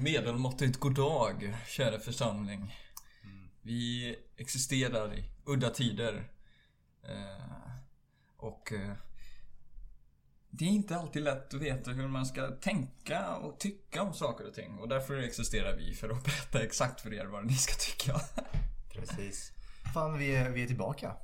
medelmåttigt goddag, kära församling. Vi existerar i udda tider. Eh, och eh, det är inte alltid lätt att veta hur man ska tänka och tycka om saker och ting. Och därför existerar vi, för att berätta exakt för er vad ni ska tycka. Precis. Fan, vi är, vi är tillbaka.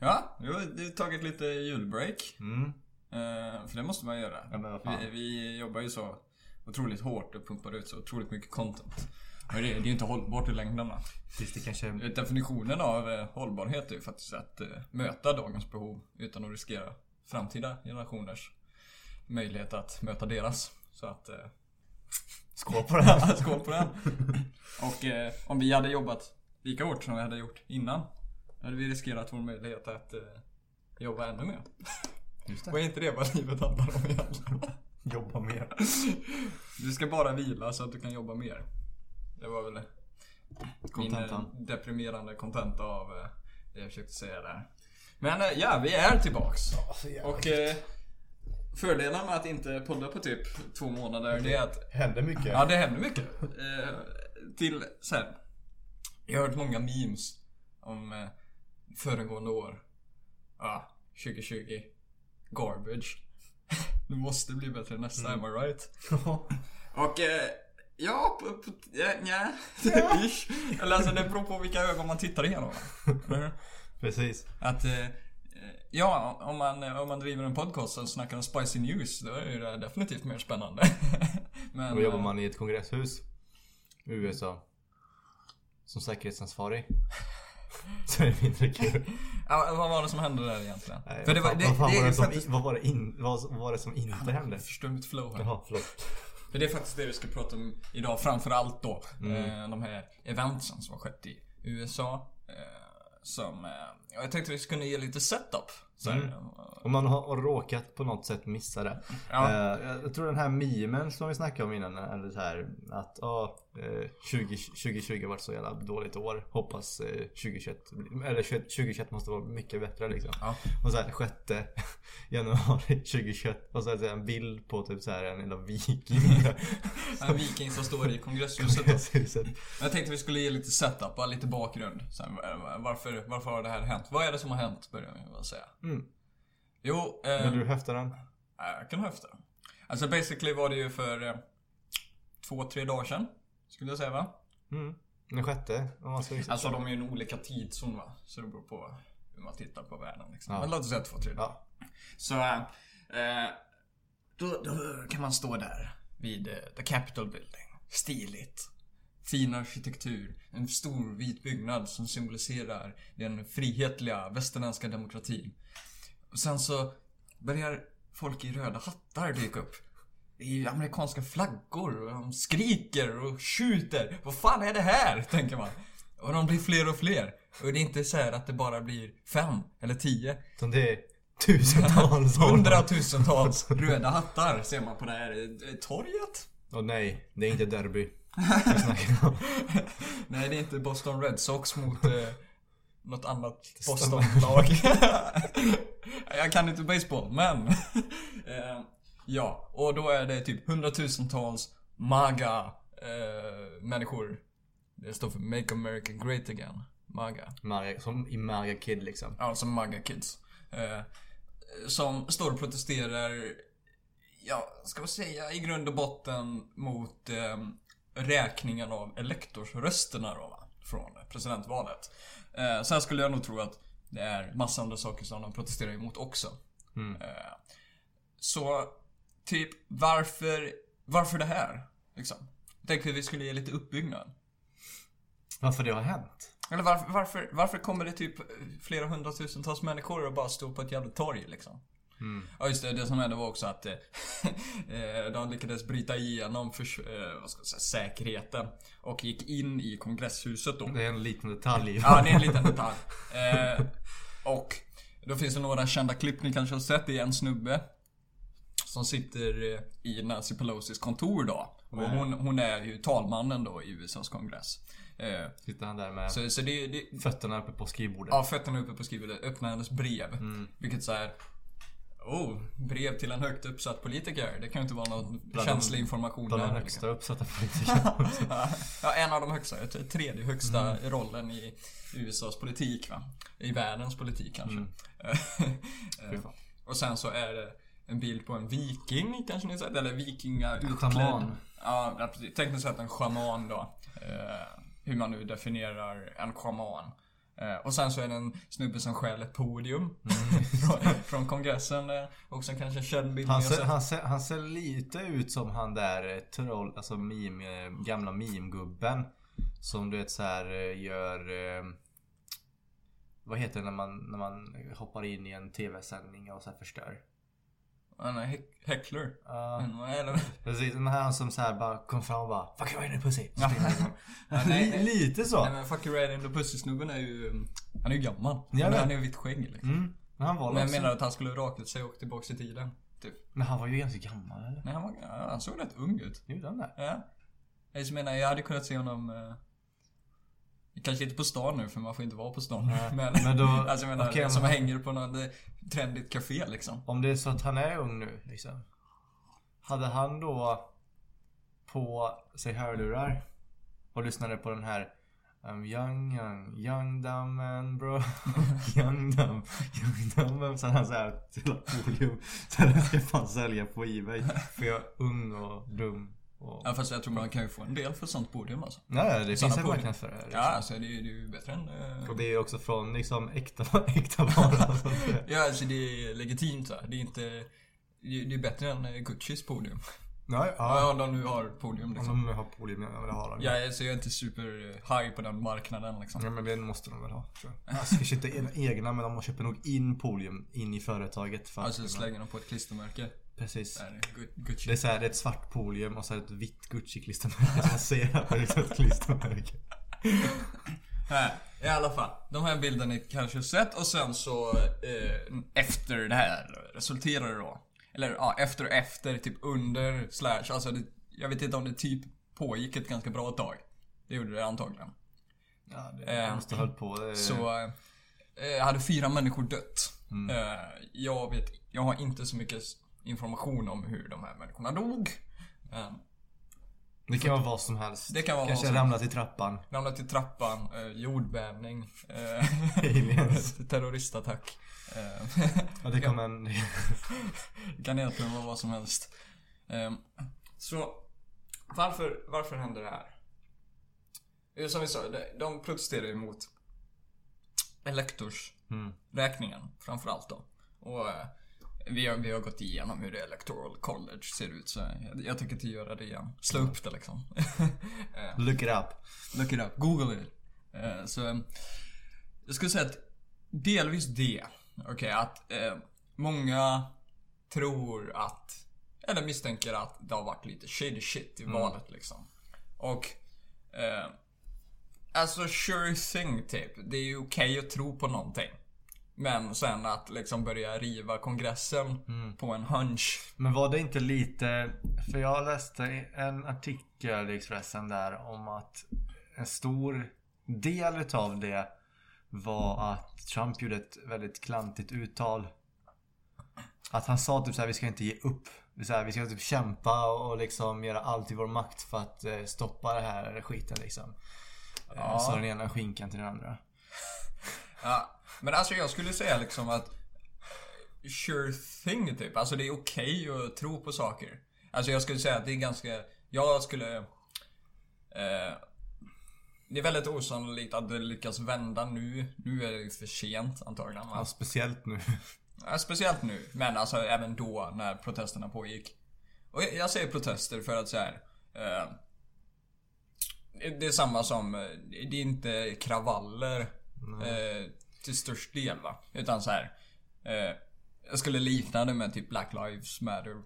Ja, vi har tagit lite julbreak. Mm. Eh, för det måste man göra. Ja. Vi, vi jobbar ju så otroligt hårt och pumpar ut så otroligt mycket content. Men det, det är ju inte hållbart i längden? Tills det kanske... Definitionen av eh, hållbarhet är ju faktiskt att eh, möta dagens behov utan att riskera framtida generationers möjlighet att möta deras. Så att... Eh, Skål på det här. skål på den! Och eh, om vi hade jobbat lika hårt som vi hade gjort innan hade vi riskerat vår möjlighet att eh, jobba ännu mer. Just Och är inte det vad livet handlar om egentligen? Jobba mer. Du ska bara vila så att du kan jobba mer. Det var väl min Kontentan. eh, deprimerande kontenta av eh, det jag försökte säga där. Men eh, ja, vi är tillbaks. Och eh, fördelen med att inte podda på typ två månader det är att Händer mycket. Ja, det händer mycket. Eh, till sen. Jag har hört många memes om eh, föregående år. Ja, 2020. Garbage. det måste bli bättre nästa, am I right? Och eh, ja, på, ja, nja. Ish. Eller alltså det beror på vilka ögon man tittar igenom. Precis. Att eh, Ja, om man, om man driver en podcast och snackar om spicy news, då är det definitivt mer spännande. Men, Då jobbar eh, man i ett kongresshus i USA. Som säkerhetsansvarig. Så är det mindre kul. Ja, vad var det som hände där egentligen? Nej, För det var, vad, det, vad, fan det var är det som, faktiskt... vad, var det in, vad, vad var det som inte hände? Jag förstår mitt flow här. Jaha, förlåt. För det är faktiskt det vi ska prata om idag, framförallt då. Mm. Eh, de här eventsen som har skett i USA. Eh, som, eh, ja, jag tänkte vi skulle ge lite setup. Så Mm. eh, Om man har råkat på något sätt missa det. Ja. Eh, jag tror den här memen som vi snackade om innan, eller så här att ja, eh, 20, 2020 har varit så jävla dåligt år. Hoppas eh, 2021, blir- eller 21 2021 måste vara mycket bättre liksom. Ja. Och så här 6 januari 2021 och så här en bild på typ så här en jävla viking. En viking som står i kongresshuset. Kongresshuset. Jag tänkte vi skulle ge lite setup, lite bakgrund. Så här, varför, varför har det här hänt? Vad är det som har hänt, börjar vi med att säga. Mm. Jo, eh, Vill du höfta den? Ja, Jag kan höfta. Alltså basically var det ju för eh, två, tre dagar sedan. Skulle jag säga va? Mm. Den sjätte om man ska liksom. Alltså de är ju en olika tidszon va. Så det beror på hur man tittar på världen liksom. Ja. Men låt oss säga två, tre dagar. Ja. Så eh, då, då kan man stå där vid eh, The Capitol Building. Stiligt. Fin arkitektur. En stor vit byggnad som symboliserar den frihetliga västerländska demokratin. Och sen så börjar folk i röda hattar dyka upp. I amerikanska flaggor och de skriker och skjuter. Vad fan är det här? Tänker man. Och de blir fler och fler. Och det är inte så här att det bara blir fem eller tio. Utan det är tusentals. Hundratusentals röda hattar ser man på det här torget. Åh nej, det är inte derby. Nej, det är inte Boston Red Sox mot eh, något annat Boston-lag. Jag kan inte baseball, men... eh, ja, och då är det typ hundratusentals MAGA eh, människor. Det står för Make America Great Again. MAGA. Maga, som i Maga Kid liksom. Ja, som MAGA Kids. Eh, som står och protesterar, ja, ska man säga i grund och botten mot eh, räkningen av elektorsrösterna då, va? Från presidentvalet. Eh, sen skulle jag nog tro att det är massa andra saker som de protesterar emot också. Mm. Eh, så, typ, varför, varför det här? Liksom. Jag tänkte att vi skulle ge lite uppbyggnad. Varför det har hänt? Eller varför, varför, varför kommer det typ flera hundratusentals människor och bara stå på ett jävla torg liksom? Mm. Ja just det, det som hände var också att eh, eh, de lyckades bryta igenom för, eh, säga, säkerheten och gick in i kongresshuset då. Det är en liten detalj. Ja, det är en liten detalj. Eh, och då finns det några kända klipp ni kanske har sett. Det är en snubbe som sitter i Nancy Pelosis kontor då. Och hon, hon är ju talmannen då i USAs kongress. Sitter han där med så, så det, det, fötterna uppe på skrivbordet. Ja, fötterna uppe på skrivbordet. Öppna hennes brev. Mm. Vilket så här. Oh, brev till en högt uppsatt politiker. Det kan ju inte vara någon Bland känslig information Bland de där. högsta uppsatta politikerna. Ja, en av de högsta. Tredje högsta Mm. rollen i USAs politik va? I världens politik kanske. Mm. Fan. och sen så är det en bild på en viking kanske ni sett? Eller vikingautklädd. Schaman. Ja, precis. tekniskt sett en schaman då. Eh, hur man nu definierar en schaman. Eh, och sen så är det en snubbe som stjäl ett podium Mm. från, från kongressen. där. Också kanske en känd bild Han ser, han, ser, han ser lite ut som han där eh, troll, alltså meme, eh, gamla meme-gubben. Som du vet så här eh, gör... Eh, vad heter det när man, när man hoppar in i en tv-sändning och så förstör? Han är. Ja, Men det? precis. Den här som så här bara kom fram och bara Fuck you right in the pussy. Ja. Ja, nej, Li- Lite så. Nej men Fuck you right in the pussy-snubben är ju... Han är ju gammal. Men vet. han är ju vitt skägg liksom. Mm. Men han var Men jag menar att han skulle rakat sig och åkt tillbaks i tiden. Typ. Men han var ju ganska gammal eller? Nej han var... Ja, han såg rätt ung ut. Gjorde han det? Ja. Jag menar, jag hade kunnat se honom... Kanske inte på stan nu för man får inte vara på stan. Nej, Men, men då- alltså jag menar, okej, som men- hänger på något trendigt café liksom. Om det är så att han är ung nu liksom. Hade han då på sig hörlurar och lyssnade på den här I'm young, young, young dumb man bro. young dumb, young dumb man. Så han så här till podium. Så den ska fan sälja på Ebay. För jag är ung och dum. Och... Ja fast jag tror man kan ju få en del för sånt podium alltså. Nej, det finns Sådana en podium. marknad för det. Liksom. Ja alltså det är ju det är ju bättre än... Eh, Och det är också från liksom äkta, äkta vara. så att säga. Ja alltså det är legitimt så här. Det är inte... Det är bättre än eh, Guccis podium. Ja, Ja, ja. om de nu har podium Om liksom. de har podium, ja det har de. Är, så jag är inte super eh, high på den marknaden liksom. Ja men det måste de väl ha. tror jag. Alltså, kanske inte egna men de köper nog in Polium in i företaget. För Alltså slänger de på ett klistermärke. Precis. Där är Gucci. Det är, så här, det är ett svart Polium och så är ett vitt Gucci-klistermärke som man ser på det ett klistermärke. Nej, I alla fall. De här bilderna ni kanske sett och sen så eh, efter det här resulterar det då. Eller ja, efter och efter, typ under, slash. Alltså det, jag vet inte om det typ pågick ett ganska bra tag. Det gjorde det antagligen. Ja, det Eh, måste ha hållit på. Det, Så eh, hade fyra människor dött. Mm. Eh, jag vet, jag har inte så mycket information om hur de här människorna dog. Men det kan vara vad som helst. Det kan vara Kanske ramlat i trappan. ramlat i trappan, eh, jordbävning, eh, terroristattack. Eh, Ja, det kom en... Det kan egentligen vara vad som helst. Ehm, Så, varför, varför händer det här? Som vi sa, de- de protesterar ju mot elektorsräkningen Mm. framförallt då. Och eh, vi har, vi har gått igenom hur det electoral college ser ut så jag, jag tycker inte göra det igen. Slå upp det liksom. Eh, Look it up. Look it up, google it. Eh, så eh, jag skulle säga att delvis det. Okej, att eh, många tror att, eller misstänker att det har varit lite shady shit i valet liksom. Och eh, Alltså sure thing typ. Det är ju okej att tro på någonting. Men sen att liksom börja riva kongressen på en hunch. Men var det inte lite... För jag läste en artikel i Expressen där om att en stor del utav det var att Trump gjorde ett väldigt klantigt uttal. Att han sa typ såhär, vi ska inte ge upp. Så här, vi ska typ kämpa och liksom göra allt i vår makt för att eh, stoppa det här skiten liksom. Ja. Ja. Sa den ena skinkan till den andra. Ja, men alltså jag skulle säga liksom att Sure thing typ. Alltså det är okej att tro på saker. Alltså jag skulle säga att det är ganska... Jag skulle... Eh, det är väldigt osannolikt att det lyckas vända nu. Nu är det för sent antagligen. Ja, speciellt nu. Ja, speciellt nu. Men alltså även då när protesterna pågick. Och jag, jag säger protester för att så här. Eh, det är samma som, eh, det är inte kravaller eh, till störst del va. Utan så här. Eh, jag skulle likna det med typ Black Lives Matter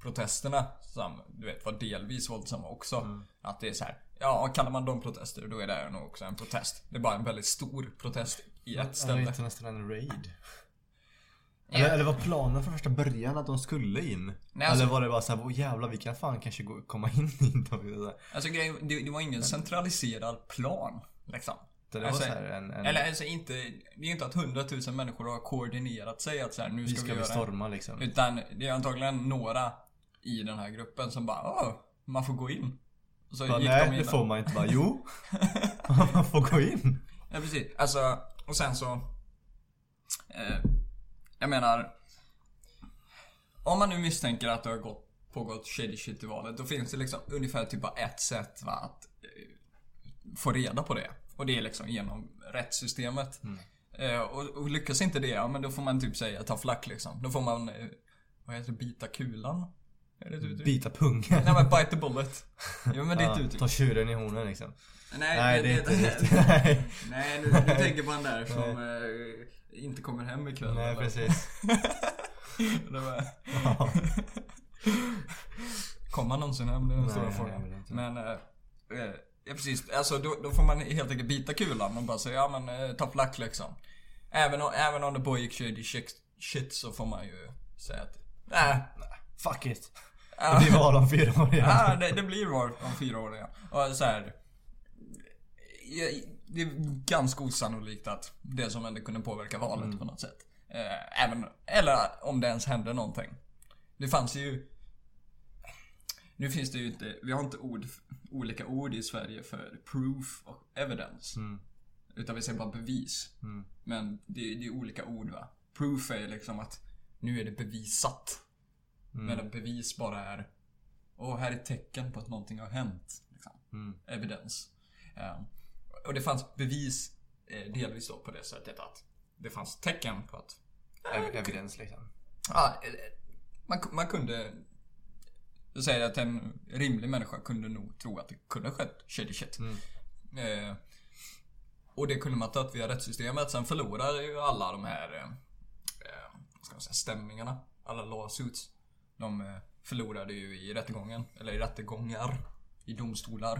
protesterna. Som du vet var delvis våldsamma också. Att det är så här. Ja, kallar man dem protester då är det nog också en protest. Det är bara en väldigt stor protest i ett Det ställe. var inte nästan en raid. Eller, eller var planen från första början att de skulle in? Nej, alltså- eller var det bara såhär, åh jävlar vi kan fan kanske gå, komma in i dem. Alltså grejen, det, det var ingen centraliserad plan. Liksom. Det var Alltså, så här en, en Eller alltså inte, det är inte att hundratusen människor har koordinerat sig att så här, nu vi ska, ska vi vi göra storma liksom. Utan det är antagligen några i den här gruppen som bara Åh, man får gå in. Och så Bara, gick nej, de in det får man inte. Bara, jo. man får gå in. Ja precis. Alltså, och sen så... Eh, jag menar... Om man nu misstänker att det har gått, pågått shady shit i valet, då finns det liksom ungefär typ bara ett sätt va, att eh, få reda på det. Och det är liksom genom rättssystemet. Eh, och, och lyckas inte det, ja men då får man typ säga ta flack liksom. Då får man, eh, vad heter det, bita kulan? Det ett? Bita pungen. Nej men bite the bullet. Jo men det är ett Ja, uttryck. ta tjuren i hornen liksom. Nej, Nej, det är inte riktigt. Nej, Nej, nu, nu tänker man där som eh, inte kommer hem ikväll. Nej eller? precis. Det var... Ja. Kommer man någonsin hem? Det är den stora frågan. Men, eh, eh, ja precis. Alltså då, då får man helt enkelt bita kulan och bara säga ja men eh, luck liksom. Även om, även om det pågick shady shit, så får man ju säga att nej. Fuck it. Det blir val om fyra år igen. Ja, det, det blir val om fyra år igen. Och så här, Det är ganska osannolikt att det som hände kunde påverka valet på något sätt. Eh, även, eller om det ens hände någonting. Det fanns ju... Nu finns det ju inte, vi har inte ord, olika ord i Sverige för proof och evidence. Utan vi säger bara bevis. Men det, det är olika ord va. Proof är liksom att nu är det bevisat. Medan bevis bara är och här är tecken på att någonting har hänt. Liksom. Evidens. Eh, och det fanns bevis eh, delvis då på det sättet att det fanns tecken på att Ev- Evidens liksom. ja, eh, man, man kunde jag säger att en rimlig människa kunde nog tro att det kunde skett shady shit. Eh, och det kunde man ta via rättssystemet. Sen förlorade ju alla de här eh, eh, vad ska man säga, stämningarna. Alla lawsuits. De eh, förlorade ju i rättegången. Eller i rättegångar. I domstolar.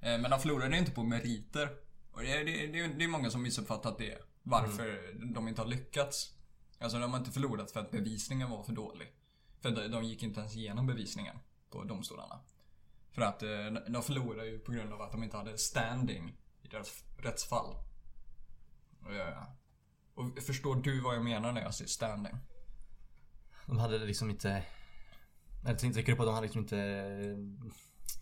Eh, men de förlorade inte på meriter. Och det, är- det, är- det, är- många som missuppfattat det. Varför de inte har lyckats. Alltså de har inte förlorat för att bevisningen var för dålig. För de, gick inte ens igenom bevisningen på domstolarna. För att eh, de förlorade ju på grund av att de inte hade standing i deras rättsfall. Och förstår du vad jag menar när jag säger standing? De hade liksom inte... Jag tänker upp att de hade liksom inte eh,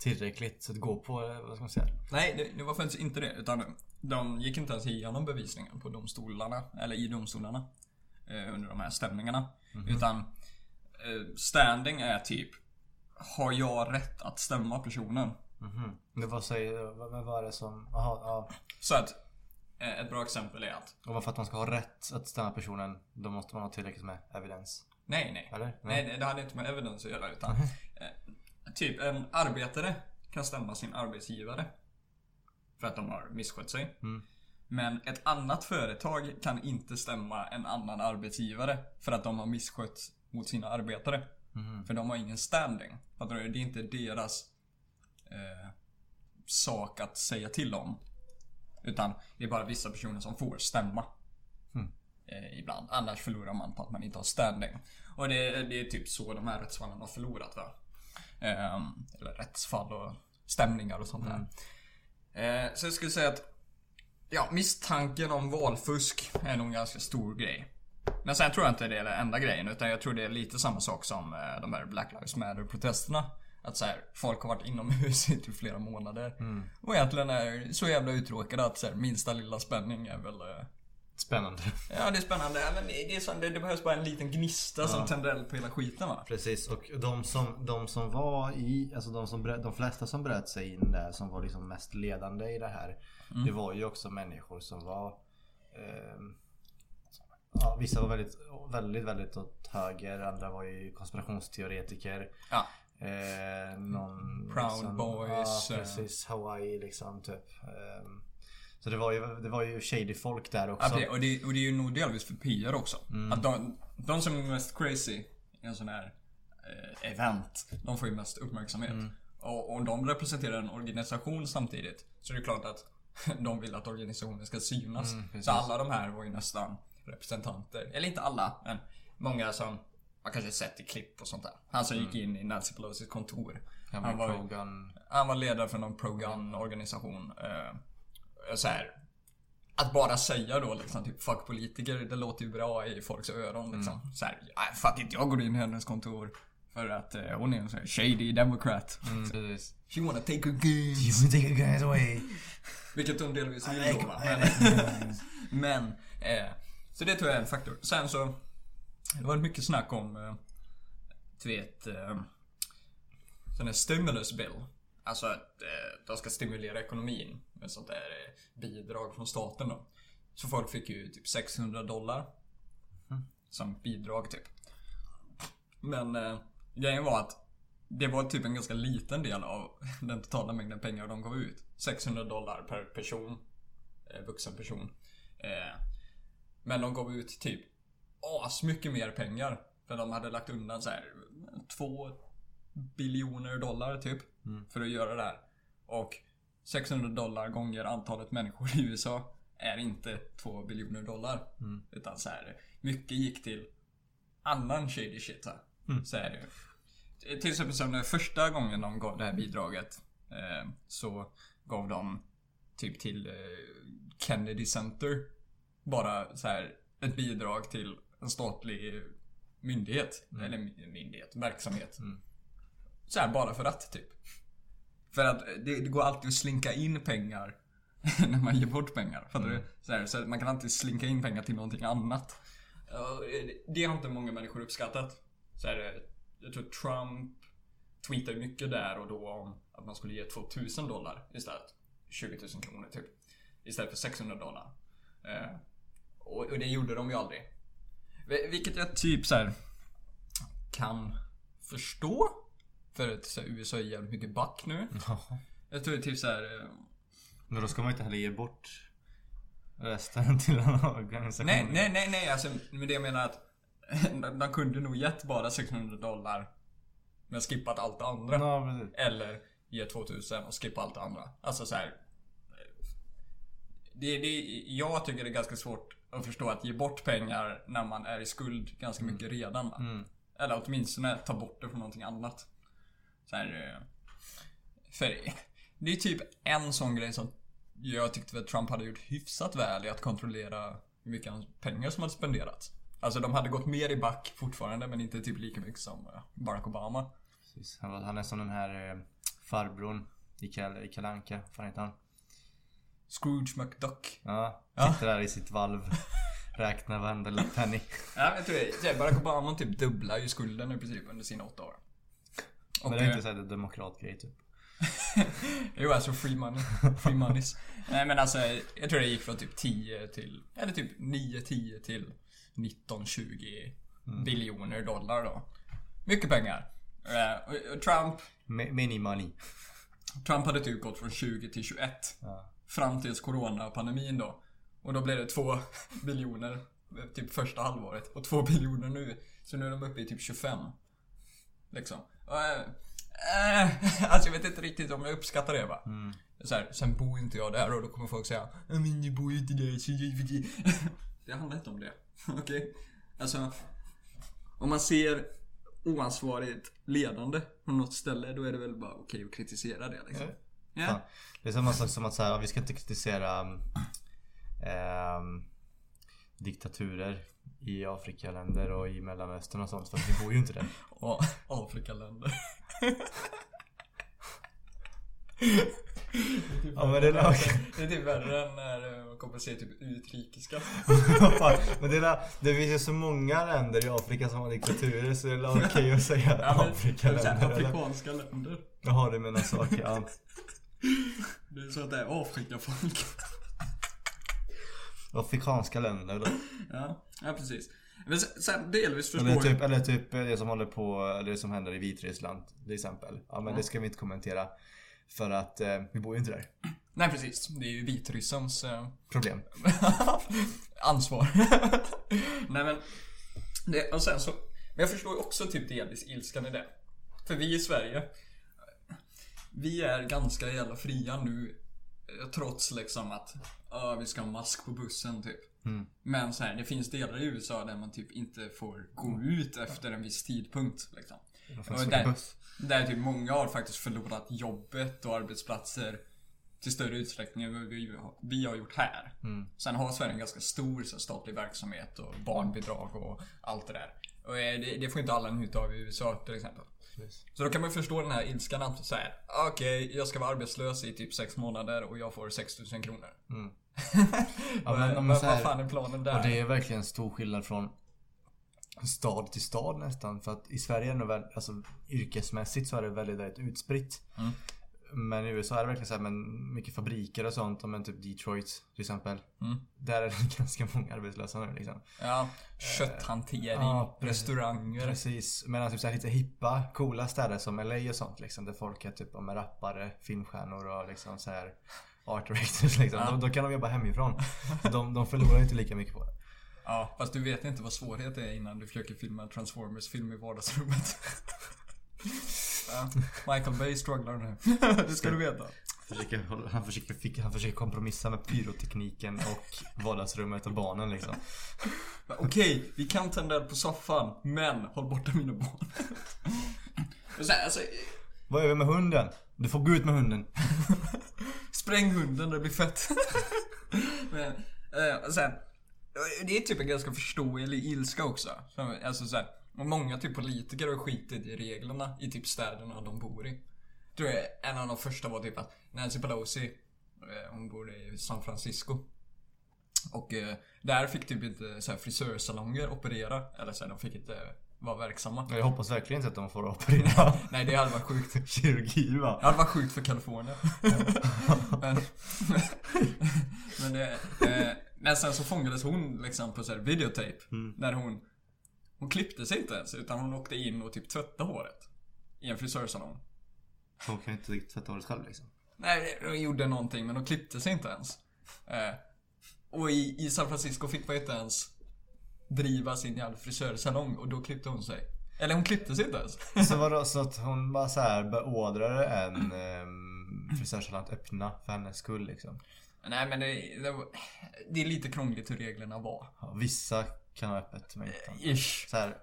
tillräckligt att gå på, eh, vad ska man säga? Nej, det, det var faktiskt inte det. Utan de gick inte ens igenom bevisningen på domstolarna, eller i domstolarna. Under de här stämningarna. Utan eh, standing är typ Har jag rätt att stämma personen? Mhm. Men vad säger, vad, vad var det som, jaha, ja. Så att eh, Ett bra exempel är att Och för att man ska ha rätt att stämma personen, då måste man ha tillräckligt med evidens. Nej, nej. Eller? Nej, det- det hade inte med evidence att göra utan eh, Typ en arbetare kan stämma sin arbetsgivare. För att de har misskött sig. Men ett annat företag kan inte stämma en annan arbetsgivare för att de har misskött mot sina arbetare. För de har ingen standing. Fattar du? Det är inte deras eh, sak att säga till om. Utan det är bara vissa personer som får stämma. Eh, ibland. Annars förlorar man på att man inte har standing. Och det, det är typ så de här rättsfallen har förlorat va. Ehm, eller rättsfall och stämningar och sånt där. Eh, så jag skulle säga att Ja, misstanken om valfusk är nog en ganska stor grej. Men sen tror jag inte det är den enda grejen utan jag tror det är lite samma sak som eh, de här Black Lives Matter protesterna. Att så här, folk har varit inomhus i typ flera månader. Och egentligen är så jävla uttråkade att så här, minsta lilla spänning är väl eh, Spännande. Ja det är spännande, men det, är så, det, det behövs bara en liten gnista som tänder eld på hela skiten va? Precis, och de som, de som var i, alltså de, som bröt, de flesta som bröt sig in där som var liksom mest ledande i det här. Det var ju också människor som var ehm, Ja, vissa var väldigt, väldigt, väldigt åt höger. Andra var ju konspirationsteoretiker. Ja. Eh, någon, Proud Boys, Ja, eh. precis. Hawaii liksom typ. Ehm, så det var ju, det var ju shady folk där Ja, också. det, och, det, och det är ju nog delvis för PR också. Att de, de som är mest crazy i en sån här eh, event, de får ju mest uppmärksamhet. Och om de representerar en organisation samtidigt så är det klart att de vill att organisationen ska synas. precis. så alla de här var ju nästan representanter. Eller inte alla, men många som man kanske sett i klipp och sånt där. Han som gick in i Nancy Pelosis kontor. Han var pro-gun. Han var ledare för någon pro-gun organisation. Eh, så här, att bara säga då liksom typ fuck politiker, det låter ju bra i folks öron liksom. Mm. Så här, "Nej, för att inte jag går in i hennes kontor. För att eh, hon är en sån här shady democrat. Mm. She wanna take her guns. You take a guys away. Vilket hon delvis vill då va. Men, men eh, så det tror jag är en faktor. Sen så, det var mycket snack om, eh, du vet, eh, sån här stimulus bill. Alltså att eh, de ska stimulera ekonomin med sånt där bidrag från staten då. Så folk fick ju typ 600 dollar. Som bidrag typ. Men eh, grejen var att det var typ en ganska liten del av den totala mängden pengar de gav ut. 600 dollar per person. Eh, vuxen person. Eh, men de gav ut typ asmycket mer pengar. För de hade lagt undan så här två biljoner dollar typ. För att göra det här. Och 600 dollar gånger antalet människor i USA är inte 2 biljoner dollar. Utan så här, mycket gick till annan shady shit här. Så är det ju. Till exempel som den första gången de gav det här bidraget. Eh, så gav de typ till eh, Kennedy Center. Bara så här ett bidrag till en statlig myndighet. Eller my- myndighet, verksamhet. Så här bara för att typ. För att det, det går alltid att slinka in pengar när man ger bort pengar. Fattar du? Så, här, så man kan alltid slinka in pengar till någonting annat. Det- har inte många människor uppskattat. Så här, eh, jag tror Trump tweetade mycket där och då om att man skulle ge 2000 dollar istället. 20 000 kronor typ. Istället för 600 dollar. Eh, och, och det gjorde de ju aldrig. Vil- Vilket jag typ så här kan förstå. För att så här, USA är jävligt mycket back nu. Jag tror typ så här. eh, Men då ska man inte heller ge bort resten till en organisation. Nej, nej, nej, nej. Alltså, med det jag menar att de, de kunde nog gett bara 600 dollar. Men skippat allt det andra. Ja. Eller ge 2000 och skippa allt det andra. Alltså så här. Det, det, jag tycker det är ganska svårt att förstå att ge bort pengar när man är i skuld ganska mycket redan. Va? Mm. Eller åtminstone ta bort det från någonting annat. Så här, eh, för det är typ en sån grej som jag tyckte att Trump hade gjort hyfsat väl i att kontrollera hur mycket pengar som hade spenderats. Alltså de hade gått mer i back fortfarande men inte typ lika mycket som eh, Barack Obama. Precis. Han, var, han är som den här eh, farbrorn i Kalle Anka. Vad fan heter han? Scrooge McDuck. Ja, sitter där i sitt valv. Räknar varenda penny. Ja, jag tror det. Barack Obama typ dubblar ju skulden i princip under sina åtta år. Och, Men det är eh, inte såhär demokratgrej typ. Jo, alltså free money. Free moneys. Nej men alltså, jag tror det gick från typ 10 till, eller typ 9-10 till 19-20 biljoner dollar då. Mycket pengar. Och Trump, Mi- Mini money. Trump hade typ gått från 20 till 21. Ja. Fram tills coronapandemin då. Och då blev det 2 biljoner typ första halvåret. Och 2 biljoner nu. Så nu är de uppe i typ 25. Liksom. Eh, eh, alltså jag vet inte riktigt om jag uppskattar det va. Så här, sen bor inte jag där och då kommer folk säga "Ja, men du bor ju inte där så det... Handlar inte om det. Okej? Alltså, om man ser oansvarigt ledande på något ställe då är det väl bara okej att kritisera det liksom. Ja. Fan. Det är samma sak som att säga, vi ska inte kritisera ehm, diktaturer i Afrikaländer och i Mellanöstern och sånt för vi bor ju inte där. Afrikaländer. Ja men det är okej. Det är typ värre än när eh, man kommer att se typ utrikiska. Men det, är, det finns ju så många länder i Afrika som har diktaturer så det är okej att säga Ja, men, Afrikaländer afrikanska länder. Jaha du menar saker, ja. Det är så att det är Afrikafolk. Afrikanska länder då. Ja, ja precis. Men sen, delvis förstår Eller jag... typ, eller typ det som håller på, det som händer i Vitryssland till exempel. Ja men det ska vi inte kommentera. För att eh, vi bor ju inte där. Nej precis, det är ju vitryssens eh, Problem. ansvar. Nej men, det, och sen så, men jag förstår ju också typ delvis ilskan i det. För vi i Sverige, vi är ganska jävla fria nu. eh, Trots liksom att ja, vi ska ha mask på bussen typ. Men så här, det finns delar i USA där man typ inte får gå ut efter en viss tidpunkt. Liksom. Och där, där typ många har faktiskt förlorat jobbet och arbetsplatser till större utsträckning än vad vi, vi har gjort här. Mm. Sen har Sverige en ganska stor så, statlig verksamhet och barnbidrag och allt det där. Och eh, det, det får inte alla njuta av i USA till exempel. Så då kan man ju förstå den här ilskan att så här, okej, jag ska vara arbetslös i typ sex månader och jag får 6000 kronor. Mm. Ja, men men, här- vad fan är planen där? Och det är verkligen stor skillnad från stad till stad nästan. För att i Sverige är det nog alltså yrkesmässigt så är det väldigt, väldigt utspritt. Mm. Men i USA är det verkligen så här, men mycket fabriker och sånt. Men typ Detroit till exempel. Mm. Där är det ganska många arbetslösa nu liksom. Ja, kötthantering, ja, precis. restauranger. Precis. Medan typ så här lite hippa, coola städer som LA och sånt liksom. Där folk är typ med rappare, filmstjärnor och liksom så här art directors liksom. Ja. Då, kan de jobba hemifrån. De, de förlorar inte lika mycket på det. Ja, fast du vet inte vad svårighet är innan du försöker filma Transformers-film i vardagsrummet. ja, Michael Bay strugglar nu. det ska du veta. Försöker, han, försöker, han försöker kompromissa med pyrotekniken och vardagsrummet och barnen liksom. Okej, vi kan tända eld på soffan, men håll borta mina barn. Här, alltså, Vad gör vi med hunden? Du får gå ut med hunden. spräng hunden, det blir fett. men, eh, sen, det är typ en ganska förståelig ilska också. Alltså så här, och många typ politiker har skitit i reglerna i typ städerna de bor i. Tror jag en av de första var typ att Nancy Pelosi, eh, hon bor i San Francisco. Och eh, där fick typ inte så här, frisörsalonger operera. Eller så här, de fick inte vara verksamma. Jag hoppas verkligen inte att de får operera Nej, det hade varit sjukt. kirurgi va? Det hade varit sjukt för Kalifornien. men, men, det, eh, men sen så fångades hon liksom på så här videotape. När hon Hon klippte sig inte ens utan hon åkte in och typ tvättade håret. I en frisörsalong. Hon kan inte tvätta håret själv liksom. Nej, de gjorde någonting men de klippte sig inte ens. Eh, och i, i San Francisco fick man inte ens driva sin jävla frisörsalong och då klippte hon sig. Eller hon klippte sig inte ens. Så vadå, så att hon bara så här beordrade en um, frisörsalong att öppna för hennes skull liksom? Nej men det, det, det är lite krångligt hur reglerna var. Ja, vissa kan ha öppet men utan. Ish. Så här,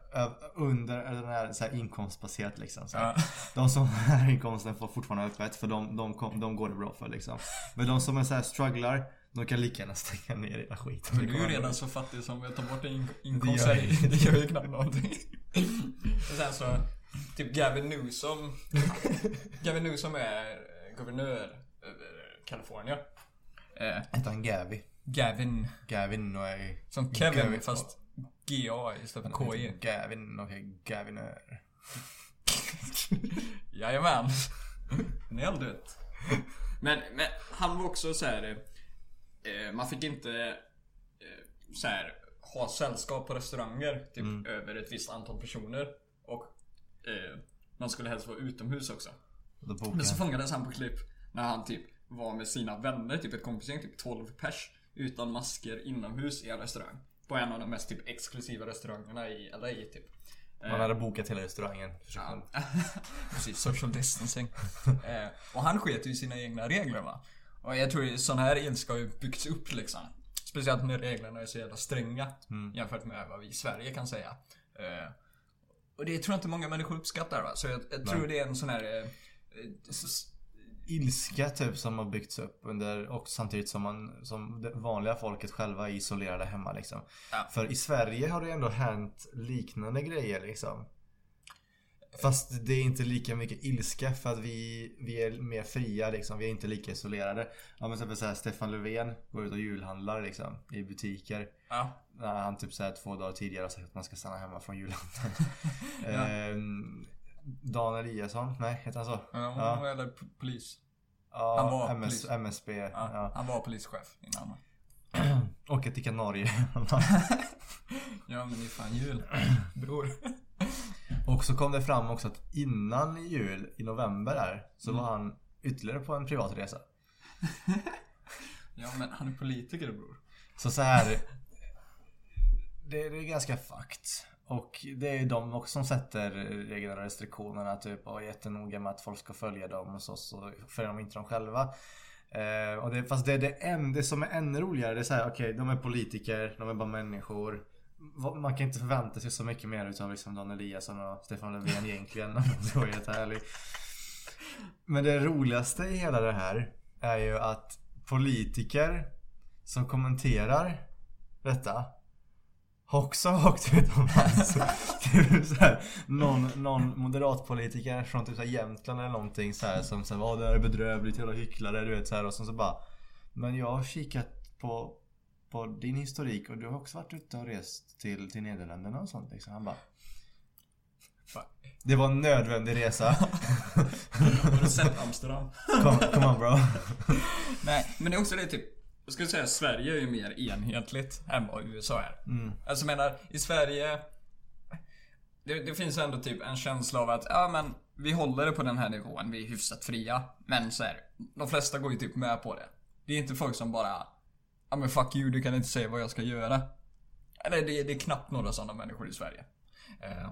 under eller den här, så här inkomstbaserat liksom. Så här. Ja. De som har inkomsten får fortfarande öppet för de, de, kom, de går det bra för liksom. Men de som är så här strugglar, de kan lika gärna stänga ner hela skiten. Men du är ju redan så fattig som att ta bort din in- inkomst. Det gör jag. det gör ju knappt någonting. Och sen så, typ Gavin Newsom. Gavin Newsom är eh, guvernör över Kalifornien. Eh, Hette han Gavi? Gavin, Gavin och är... som Kevin Gavin. fast GA istället för KI. Gavin och är Gavinör. Jajamän. Nailed it. Men, men han var också så här. Eh, man fick inte eh, så här, ha sällskap på restauranger typ över ett visst antal personer. Och eh, man skulle helst vara utomhus också. Men så fångades han på klipp när han typ var med sina vänner, typ ett kompisgäng, typ 12 pers. Utan masker inomhus i en restaurang. På en av de mest typ exklusiva restaurangerna i LA typ. Eh, Man hade bokat hela restaurangen. Han. Precis, social distancing. eh, och han sket ju sina egna regler va. Och jag tror sån här ilska har ju byggts upp liksom. Speciellt när reglerna är så jävla stränga jämfört med vad vi i Sverige kan säga. Eh, och det tror jag inte många människor uppskattar va. Så jag, jag tror det är en sån här... Ilska typ som har byggts upp under och samtidigt som man som det vanliga folket själva är isolerade hemma liksom. Ja. För i Sverige har det ändå hänt liknande grejer liksom. Fast det är inte lika mycket ilska för att vi, vi är mer fria liksom. Vi är inte lika isolerade. Ja men exempel såhär Stefan Löfven går ut och julhandlar liksom i butiker. ja. Han typ såhär två dagar tidigare har sagt att man ska stanna hemma från julhandeln. Ja. Ehm, Dan Eliasson, nej heter han så? Ja, Eller p- polis. Ja, Han var MS, polis. MSB. Ja, Ja. Han var polischef innan. Åka till Kanarien. Ja men det är fan jul. Bror. och så kom det fram också att innan jul, i november där, så Mm. var han ytterligare på en privatresa. Ja men han är politiker bror. Så så här. Det, det är ganska fakt. Och det är ju de också som sätter reglerna och restriktionerna. Typ och är jättenoga med att folk ska följa dem och så, så följer de inte dem själva. Eh, och det, fast det det, en, det som är ännu roligare. Det är såhär, okej okej, de är politiker, de är bara människor. Man kan inte förvänta sig så mycket mer utav liksom Dan Eliasson och Stefan Löfven egentligen. Om jag ska vara helt ärlig. Men det roligaste i hela det här. är ju att politiker som kommenterar detta har också åkt utomlands. typ så här, någon, någon moderatpolitiker från typ så här Jämtland eller någonting så här, som säger att det här är bedrövligt, jävla hycklare, du vet så här och sen så bara Men jag har kikat på, på din historik och du har också varit ute och rest till, till Nederländerna och sånt liksom. Han bara Det var en nödvändig resa. Har du sett Amsterdam? Come, come on bro. Nej, men det är också det typ jag skulle säga att Sverige är ju mer enhetligt än vad USA är. Mm. Alltså menar, i Sverige det, det finns ändå typ en känsla av att, ja men vi håller det på den här nivån, vi är hyfsat fria. Men så här, de flesta går ju typ med på det. Det är inte folk som bara, ja men fuck you, du kan inte säga vad jag ska göra. Eller det, det är knappt några sådana människor i Sverige. Eh,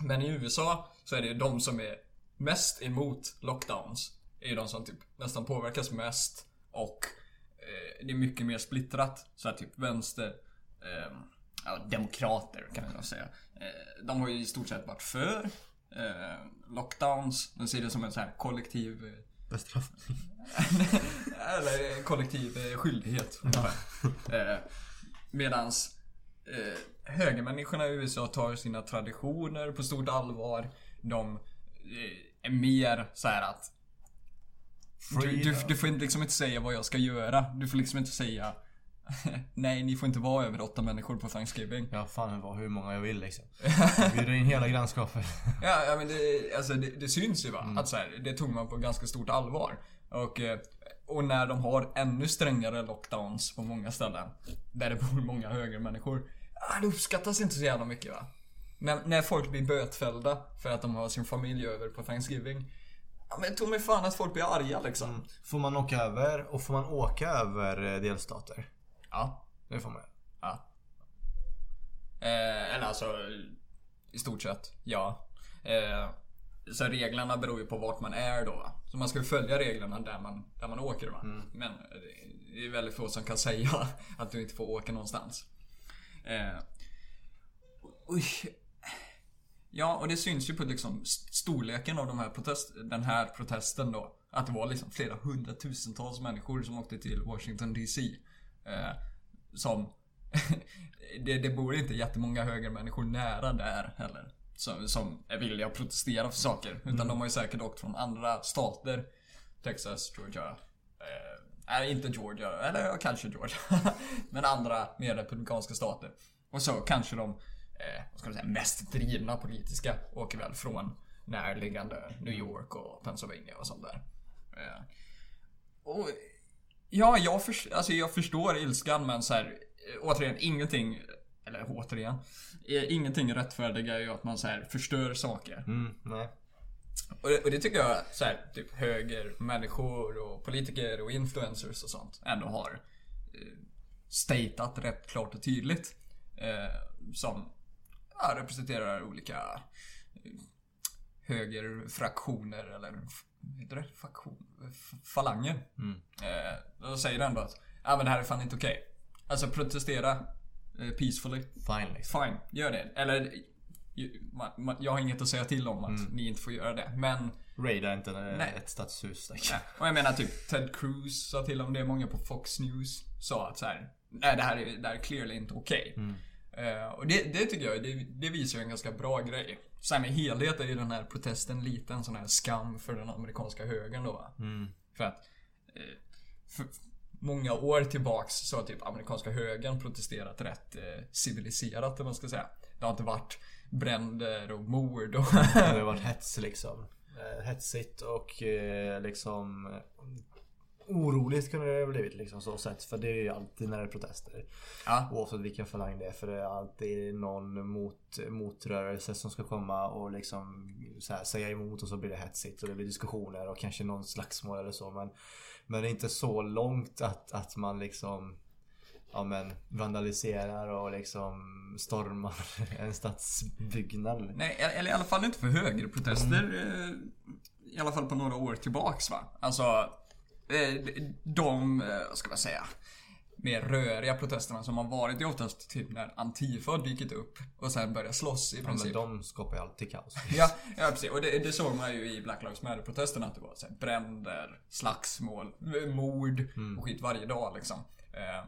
men i USA så är det ju de som är mest emot lockdowns. Är ju de som typ nästan påverkas mest. Och det är mycket mer splittrat. Så att typ vänster, eh, ja, demokrater kan man säga. Eh, de har ju i stort sett varit för eh, lockdowns. De ser det som en så här kollektiv eh, Bestraffning. eller kollektiv eh, skyldighet. ungefär. Eh, medans eh, högermänniskorna i USA tar sina traditioner på stort allvar. De eh, är mer så här att du, du, du får inte- liksom inte säga vad jag ska göra. Du får liksom inte säga Nej, ni får inte vara över åtta människor på Thanksgiving. Ja fan var hur många jag vill liksom. Jag bjuder in hela grannskapet. Ja, ja men det, alltså, det, det syns ju va. Att så här, det tog man på ganska stort allvar. Och, eh, och när de har ännu strängare lockdowns på många ställen. Där det bor många högermänniskor. Ah, det uppskattas inte så jävla mycket va. När, när folk blir bötfällda för att de har sin familj över på Thanksgiving. Ja men tog mig fan att folk blir arga liksom. Får man åka över och får man åka över eh, delstater? Ja. Det får man. Ja. Eh, eller alltså, i stort sett, ja. Eh, så reglerna beror ju på vart man är då? Så man ska ju följa reglerna där man, där man åker va? Men det- det är väldigt få som kan säga att du inte får åka någonstans. Eh, oj. Ja, och det syns ju på liksom st- storleken av de här protest, den här protesten då. Att det var liksom flera hundratusentals människor som åkte till Washington DC. Eh, som... det, det bor inte jättemånga högermänniskor nära där heller. Som, som är villiga att protestera för saker. Utan de har ju säkert åkt från andra stater. Texas, Georgia. Eh, inte Georgia. Eller kanske Georgia. Men andra mer republikanska stater. Och så kanske de, eh, vad ska man säga, mest drivna politiska åker väl från närliggande New York och Pennsylvania och sånt där. Eh, och Ja, jag, för, alltså jag förstår ilskan men så här, eh, återigen, ingenting, eller återigen, eh, ingenting rättfärdigar ju att man så här förstör saker. Mm, nej. Och det, och det tycker jag så här, typ höger människor och politiker och influencers och sånt ändå har eh, statat rätt klart och tydligt. Eh, som ja, representerar olika eh, högerfraktioner eller heter det? Faktion, f- falanger. Eh, då säger ändå att ja, men det här är fan inte okej. Alltså protestera eh, peacefully. Fine liksom. Fine, gör det. Eller man, man, jag har inget att säga till om att ni inte får göra det. Men Raida inte eh, Nej. ett stadshus. Nej, Och jag menar typ Ted Cruz sa till om det. Många på Fox News sa att så här, Nej det här är, det här är clearly inte okej. Eh, och det, det tycker jag det, det visar ju en ganska bra grej. Sen i helhet är ju den här protesten lite en sån här skam för den amerikanska högern då. va? För att eh, för många år tillbaks så har typ amerikanska högern protesterat rätt eh, civiliserat om man ska säga. Det har inte varit bränder och mord och Det har varit hets liksom. Eh, Hetsigt och eh, liksom Oroligt kunde det ha blivit liksom så sett. För det är ju alltid när det är protester. Ja. Oavsett vilken falang det är. För det är alltid någon mot, motrörelse som ska komma och liksom här, säga emot och så blir det hetsigt och det blir diskussioner och kanske någon slagsmål eller så. Men, men det är inte så långt att, att man liksom Ja men vandaliserar och liksom stormar en stadsbyggnad. Nej, eller i alla fall inte för högerprotester. eh, I alla fall på några år tillbaks va. Alltså, de, eh, vad ska man säga? mer röriga protesterna som har varit är oftast typ när Antifa har dykt upp och sen börjat slåss i Ja, princip. men de skapar ju alltid kaos. Ja, ja precis. Och det, det såg man ju i Black Lives Matter-protesterna att det var så här, bränder, slagsmål, mord och skit varje dag liksom. Eh, eh,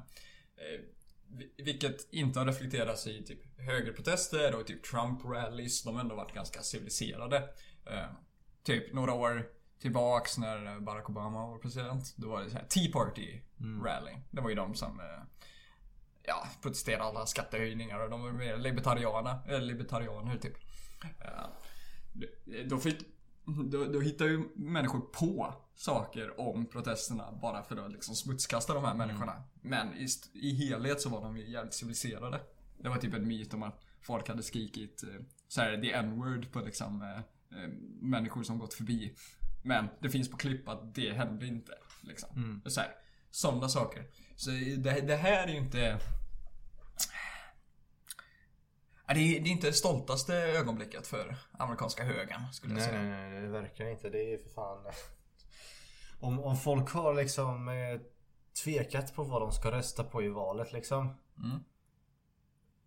vi- vilket inte har reflekterats i typ högerprotester och typ Trump-rallys. De har ändå varit ganska civiliserade. Eh, typ några år tillbaks när Barack Obama var president. Då var det så här Tea Party-rally. Det var ju de som eh, ja, protesterade alla skattehöjningar och de var mer libertariana, eller libertarianer typ. Eh, då, fick, då, då hittar ju människor på saker om protesterna bara för att liksom smutskasta de här människorna. Men i, i helhet så var de ju jävligt civiliserade. Det var typ en myt om att folk hade skrikit eh, så här, the n-word på liksom eh, eh, människor som gått förbi. Men det finns på klipp att det hände inte. Liksom. Så här, sådana saker. Så det, det här är ju inte... Det är, det är inte det stoltaste ögonblicket för amerikanska högern, skulle jag Nej, säga. nej, nej, det verkar inte. Det är för fan... Om, om folk har liksom eh, tvekat på vad de ska rösta på i valet liksom. Mm.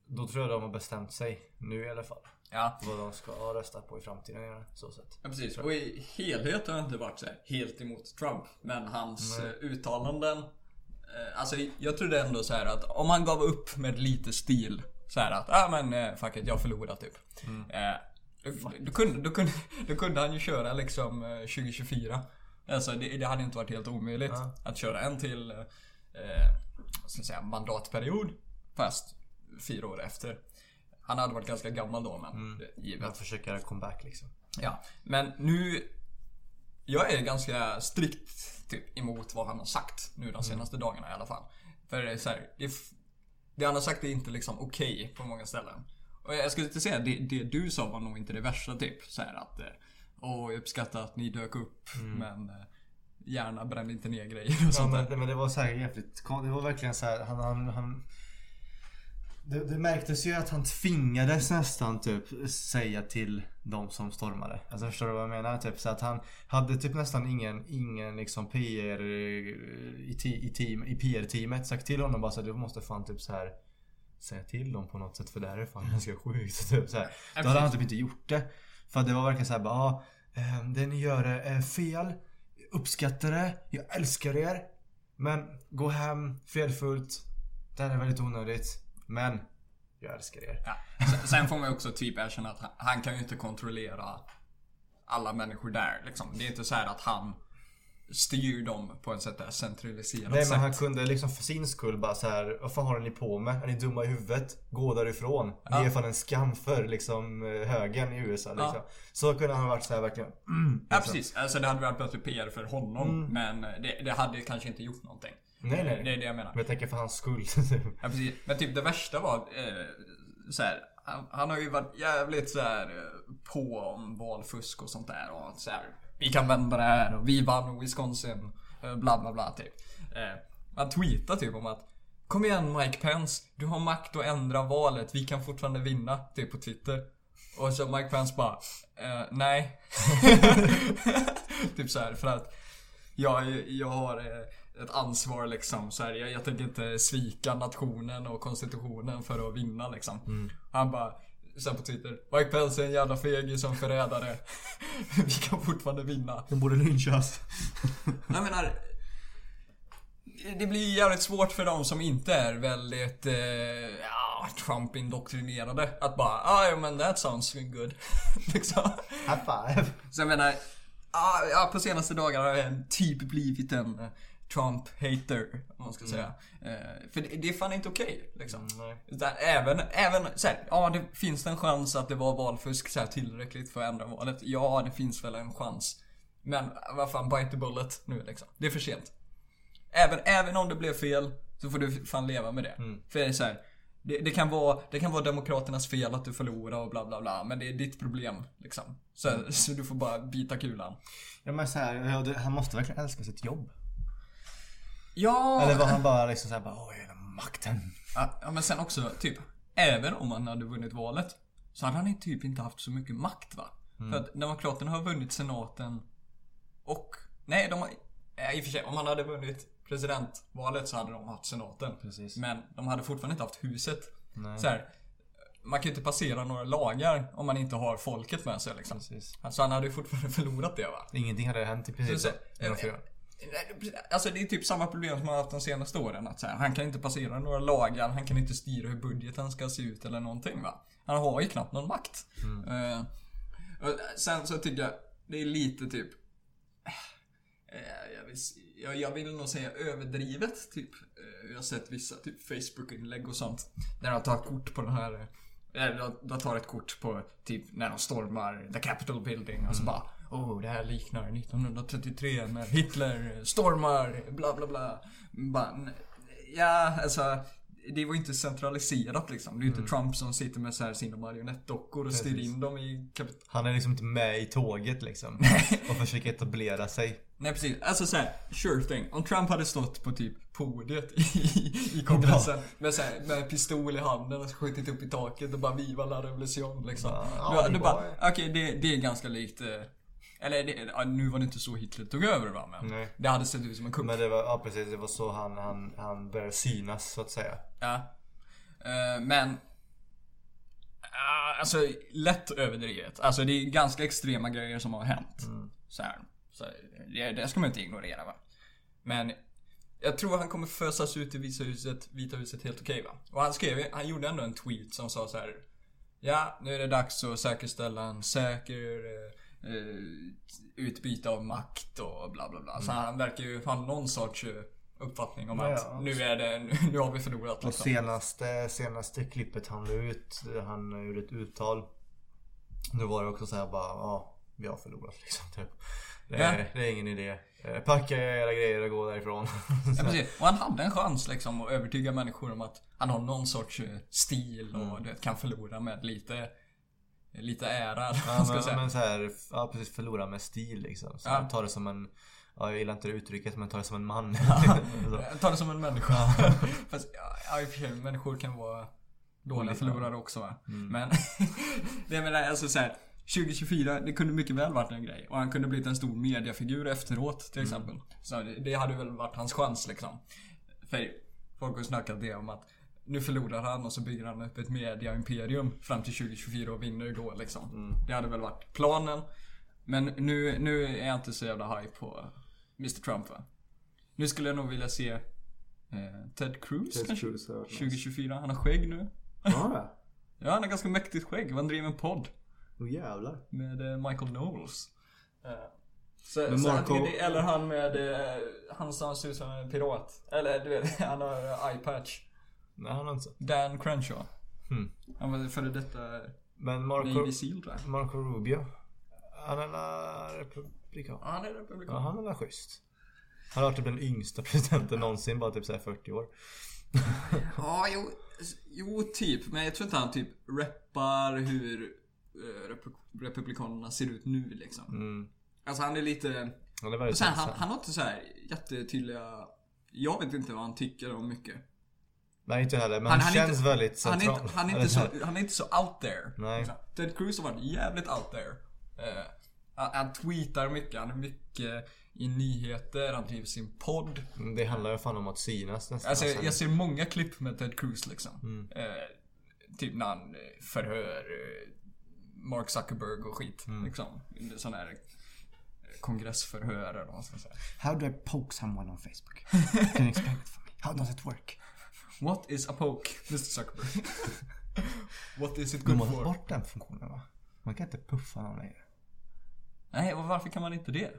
Då tror jag de har bestämt sig. Nu i alla fall. Ja, Vad de ska rösta på i framtiden. Så sett. ja, precis. Och i helhet har jag inte varit så här helt emot Trump. Men hans Nej. eh, uttalanden... eh, Alltså, jag trodde ändå så här att om han gav upp med lite stil. Så här att, ja ah, men eh, fuck it, jag förlorar typ. Eh, då, då, kunde, då, kunde, då kunde han ju köra liksom eh, 2024. Alltså det, det hade inte varit helt omöjligt Ja. att köra en till eh, ska säga, mandatperiod. Fast fyra år efter. Han hade varit ganska gammal då men det- givet. Man försöker göra comeback liksom. Ja, men nu... Jag är ganska strikt typ, emot vad han har sagt nu de senaste dagarna i alla fall. För det är så här, det, det han har sagt är inte liksom okej på många ställen. Och jag skulle inte säga, det, det du sa var nog inte det värsta typ. Så här att... eh, Åh, jag uppskattar att ni dök upp, men... eh, Gärna bränn inte ner grejer och Ja, sånt där. men, men det var så här jävligt Det var verkligen så här, han, han, han det, det märktes ju att han tvingades nästan typ säga till de som stormade. Alltså förstår du vad jag menar? Typ så att han hade typ nästan ingen, ingen liksom PR i, i, team, i PR-teamet sagt till honom bara så att du måste fan typ så här säga till dem på något sätt för det här är fan ganska sjukt. Typ så här. Då hade han typ inte gjort det. För det var verkligen så här bara, ah, eh, det ni gör är fel. Uppskattar det. Jag älskar er. Men gå hem fredfullt. Det här är väldigt onödigt. Men jag älskar er. Ja. Sen- får man ju också typ erkänna att han, kan ju inte kontrollera alla människor där liksom. Det är inte så här att han styr dem på ett sätt där centraliserat Nej sätt. men han kunde liksom för sin skull bara så här. Vad fan håller ni på med? Är ni dumma i huvudet? Gå därifrån. Ja. Ni är fan en skam för liksom eh, högern i USA liksom. Ja. Så kunde han ha varit så här verkligen. Mm, Ja liksom. precis, alltså det hade varit bättre PR för honom men det, det hade kanske inte gjort någonting. Nej nej. Det är det jag menar. Men jag tänker för hans skull. Ja, precis. Men typ det värsta var eh, så här, han, han har ju varit jävligt så här eh, på om valfusk och sånt där och så här. Vi kan vända det här och vi vann Wisconsin. eh, Bla bla bla typ. Eh, han tweetar typ om att Kom igen Mike Pence, du har makt att ändra valet, vi kan fortfarande vinna. Typ på Twitter. Och så Mike Pence bara, eh, nej. typ så här för att jag, jag har eh, ett ansvar liksom. Så här, jag, jag tänker inte svika nationen och konstitutionen för att vinna liksom. Han bara, sen på Twitter. Mike Pence är en jävla fegis som förrädare. Vi kan fortfarande vinna. De borde lynchas. Jag menar. Det blir jävligt svårt för de som inte är väldigt eh, ja, Trump-indoktrinerade. Att bara, ah, ja men that sounds good. liksom. High five. Så jag menar, ja, ja, på senaste dagarna har jag typ blivit en Trump-hater, om man ska säga. Eh, för det, det är fan inte okej, liksom. nej. Utan även, även så här, ja det finns det en chans att det var valfusk så här, tillräckligt för att ändra valet? Ja, det finns väl en chans. Men vad fan, bite the bullet nu liksom. Det är för sent. Även, även om det blev fel, så får du fan leva med det. För det är så här, det, det, kan vara, det kan vara demokraternas fel att du förlorar och bla bla bla. Men det är ditt problem, liksom. Så, så du får bara bita kulan. Ja men så här, han måste verkligen älska sitt jobb. Ja! Eller var han bara liksom såhär bara, åh hela makten. Ja, men sen också, typ. Även om han hade vunnit valet. Så hade han typ inte haft så mycket makt va? För att Demokraterna har vunnit senaten och... Nej, de har... I och för sig, om han hade vunnit presidentvalet så hade de haft senaten. Precis. Men de hade fortfarande inte haft huset. Nej. Så här, man kan ju inte passera några lagar om man inte har folket med sig liksom. Precis. Så han hade ju fortfarande förlorat det va. Ingenting hade hänt i Så, princip. så, fyra. Alltså det är typ samma problem som han har haft de senaste åren. Att så här, han kan inte passera några lagar, han kan inte styra hur budgeten ska se ut eller någonting va. Han har ju knappt någon makt. Eh, och sen så tycker jag det är lite typ... eh, jag, vill, jag, jag vill nog säga överdrivet typ. Eh, jag har sett vissa typ Facebook-inlägg och sånt. Där de tar kort på den här... De, tar ett kort på typ när de stormar the Capitol building och så bara Oh, det här liknar 1933 när Hitler stormar bla bla bla. Bara, ja, alltså. Det var ju inte centraliserat liksom. Det är ju inte Trump som sitter med så här sina marionettdockor och styr in dem i kapit- Han är liksom inte med i tåget liksom. och försöker etablera sig. Nej precis, alltså såhär, sure thing. Om Trump hade stått på typ podiet i, i kongressen med, så här, med pistol i handen och skjutit upp i taket och bara Viva la revolution liksom. Ja, det du bara, okej det, det är ganska likt eh, eller det, ja, nu var det inte så Hitler tog över va men Nej. det hade sett ut som en kupp. Men det var, ja precis, det var så han, han, han började synas så att säga. Ja. Eh, men... ah, alltså, lätt överdrivet. Alltså det är ganska extrema grejer som har hänt. Så här. Så det, det ska man inte ignorera va. Men jag tror han kommer fösas ut i Vita huset, Vita huset helt okej va. Och han skrev, han gjorde ändå en tweet som sa så här. Ja, nu är det dags att säkerställa en säker eh, utbyte av makt och bla bla bla. Så han verkar ju ha någon sorts eh, uppfattning om Ja, att nu är det, nu har vi förlorat Och liksom. senaste, senaste klippet han la ut, han gjorde ett uttal. Då var det också så här bara, ja, vi har förlorat liksom. Typ. Det, är, Ja. det är ingen idé. Eh, Packa era grejer och gå därifrån. Ja, precis. Och han hade en chans liksom att övertyga människor om att han har någon sorts eh, stil och Mm. kan förlora med lite Lite ära Ja, men, säga. men så här, ja precis förlora med stil liksom. Så Ja. Ta det som en, ja, jag gillar inte det uttrycket men ta det som en man. Jag tar det som en människa. Fast ja, ja, i och för sig, människor kan vara dåliga förlorare också va. Mm. Men det jag menar alltså så här, 2024, det kunde mycket väl varit en grej. Och han kunde blivit en stor mediafigur efteråt till Mm. exempel. Så det, det hade väl varit hans chans liksom. För folk har snackat det om att nu förlorar han och så bygger han upp ett media-imperium fram till 2024 och vinner då liksom. Mm. Det hade väl varit planen. Men nu, nu är jag inte så jävla high på Mr Trump va. Nu skulle jag nog vilja se eh, Ted Cruz kanske? 2024. Han har skägg nu. Ja, Ja, han har ganska mäktigt skägg. Han driver en podd oh, jävlar. med eh, Michael Knowles. Eh, Så, så Marco- tycker det, eller han med, eh, han som ser ut som en pirat. Eller du vet, han har eye-patch. Nej, han har inte. Dan Crenshaw. Hmm. Han var före detta Men Marco, Navy Seal tror jag. Marco Rubio. Han är la republikan. Ja, han är Ja, republikan. han är la schysst. Han har varit typ den yngsta presidenten någonsin, bara typ såhär 40 år. Ja, jo, jo, typ. Men jag tror inte han typ reppar hur eh, repu- republikanerna ser ut nu liksom. Mm. Alltså han är lite... Väldigt Och sen, han, han har inte så här jättetydliga... Jag vet inte vad han tycker om mycket. Nej inte heller, men Han- han, känns inte- väldigt Han är, central. inte, han, är inte så, han är inte så out there. Nej. Liksom. Ted Cruz har varit jävligt out there. Eh, han, han tweetar mycket, han är mycket i nyheter, han driver sin podd. Mm, Det handlar ju fan om att synas nästan. Alltså, jag ser många klipp med Ted Cruz liksom. Mm. Eh, typ när han eh, förhör eh, Mark Zuckerberg och skit. Mm. Liksom. Sån här kongressförhör eller vad man ska säga. How do I poke someone on Facebook? Can you explain it for me? How does it work? What is a poke, Mr Zuckerberg? What is it De good har tagit for? bort den funktionen va? Man kan inte puffa någon längre. Nej, och varför kan man inte det?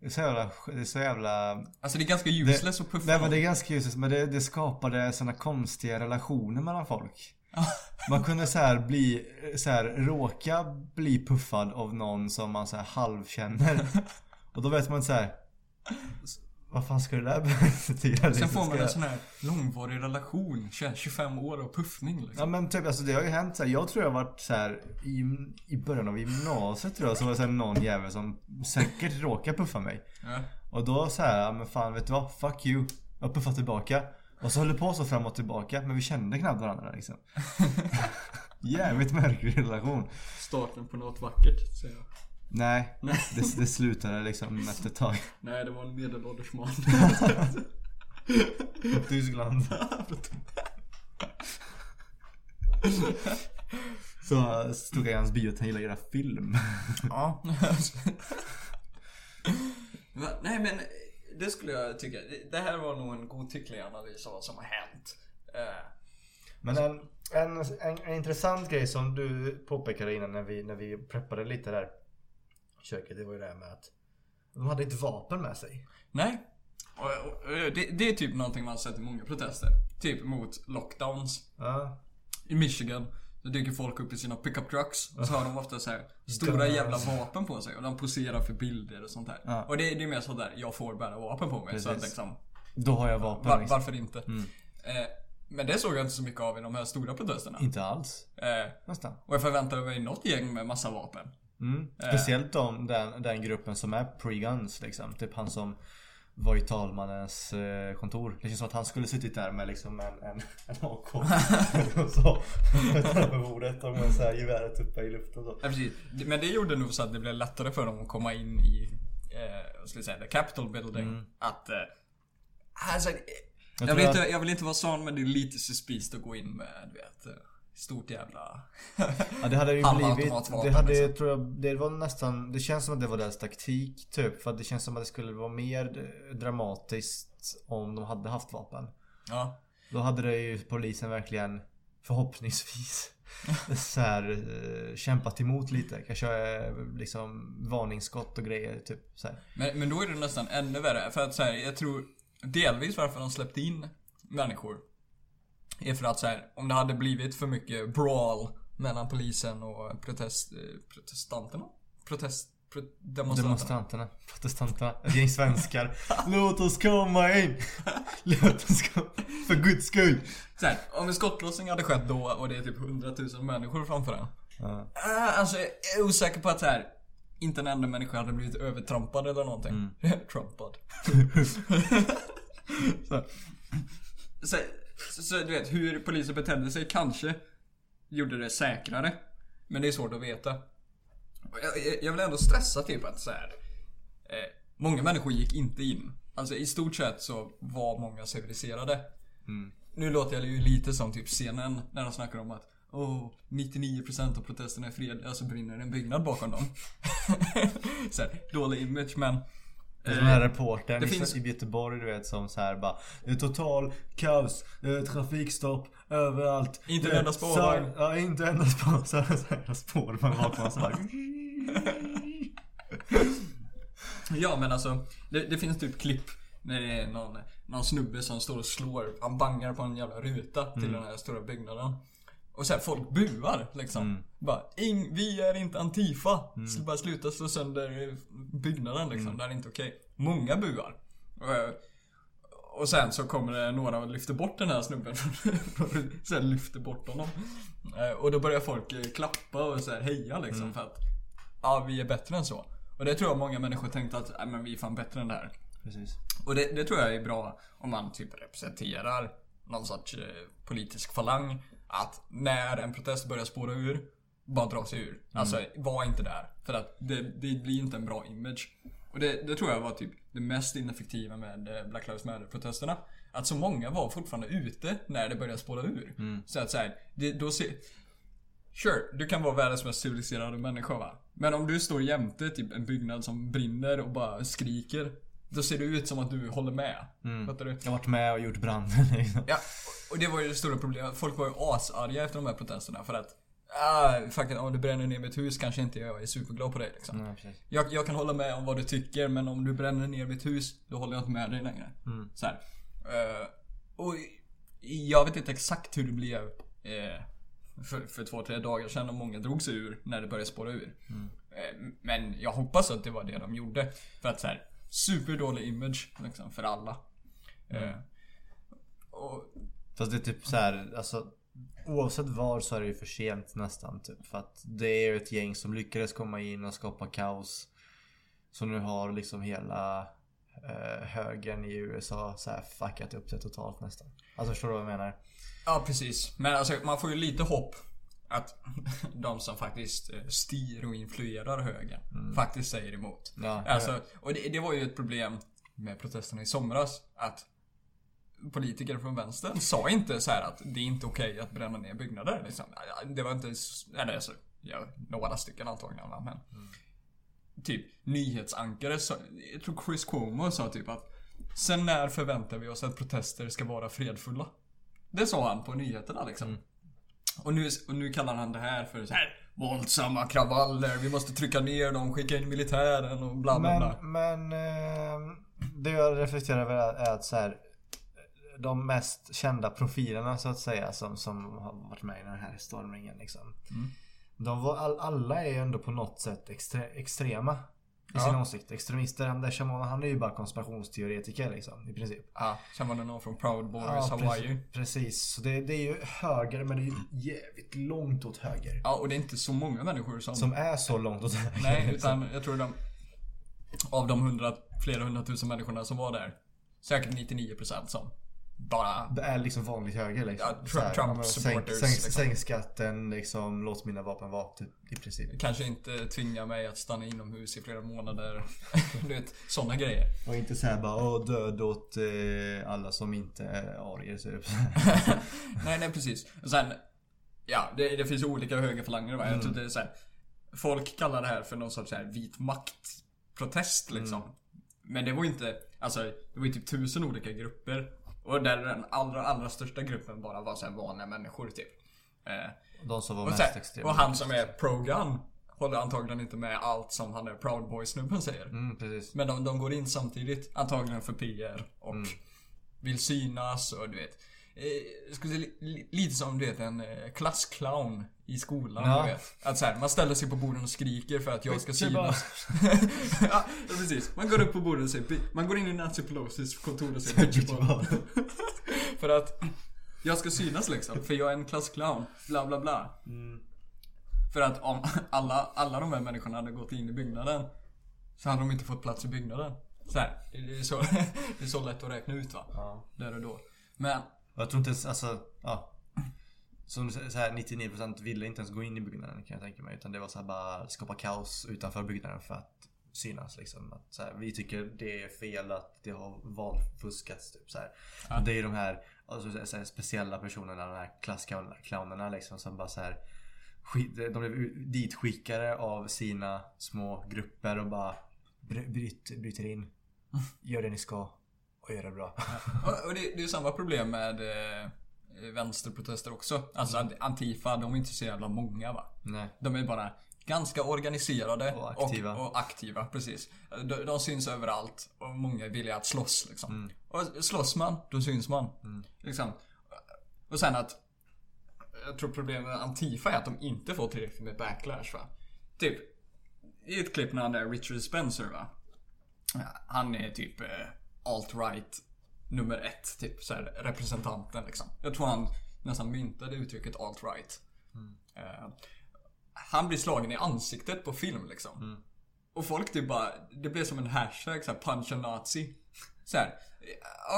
Det är så jävla... Det är så jävla... Alltså det är ganska useless att puffa Nej men det är ganska useless, men det, det skapade såna konstiga relationer mellan folk. Man kunde så här bli, så här, råka bli puffad av någon som man så här halvkänner. Och då vet man så här. Vad fan ska det där betyda? Sen liksom? får man en sån här långvarig relation, 20 25 år av puffning liksom. Ja men typ alltså det har ju hänt så här, Jag tror jag har varit så här i, i början av gymnasiet tror jag så var det så här, någon jävel som säkert råkade puffa mig. Ja. Och då så här, ja, men fan vet du vad? Fuck you. Jag puffar tillbaka. Och så höll det på så fram och tillbaka men vi kände knappt varandra liksom. Jävligt märklig relation. Starten på något vackert, säger jag. Nej, det, det slutade liksom efter ett tag. Nej, det var en medelålders man. Tyskland. Så stod jag i hans bio att han gillar att göra film. ja. Nej men det skulle jag tycka. Det- här var nog en godtycklig analys av vad som har hänt. Eh, Men en, en, en, en intressant grej som du påpekade innan när vi, när vi preppade lite där köket. Det var ju det här med att de hade ett vapen med sig. nej. Och, och, det, det är typ någonting man har sett i många protester. Typ mot lockdowns. Ja. I Michigan. Då dyker folk upp i sina pickup trucks och så har de ofta så här stora jävla vapen på sig och de poserar för bilder och sånt där. Ja. Och det, det är mer sådär, jag får bära vapen på mig. Så att Precis. liksom, Då har jag vapen. var, varför inte? Eh, men det såg jag inte så mycket av i de här stora protesterna. Inte alls. Eh, Nästan. och jag förväntade mig något gäng med massa vapen. Mm. Speciellt de, den, den gruppen som är pre-guns liksom. Typ han som var i talmannens eh, kontor. Det känns som att han skulle suttit där med liksom en, en, en AK. och så. Över bordet och med så här geväret uppe i luften och så. Ja, precis. Men det gjorde nog så att det blev lättare för dem att komma in i, eh, ska jag säga, the Capitol building. Att, eh, alltså, eh, jag, tror vill inte, jag vill inte vara sån men det är lite suspist att gå in med, du vet, eh, stort jävla... Ja det hade ju blivit, det hade liksom. tror jag, det var nästan, det känns som att det var deras taktik typ. För det känns som att det skulle vara mer dramatiskt om de hade haft vapen. ja. Då hade det ju polisen verkligen förhoppningsvis så här, eh, kämpat emot lite. Kanske eh, liksom varningsskott och grejer typ så här. Men, men då är det nästan ännu värre. För att så här, jag tror delvis varför de släppte in människor är för att så här, om det hade blivit för mycket brawl mellan polisen och protest, eh, protestanterna? Protest, pro, demonstranterna. Demonstranterna, protestanterna, ett gäng svenskar. Låt oss komma in! Låt oss komma För guds skull! Så här, om en skottlossning hade skett då och det är typ 100 000 människor framför den. Ja. Ah, alltså jag är osäker på att så här, inte en enda människa hade blivit övertrampad eller någonting. Trampad. så, så, så, så du vet, hur polisen betedde sig kanske gjorde det säkrare. Men det är svårt att veta. Jag, jag- vill ändå stressa typ att så här, eh, Många människor gick inte in. Alltså i stort sett så var många civiliserade. Nu låter jag ju lite som typ CNN när de snackar om att Åh, 99% av protesterna är fredliga så brinner en byggnad bakom dem. så här, dålig image men Det den här reportern det i, finns- i Göteborg du vet som så här bara total kaos, trafikstopp överallt Inte en enda spårvagn. Ja, inte en enda spår, så här, spårvagn bakom här. Ja men alltså, det, det finns typ klipp när det är någon, någon snubbe som står och slår, han bangar på en jävla ruta till den här stora byggnaden. Och så här, folk buar liksom. Bara, Ing, vi är inte Antifa. Så bara sluta slå sönder byggnaden liksom. Det här är inte okej. Många buar. Och, eh, och sen så kommer det några och lyfter bort den här snubben. sen lyfter bort honom. Eh, Och då börjar folk eh, klappa och så här heja liksom för att Ja, vi är bättre än så. Och det tror jag många människor tänkte att, nej men vi är fan bättre än det här. Precis. Och det, det tror jag är bra om man typ representerar någon sorts eh, politisk falang. Att när en protest börjar spåra ur, bara dra sig ur. Alltså, var inte där. För att det, det blir inte en bra image. Och det, det tror jag var typ det mest ineffektiva med eh, Black Lives Matter-protesterna. Att så många var fortfarande ute när det började spåra ur. Så att det, då ser... Sure, du kan vara världens mest civiliserade människa va? Men om du står jämte typ en byggnad som brinner och bara skriker. Då ser det ut som att du håller med. Fattar du? Jag har varit med och gjort branden liksom. Ja, och- det var ju det stora problemet. Folk var ju asarga efter de här protesterna för att Ah, faktiskt om du bränner ner mitt hus kanske inte jag är superglad på dig liksom. Nej. Jag, jag kan hålla med om vad du tycker men om du bränner ner mitt hus då håller jag inte med dig längre. Så här. Eh, och jag vet inte exakt hur det blev eh, för, för två, tre dagar sedan och många drog sig ur när det började spåra ur. Eh, men jag hoppas att det var det de gjorde. För att så här, superdålig image liksom, för alla. Eh, och Fast det är typ så här, alltså Oavsett var så är det ju för sent nästan typ. För att det är ju ett gäng som lyckades komma in och skapa kaos. Så nu har liksom hela eh, högern i USA så här fuckat upp det totalt nästan. Alltså förstår du vad jag menar? Ja, precis. Men alltså, man får ju lite hopp att de som faktiskt eh, styr och influerar högern faktiskt säger emot. Ja, Alltså, och det, det var ju ett problem med protesterna i somras. Att politiker från vänstern sa inte så här att det är inte okej att bränna ner byggnader. Liksom. Det var inte... Eller alltså, ja, några stycken antagligen men. Typ nyhetsankare sa, Jag tror Chris Cuomo sa typ att Sen när förväntar vi oss att protester ska vara fredfulla? Det sa han på nyheterna liksom. Och, nu, och nu kallar han det här för så här våldsamma kravaller, vi måste trycka ner dem, skicka in militären och bla bla bla. Men, men eh, det jag reflekterar över är att så här, de mest kända profilerna så att säga som, som har varit med i den här stormningen liksom. De var, all, alla är ju ändå på något sätt extre, extrema i sin Ja. åsikt. Extremister. Han, där Shaman, han är ju bara konspirationsteoretiker liksom i princip. Ja, det någon från Proud Boys Ja, Hawaii. Precis. precis. Så det, det är ju höger men det är ju jävligt långt åt höger. Ja, och det är inte så många människor som... Som är så långt åt höger. nej, liksom. utan jag tror de... Av de hundra, flera hundratusen människorna som var där. Säkert 99% som bara... Det är liksom vanligt höger liksom. Ja, Trump- Trump men sänk, supporters, sänk, liksom. sänk skatten liksom. Låt mina vapen vara typ, i princip. Kanske inte tvinga mig att stanna inomhus i flera månader. du vet, sådana grejer. Och inte säga bara åh död åt eh, alla som inte är arier typ. nej, nej precis. Och sen... Ja, det, det finns olika högerfalanger va. Jag Mm. tror det är så här, Folk kallar det här för någon sorts så här vit maktprotest liksom. Mm. Men det var ju inte... Alltså, det var ju typ tusen olika grupper. Och där den allra, allra största gruppen bara var så här vanliga människor typ. Eh, De som var och, mest här, extrema. och han som är pro-gun håller antagligen inte med allt som han är Proud Boy-snubben säger. Mm. Men de, de går in samtidigt, antagligen för PR och Mm. vill synas och du vet. Eh, skulle säga, li, li, lite som du vet en eh, klassclown i skolan. Ja. Du vet. Att så här, man ställer sig på borden och skriker för att jag ska bara- synas. ja, precis. Man går upp på bordet och säger, man går in i Nancy Pelosis kontor och säger bitchball. för att jag ska synas liksom, för jag är en klassclown. Bla bla bla. För att om alla, alla de här människorna hade gått in i byggnaden så hade de inte fått plats i byggnaden. Så här, det, är så, det är så lätt att räkna ut va? Ja. Där och då. Men, jag tror inte alltså, ja. Som så här, 99% ville inte ens gå in i byggnaden kan jag tänka mig. Utan det var så här bara skapa kaos utanför byggnaden för att synas liksom. Att, så här, vi tycker det är fel att det har valfuskats typ så här. Ja. Det är de här, alltså, så här speciella personerna, de här klassclownerna liksom som bara så här De blev ditskickade av sina små grupper och bara bry- bryt, bryter in. Gör det ni ska och gör det bra. och, och det, det är samma problem med eh, vänsterprotester också. Alltså Antifa, de är inte så jävla många va? Nej. De är bara ganska organiserade Och aktiva. Och, och aktiva, precis. De, de syns överallt och många är villiga att slåss liksom. Mm. Och slåss man, då syns man. Liksom. Och sen att jag tror problemet med Antifa är att de inte får tillräckligt med backlash va. Typ i ett klipp när han är Richard Spencer va. Han är typ eh, alt-right nummer ett, typ så här, representanten liksom. Jag tror han nästan myntade uttrycket alt-right. Eh, han blir slagen i ansiktet på film liksom. Och folk typ bara, det blev som en hashtag såhär, punch a nazi. Såhär,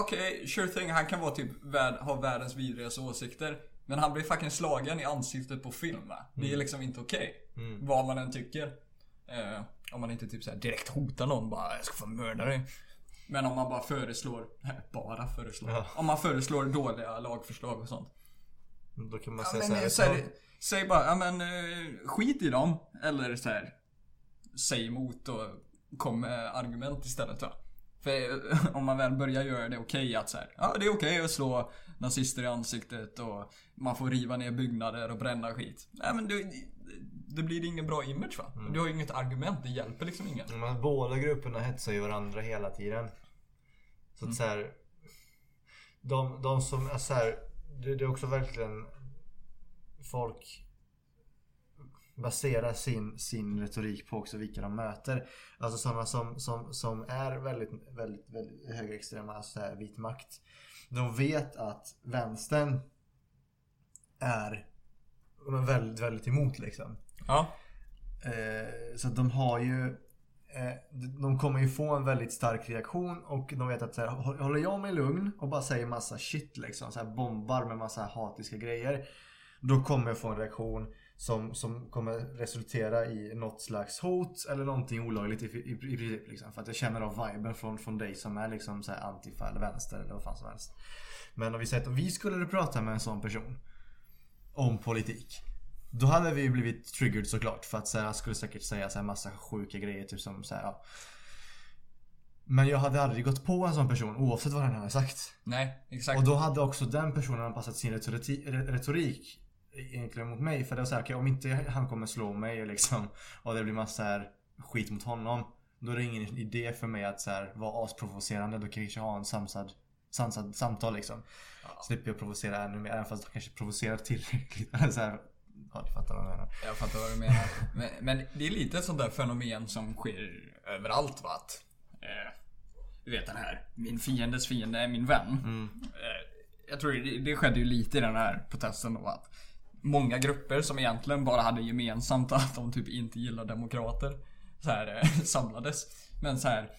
okej, sure thing, han kan vara typ, värld, ha världens vidrigaste åsikter. Men han blir fucking slagen i ansiktet på film va? Det är liksom inte okej. Vad man än tycker. Eh, om man inte typ såhär direkt hotar någon bara, jag ska få mörda dig. Men om man bara föreslår, bara föreslår. Ja. Om man föreslår dåliga lagförslag och sånt. Då kan man Ja, säga men, så här, här, säg bara, ja men eh, skit i dem. Eller så här, säg emot och kom med argument istället va. För eh, om man väl börjar göra det okej att så här, ja det är okej att slå nazister i ansiktet och man får riva ner byggnader och bränna skit. Nej men det, det blir ingen bra image va. Du har ju inget argument, det hjälper liksom ingen. Men båda grupperna hetsar ju varandra hela tiden. Så att så här, de, de som är så här, det, det är också verkligen folk baserar sin, sin retorik på också vilka de möter. Alltså sådana som, som, som är väldigt, väldigt, väldigt högerextrema, alltså så här, vit makt. De vet att vänstern är väldigt, väldigt emot liksom. Ja. Eh, så de har ju eh, De kommer ju få en väldigt stark reaktion och de vet att så här, hå- håller jag mig lugn och bara säger massa shit liksom. Så här, bombar med massa hatiska grejer. Då kommer jag få en reaktion som, som kommer resultera i något slags hot eller någonting olagligt i, i, i princip. Liksom. För att jag känner av viben från, från dig som är liksom så här antifa eller vänster eller vad fan som helst. Men om vi säger att om vi skulle prata med en sån person om politik. Då hade vi blivit triggered såklart. För att så här, jag skulle säkert säga så här massa sjuka grejer. Typ som så här, ja. Men jag hade aldrig gått på en sån person oavsett vad den hade sagt. Nej, exakt. Och då hade också den personen anpassat sin retorik, retorik egentligen mot mig. För det var såhär, okay, om inte han kommer slå mig liksom och det blir massa här skit mot honom. Då är det ingen idé för mig att så här, vara asprovocerande. Då kan vi kanske ha en samsad, sansad samtal liksom. Ja. Slipper jag provocera ännu mer. Även fast jag kanske provocerar tillräckligt. så här, ja, du fattar vad jag menar. Jag fattar vad du menar. Men, men det är lite ett sånt där fenomen som sker överallt va? Att, eh, du vet den här, min fiendes fiende är min vän. Eh, jag tror det, det skedde ju lite i den här protesten då att många grupper som egentligen bara hade gemensamt att de typ inte gillar demokrater så här, eh, samlades. Men så här.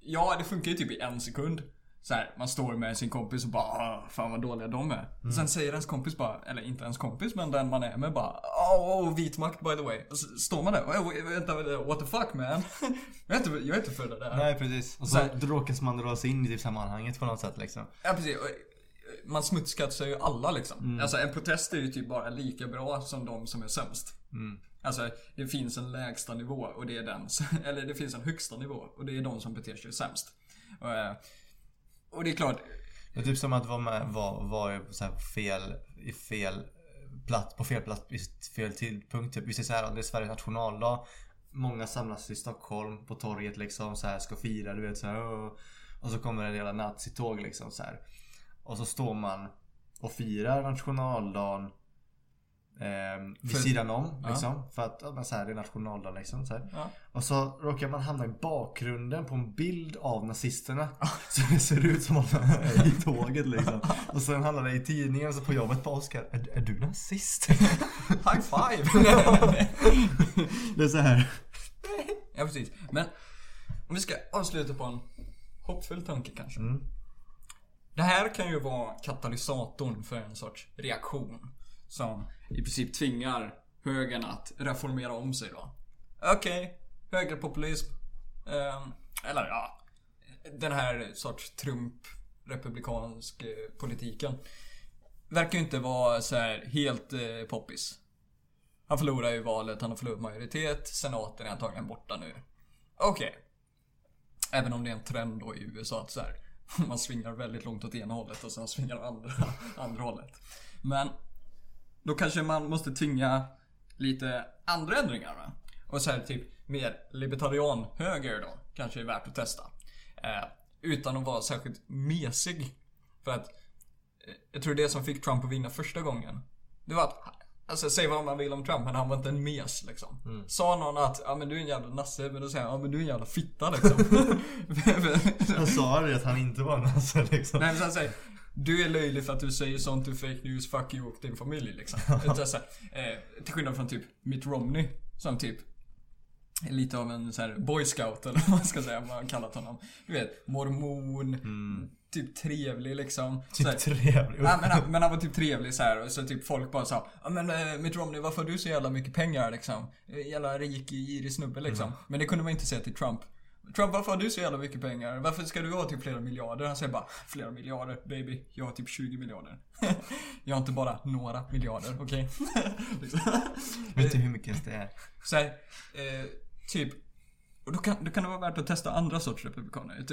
Ja, det funkar ju typ i en sekund. Så här, man står med sin kompis och bara "Ah, Fan vad dåliga de är. Sen säger ens kompis bara, eller inte ens kompis men den man är med bara Åh, oh, vit makt by the way. Och så står man där och "Oh, vänta, what the fuck man. jag, är inte, jag är inte för det där. Nej precis. Och så Så här- man dra sig in i typ sammanhanget på något sätt liksom. Ja precis. Eh, Man smutskastar ju alla liksom. Alltså en protest är ju typ bara lika bra som de som är sämst. Alltså det finns en lägsta nivå och det är den, eller det finns en högsta nivå och det är de som beter sig sämst. Och, eh, och det är klart, Det är typ som att vara med, vara, vara så här fel, i fel plats, på fel plats vid fel tidpunkt. Typ. Vi säger så här, det är Sveriges nationaldag. Många samlas i Stockholm på torget liksom så här ska fira, du vet så här. Och så kommer en jävla nazitåg liksom så här. Och så står man och firar nationaldagen eh, vid För- sidan om Ja. liksom. För att ja, men så här, det är nationaldagen liksom. Så. Ja. Och så råkar man hamna i bakgrunden på en bild av nazisterna. Så det ser ut som att man är i tåget liksom. Och sen handlar det i tidningen så på jobbet på Oskar. Är, är du nazist? high five! Det är så här. ja precis. Men om vi ska avsluta på en hoppfull tanke kanske. Det här kan ju vara katalysatorn för en sorts reaktion. Som i princip tvingar högern att reformera om sig då. Okej, högerpopulism. Eh, eller ja, den här sorts Trump-republikansk eh, politiken. Verkar ju inte vara så här helt eh, poppis. Han förlorar ju valet, han har förlorat majoritet, senaten är antagligen borta nu. Okej. Även om det är en trend då i USA att så här, man svingar väldigt långt åt ena hållet och sen svingar andra, andra hållet. Men då kanske man måste tvinga lite andra ändringar va? Och så här typ mer libertarian höger då, kanske är värt att testa. Eh, utan att vara särskilt mesig. För att eh, jag tror det som fick Trump att vinna första gången. Det var att, alltså säg vad man vill om Trump men han var inte en mes liksom. Sa någon att, ja men du är en jävla nasse, men då säger han, ja men du är en jävla fitta liksom. Jag sa det att han inte var nasse liksom. Nej men han säger du är löjlig för att du säger sånt, du fake news, fuck you och din familj liksom. Utan så här, eh, till skillnad från typ Mitt Romney som typ är lite av en så här boy scout eller vad man ska säga, vad man kallat honom. Du vet, mormon, typ trevlig liksom. Typ trevlig. Ja, men, han, men han var typ trevlig så här och så typ folk bara sa Ja men eh, Mitt Romney varför har du så jävla mycket pengar liksom? Eh, Jävla rik, girig snubbe liksom. Men det kunde man inte säga till Trump. Trump varför har du så jävla mycket pengar? Varför ska du ha typ flera miljarder? Han säger bara Flera miljarder baby, jag har typ 20 miljarder. jag har inte bara några miljarder, okej? liksom. Vet du hur mycket det är? Så här, eh, typ och då kan, då kan det vara värt att testa andra sorts republikaner.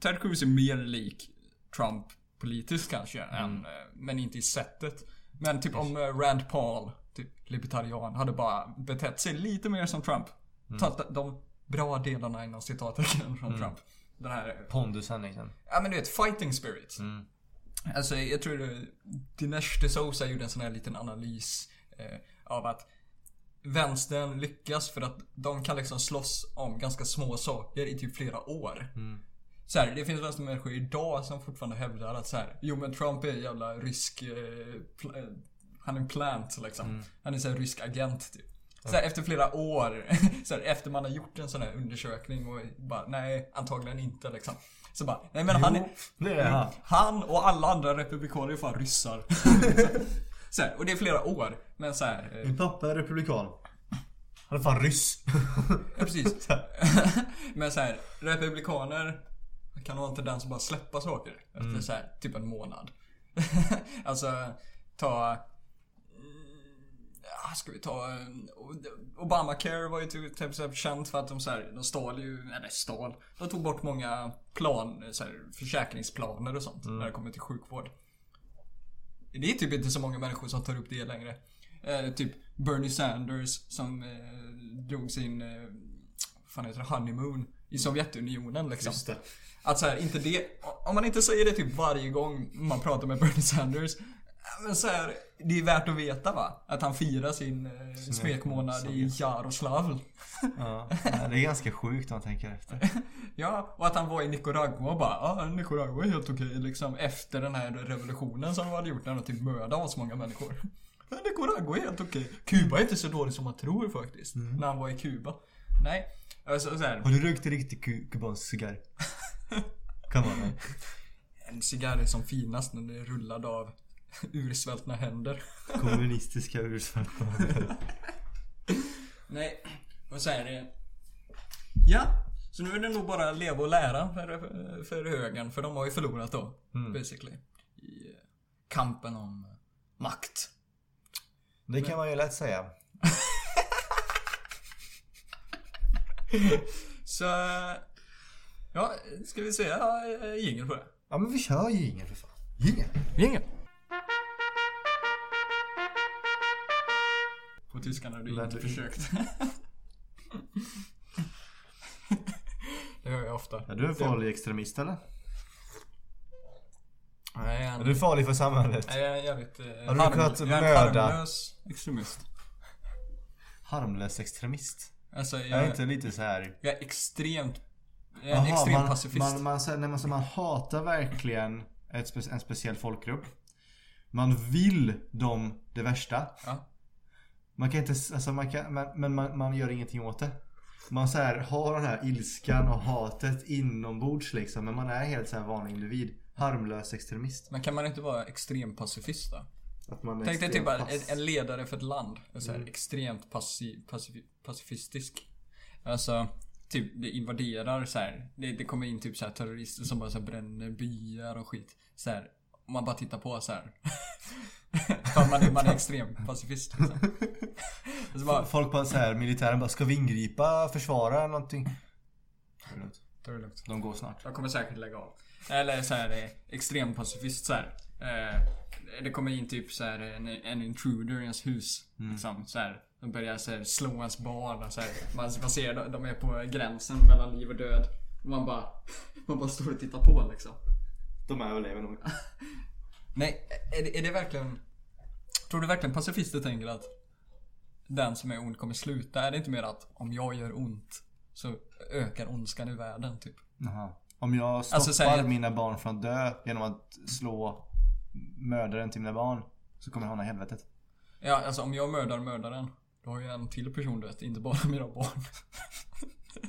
Ted Cruz är mer lik Trump politiskt kanske, än, eh, men inte i sättet. Men typ om eh, Rand Paul, typ libertarian, hade bara betett sig lite mer som Trump. Tagit de bra delarna inom citattecken från Trump. Den här, eh, Pondusen liksom. ja men du vet, fighting spirit. Alltså jag tror det, Dinesh D'Souza gjorde en sån här liten analys eh, av att vänstern lyckas för att de kan liksom slåss om ganska små saker i typ flera år. Så här, det finns vänstermänniskor idag som fortfarande hävdar att så här, jo men Trump är en jävla rysk, eh, eh, han är en plant liksom. Han är så här rysk agent typ. Så här, efter flera år, så efter man har gjort en sån här undersökning och bara, nej antagligen inte liksom. Så bara, nej men han är, Det är han. han och alla andra republikaner är fan ryssar. Så och det är flera år. Men så här, eh, Min pappa är republikan. Han är fan ryss. ja, precis. men så här, republikaner kan ha en tendens att bara släppa saker efter så här, typ en månad. alltså, ta... Ja, ska vi ta... eh, Obamacare var ju typ, typ här känt för att de så här, de stal ju, eller stal. De tog bort många plan, så här, försäkringsplaner och sånt när det kommer till sjukvård. Det är typ inte så många människor som tar upp det längre. Eh, typ Bernie Sanders som eh, drog sin, eh, fan heter det, honeymoon i Sovjetunionen liksom. Just det. Att så här, inte det, om man inte säger det typ varje gång man pratar med Bernie Sanders. Men så här, det är värt att veta va? Att han firar sin eh, smekmånad i Jaroslavl. Ja, det är ganska sjukt om man tänker efter. Ja, och att han var i Nicaragua och bara ja, Nicaragua är helt okej liksom efter den här revolutionen som de hade gjort när de typ mördade så många människor. Nicaragua är helt okej. Kuba är inte så dåligt som man tror faktiskt. När han var i Kuba. Nej. Alltså, så här, Har du rökt en riktig ku- kubansk cigarr? Kan det? en cigarr är som finast när det är rullad av ursvältna händer. Kommunistiska ursvältande. Nej, vad säger det? Ja, så nu är det nog bara leva och lära för, för högern. För de har ju förlorat då, basically. I eh, kampen om makt. Det kan man ju lätt säga. Så... Ja, ska vi säga eh, jingel på det? Ja men vi kör ju ingen för fan. Jingel. Jingel! På tyskan har du inte försökt. det gör jag ofta. Är du en farlig extremist eller? Nej, Är du farlig för samhället? Nej, jag är jävligt... Eh, Har du kunnat jag är en mörda? harmlös extremist. Harmlös extremist? Alltså, jag, Jag är inte lite så här. jag är extremt... Jag är en extrem man, pacifist. Man, man, så- nej, man, man hatar verkligen ett, en speciell folkgrupp. Man vill dem det värsta. Ja. Man kan inte, alltså man kan, men, men man, man gör ingenting åt det. Man så här, har den här ilskan och hatet inombords liksom. Men man är helt så här vanlig individ. Harmlös extremist. Men kan man inte vara extrem pacifist då? Att man Tänk dig typ bara en, en ledare för ett land. Så Mm. här, Extremt paci, pacifi, pacifistisk. Alltså, typ det invaderar så här. Det, det kommer in typ så här terrorister som bara så här, bränner byar och skit. Så här, om man bara tittar på så här. För man är, man är extrem pacifist. Liksom. Bara, Folk bara så här, militären bara, ska vi ingripa, försvara någonting? Det är lugnt. det lugnt. De går snart. Jag kommer säkert lägga av. Eller så här eh, extrem pacifist så här. Eh, det kommer in typ så här en, en intruder i ens hus. Liksom, så här. De börjar så här, slå ens barn och så här. Man, man ser de, de är på gränsen mellan liv och död. Och man bara, man bara står och tittar på liksom. De överlever nog. Nej, är det, är det verkligen... Tror du verkligen pacifister tänker att den som är ond kommer sluta? Är det inte mer att om jag gör ont så ökar ondskan i världen typ? Jaha. Om jag stoppar Alltså, så här, jag- mina barn från att dö genom att slå mördaren till mina barn så kommer jag hamna i helvetet. Ja, alltså om jag mördar mördaren då har ju en till person dött, inte bara mina barn.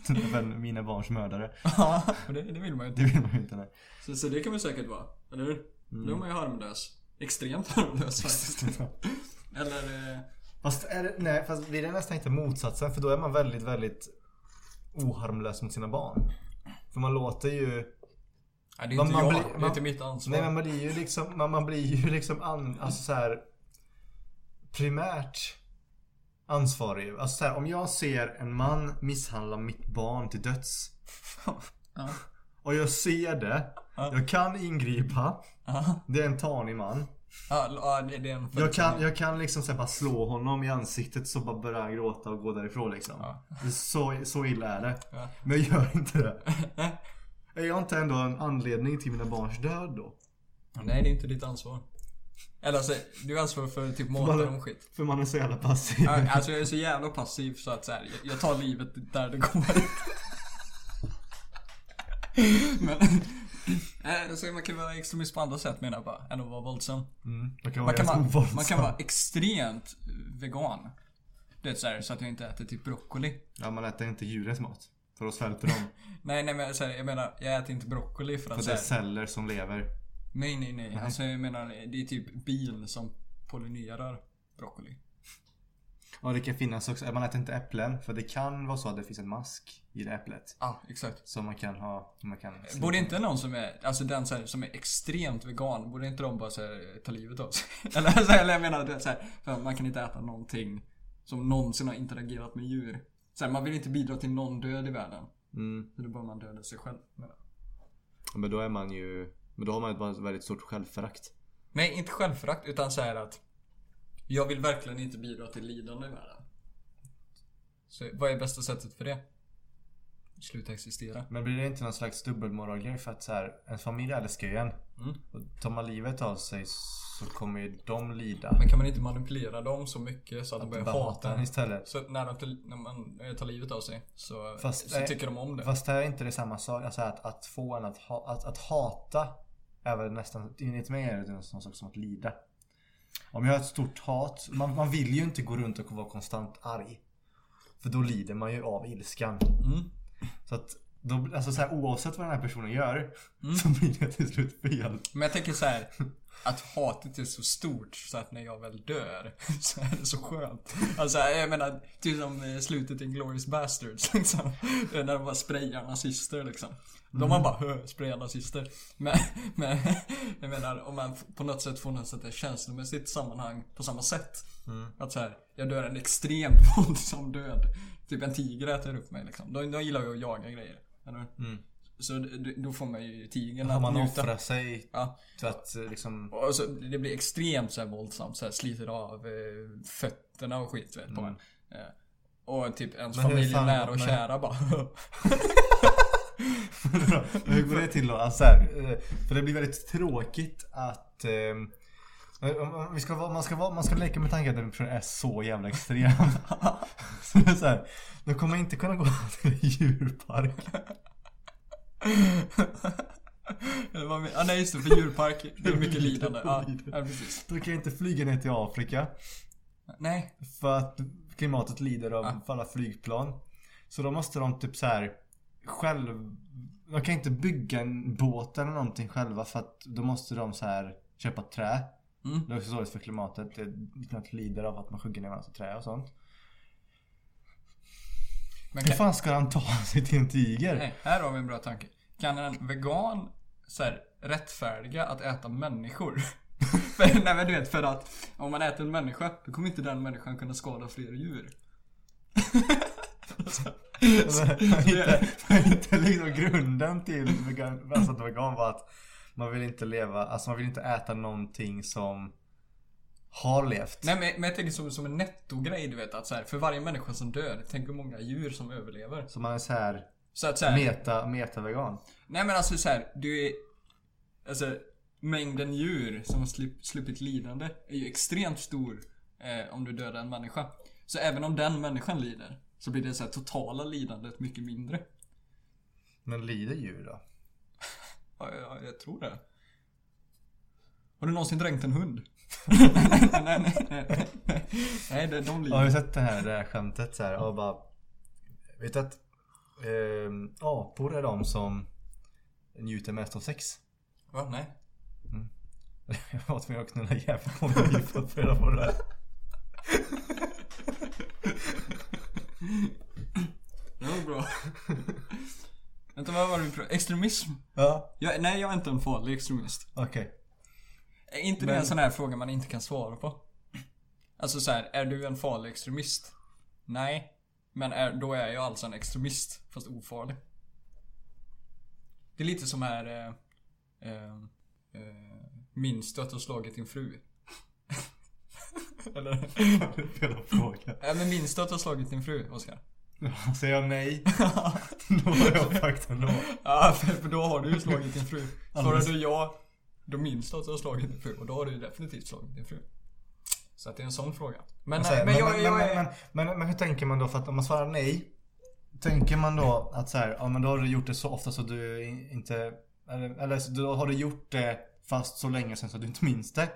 Men mina barns mördare. Ja, det, det vill man ju Det inte. vill man ju inte. Nej. Så, så det kan man säkert vara, eller hur? Då är man ju harmlös. Extremt harmlös faktiskt. Eller... Eh, Fast, är det, nej, fast blir det nästan inte motsatsen? För då är man väldigt, väldigt oharmlös mot sina barn. För man låter ju... nej, det är Man- inte man jag, blir- det är man- inte mitt ansvar. Nej men man blir ju liksom, man, man blir ju liksom an, alltså så här, primärt ansvarig. Alltså så här, om jag ser en man misshandla mitt barn till döds. Ja. Och jag ser det. Jag kan ingripa. Ja, Det är en tanig man. ja, ja, det, det är en Jag kan, jag kan liksom så bara slå honom i ansiktet så bara börjar han gråta och gå därifrån liksom. Ja. Så, så illa är det. Ja. Men jag gör inte det. Är jag inte ändå en anledning till mina barns död då? Nej, det är inte ditt ansvar. Eller alltså, du är ansvarig för typ månader om skit. För man är så jävla passiv. Ja, Alltså jag är så jävla passiv så att så här, jag, tar livet där det går. Men... eh, Alltså man kan vara extremist på andra sätt menar jag bara, än att vara våldsam. Mm. Man kan Man vara kan, ganska vara, ovåldsam. man kan vara extremt vegan. Det är så, här, så att jag inte äter typ broccoli. Ja, man äter inte djurens mat. För då svälter de. Nej, nej men så här, jag menar, jag äter inte broccoli för För att det är celler som lever. Nej, nej, nej. Alltså jag menar, det är typ bin som pollinerar broccoli. Och det kan finnas också, man äter inte äpplen för det kan vara så att det finns en mask i det äpplet. Ja, ah, exakt. Som man kan ha, som man kan Borde inte någon som är, alltså den så här, som är extremt vegan, borde inte de bara så här, ta livet av sig? eller, så här, eller jag menar, så här, för man kan inte äta någonting som någonsin har interagerat med djur. Så här, man vill inte bidra till någon död i världen. Mm. Så då bör man döda sig själv. Men då är man ju, men då har man ett väldigt stort självförakt. Nej, inte självförakt utan så att jag vill verkligen inte bidra till lidande i världen. Så vad är bästa sättet för det? Sluta existera. Men blir det inte någon slags dubbelmoralgrej för att så här, en familj älskar ju en. Mm. Och tar man livet av sig så kommer ju de lida. Men kan man inte manipulera dem så mycket så att, de börjar hata en istället. Så när, de, när man eh, tar livet av sig så, Fast, så tycker de om det. Fast det är inte det samma sak. Alltså att, att få en att, ha, att, att hata är väl nästan, enligt mig är det sån sak som att lida. Om jag har ett stort hat, man, man vill ju inte gå runt och vara konstant arg. För då lider man ju av ilskan. Mm. Så att, då, alltså så här, oavsett vad den här personen gör Mm. så blir det till slut fel. Men jag tänker så här att hatet är så stort så att när jag väl dör så är det så skönt. Alltså jag menar, typ som eh, slutet i Glorious Bastards liksom. När de bara sprayar nazister liksom. De har bara hö, sprayar nazister. Men, men jag menar om man på något sätt får något där känslomässigt sammanhang på samma sätt. Att så här, jag dör en extremt våldsam död. Typ en tiger äter upp mig liksom. De, de gillar ju att jaga grejer. Eller? hur? Så då får man ju tigern att man njuta. offrat sig Ja. för att liksom... Och så, det blir extremt så här våldsamt, så här, sliter av eh, fötterna och skit vet, på en. Eh, och typ ens Men familj fan- nära och men- kära bara Hur går det till då? Alltså så här, eh, för det blir väldigt tråkigt att vi ska, vara- man, ska vara, man ska leka med tanken att den personen är så jävla extrem. så det är så här, då kommer inte kunna gå till en djurpark. Ah, nej just det, för djurpark, det är mycket lidande. Ja, ja, precis. Då kan inte flyga ner till Afrika. Nej. För att klimatet lider av Ja. alla flygplan. Så då måste de typ så här själv... De kan inte bygga en båt eller någonting själva för att då måste de så här köpa trä. Mm. Det är också dåligt för klimatet. Det klimatet lider av att man hugger ner massa trä och sånt. Men Hur kan, fan ska han ta sig till en tiger? nej, här har vi en bra tanke. Kan en vegan så här, rättfärdiga att äta människor? för, nej men du vet, för att om man äter en människa, då kommer inte den människan kunna skada fler djur. Men inte, inte liksom grunden till vegan, alltså vegan var att man vill inte leva, alltså man vill inte äta någonting som har levt. Nej men, men jag tänker som, som en nettogrej du vet att så här, för varje människa som dör, tänk hur många djur som överlever. Så man är så här Så att så här, meta, meta-vegan. Nej men alltså så här, du är... Alltså mängden djur som har slupp, sluppit lidande är ju extremt stor eh, om du dödar en människa. Så även om den människan lider så blir det så här totala lidandet mycket mindre. Men lider djur då? Ja, ja, jag tror det. Har du någonsin dränkt en hund? Nej, nej, nej, nej, nej. Nej, det, de Har du sett det här, det här skämtet så här och bara Vet du att eh, apor är de som njuter mest av sex? Va? Nej. Jag var tvungen att knulla jävligt många liv för att få reda på det där. Det var bra. Vänta, vad var det vi pratade Extremism? Ja, Jag, nej, jag är inte en farlig extremist. okej. Är inte det Men- en sån här fråga man inte kan svara på? Alltså så här, är du en farlig extremist? Nej. Men är, då är jag alltså en extremist, fast ofarlig. Det är lite som här... Eh, eh, eh, minns du att du har slagit din fru? Eller? Fel fråga. Ja men minns du att du har slagit din fru, Oskar? Säger jag nej, då har jag fakta då. Ja, för, för då har du ju slagit din fru. Svarar Alldeles. du ja, då minns du att du har slagit din fru. Och då har du definitivt slagit din fru. Så att det är en sån fråga. Men, nej, men, men, jag, men, jag men, är... men, men, men hur tänker man då? För att om man svarar nej Tänker man då att så här, ja men då har du gjort det så ofta så du in- inte Eller, eller så då har du gjort det fast så länge sedan så du inte minns det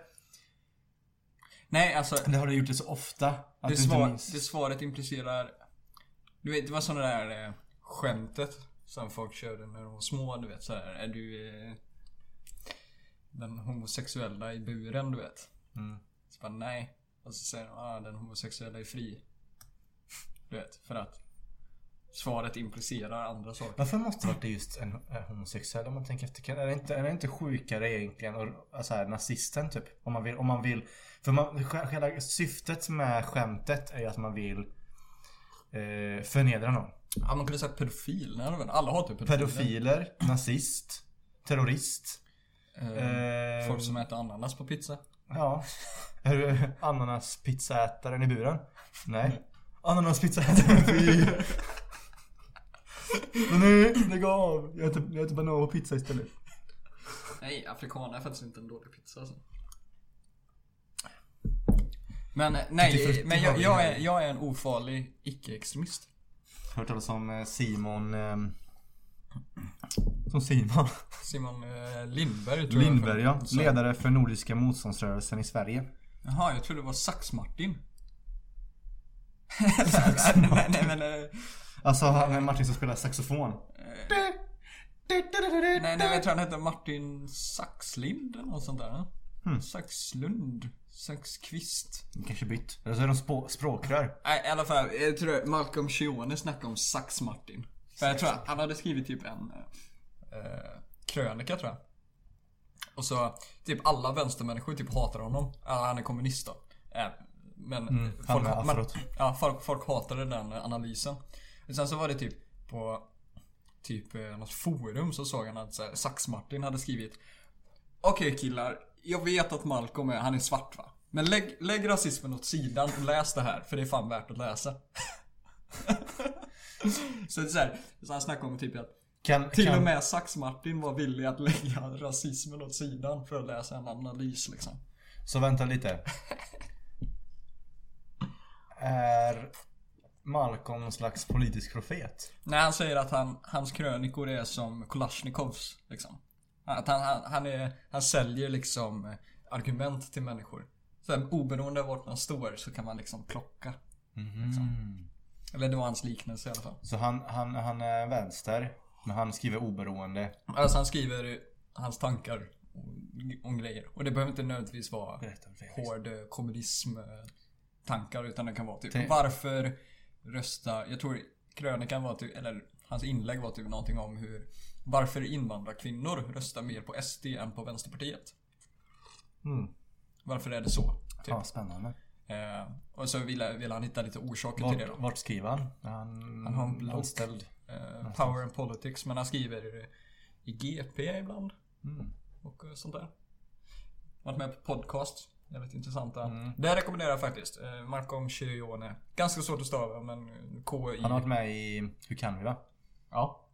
Nej, alltså. Eller har du gjort det så ofta att Det, du inte svar, minns? det svaret implicerar... Du vet, det var sådana där eh, skämtet som folk körde när de var små, du vet så här, Är du eh, den homosexuella i buren, du vet? Mm. Så bara nej. Och så säger de ah, den homosexuella är fri. Du vet, för att svaret implicerar andra saker. Varför måste det vara just en, en homosexuell om man tänker efter? Är det inte, är det inte sjukare egentligen och alltså här, nazisten typ? Om man vill, om man vill För man, själva syftet med skämtet är ju att man vill eh, förnedra någon. Ja, man kunde sagt pedofil. Nej, alla hatar ju pedofiler. Pedofiler, nazist, terrorist. Eh, Eh, Folk som äter ananas på pizza. Ja. Är du ananaspizzaätaren i buren? Nej. Ananaspizzaätaren, fy! Men nu, lägg av! Jag äter, jag äter banan och pizza istället. Nej, afrikaner är faktiskt inte en dålig pizza alltså. Men eh, nej, men jag, jag, är, jag är en ofarlig icke-extremist. Hört talas om eh, Simon... Eh, som Simon. Simon eh, Lindberg tror Lindberg ja. jag. Så- Ledare för Nordiska motståndsrörelsen i Sverige. Jaha, jag trodde det var Sax-Martin. nej, nej, nej, men... eh, Alltså han är Martin som spelar saxofon. Nej, nej, jag tror han hette Martin Saxlind eller något sånt där. eh? Hmm. Saxlund. Saxqvist. Kanske bytt. Eller så är de språkrör. Nej, i alla fall. Jag tror Malcolm Schione snackade om Sax-Martin. För jag tror att han hade skrivit typ en eh, krönika tror jag. Och så, typ alla vänstermänniskor typ hatar honom. Ja, han är kommunist då. Eh, men Mm, med man- ja, folk, folk hatade den analysen. Och sen så var det typ på typ eh, något forum så såg han att så här, Sax-Martin hade skrivit Okej killar, jag vet att Malcolm är, han är svart va? Men lägg, lägg rasismen åt sidan och läs det här, för det är fan värt att läsa. så det är så, här, så han snackar om typ att Kan, till kan, och med Sax-Martin var villig att lägga rasismen åt sidan för att läsa en analys liksom. Så vänta lite. Är Malcolm någon slags politisk profet? Nej, han säger att han, hans krönikor är som Kalashnikovs liksom. Att han, han, han, är, han säljer liksom argument till människor. Så här, oberoende av vart man står så kan man liksom plocka. Mm. Eller det var hans liknelse i alla fall. Så han, han, han är vänster, men han skriver oberoende. Alltså han skriver hans tankar om, grejer. Och det behöver inte nödvändigtvis vara Berätta hård eh, kommunism tankar utan det kan vara typ Det- varför rösta, jag tror krönikan var typ, eller hans inlägg var typ någonting om hur varför invandrarkvinnor röstar mer på SD än på Vänsterpartiet. Mm. Varför är det så? Typ. Ja, spännande. Eh, och så ville, ville han hitta lite orsaker Vart, till det då. vart skriver han? Han, Han har en blogg. anställd. Eh, Power and Politics, men han skriver i GP ibland. Mm. Och eh, sånt där. Varit med på podcast. Jävligt intressanta. Mm. Det rekommenderar jag faktiskt. Eh, Malcolm Chione. Ganska svårt att stava men KI. Han har varit med i Hur kan vi va? Ja.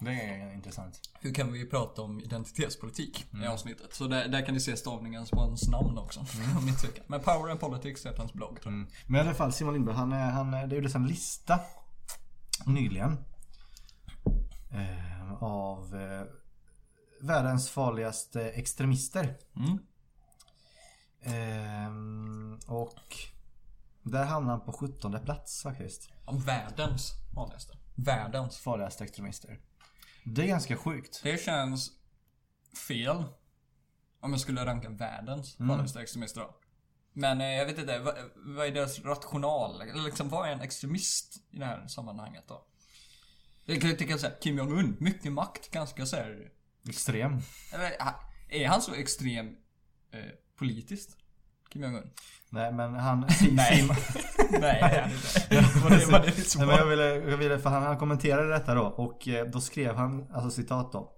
Det är intressant. Hur kan vi prata om identitetspolitik i Mm. avsnittet? Så där, där kan ni se stavningen på hans namn också. om ni tycker. Men Power and Politics heter hans blogg. Mm. Men i alla fall Simon Lindberg, han, är- han, det gjordes en lista nyligen. Eh, av eh, världens farligaste extremister. Mm. Ehm, och där hamnar han på 17 plats faktiskt. Om världens vanligaste. Världens. Farligaste extremister. Det är ganska sjukt. Det känns fel. Om jag skulle ranka världens Mm. vanligaste extremister då. Men eh, jag vet inte, vad, vad är deras rational? Eller liksom, vad är en extremist i det här sammanhanget då? Jag kan tycka såhär, Kim Jong-Un, mycket makt, ganska såhär... Extrem. Eller, är han så extrem eh, politiskt? Kim? Nej men han... Nej. Nej, inte. Var det, var det ditt Nej, men jag ville, jag ville, för han, han kommenterade detta då och eh, då skrev han, alltså citat då.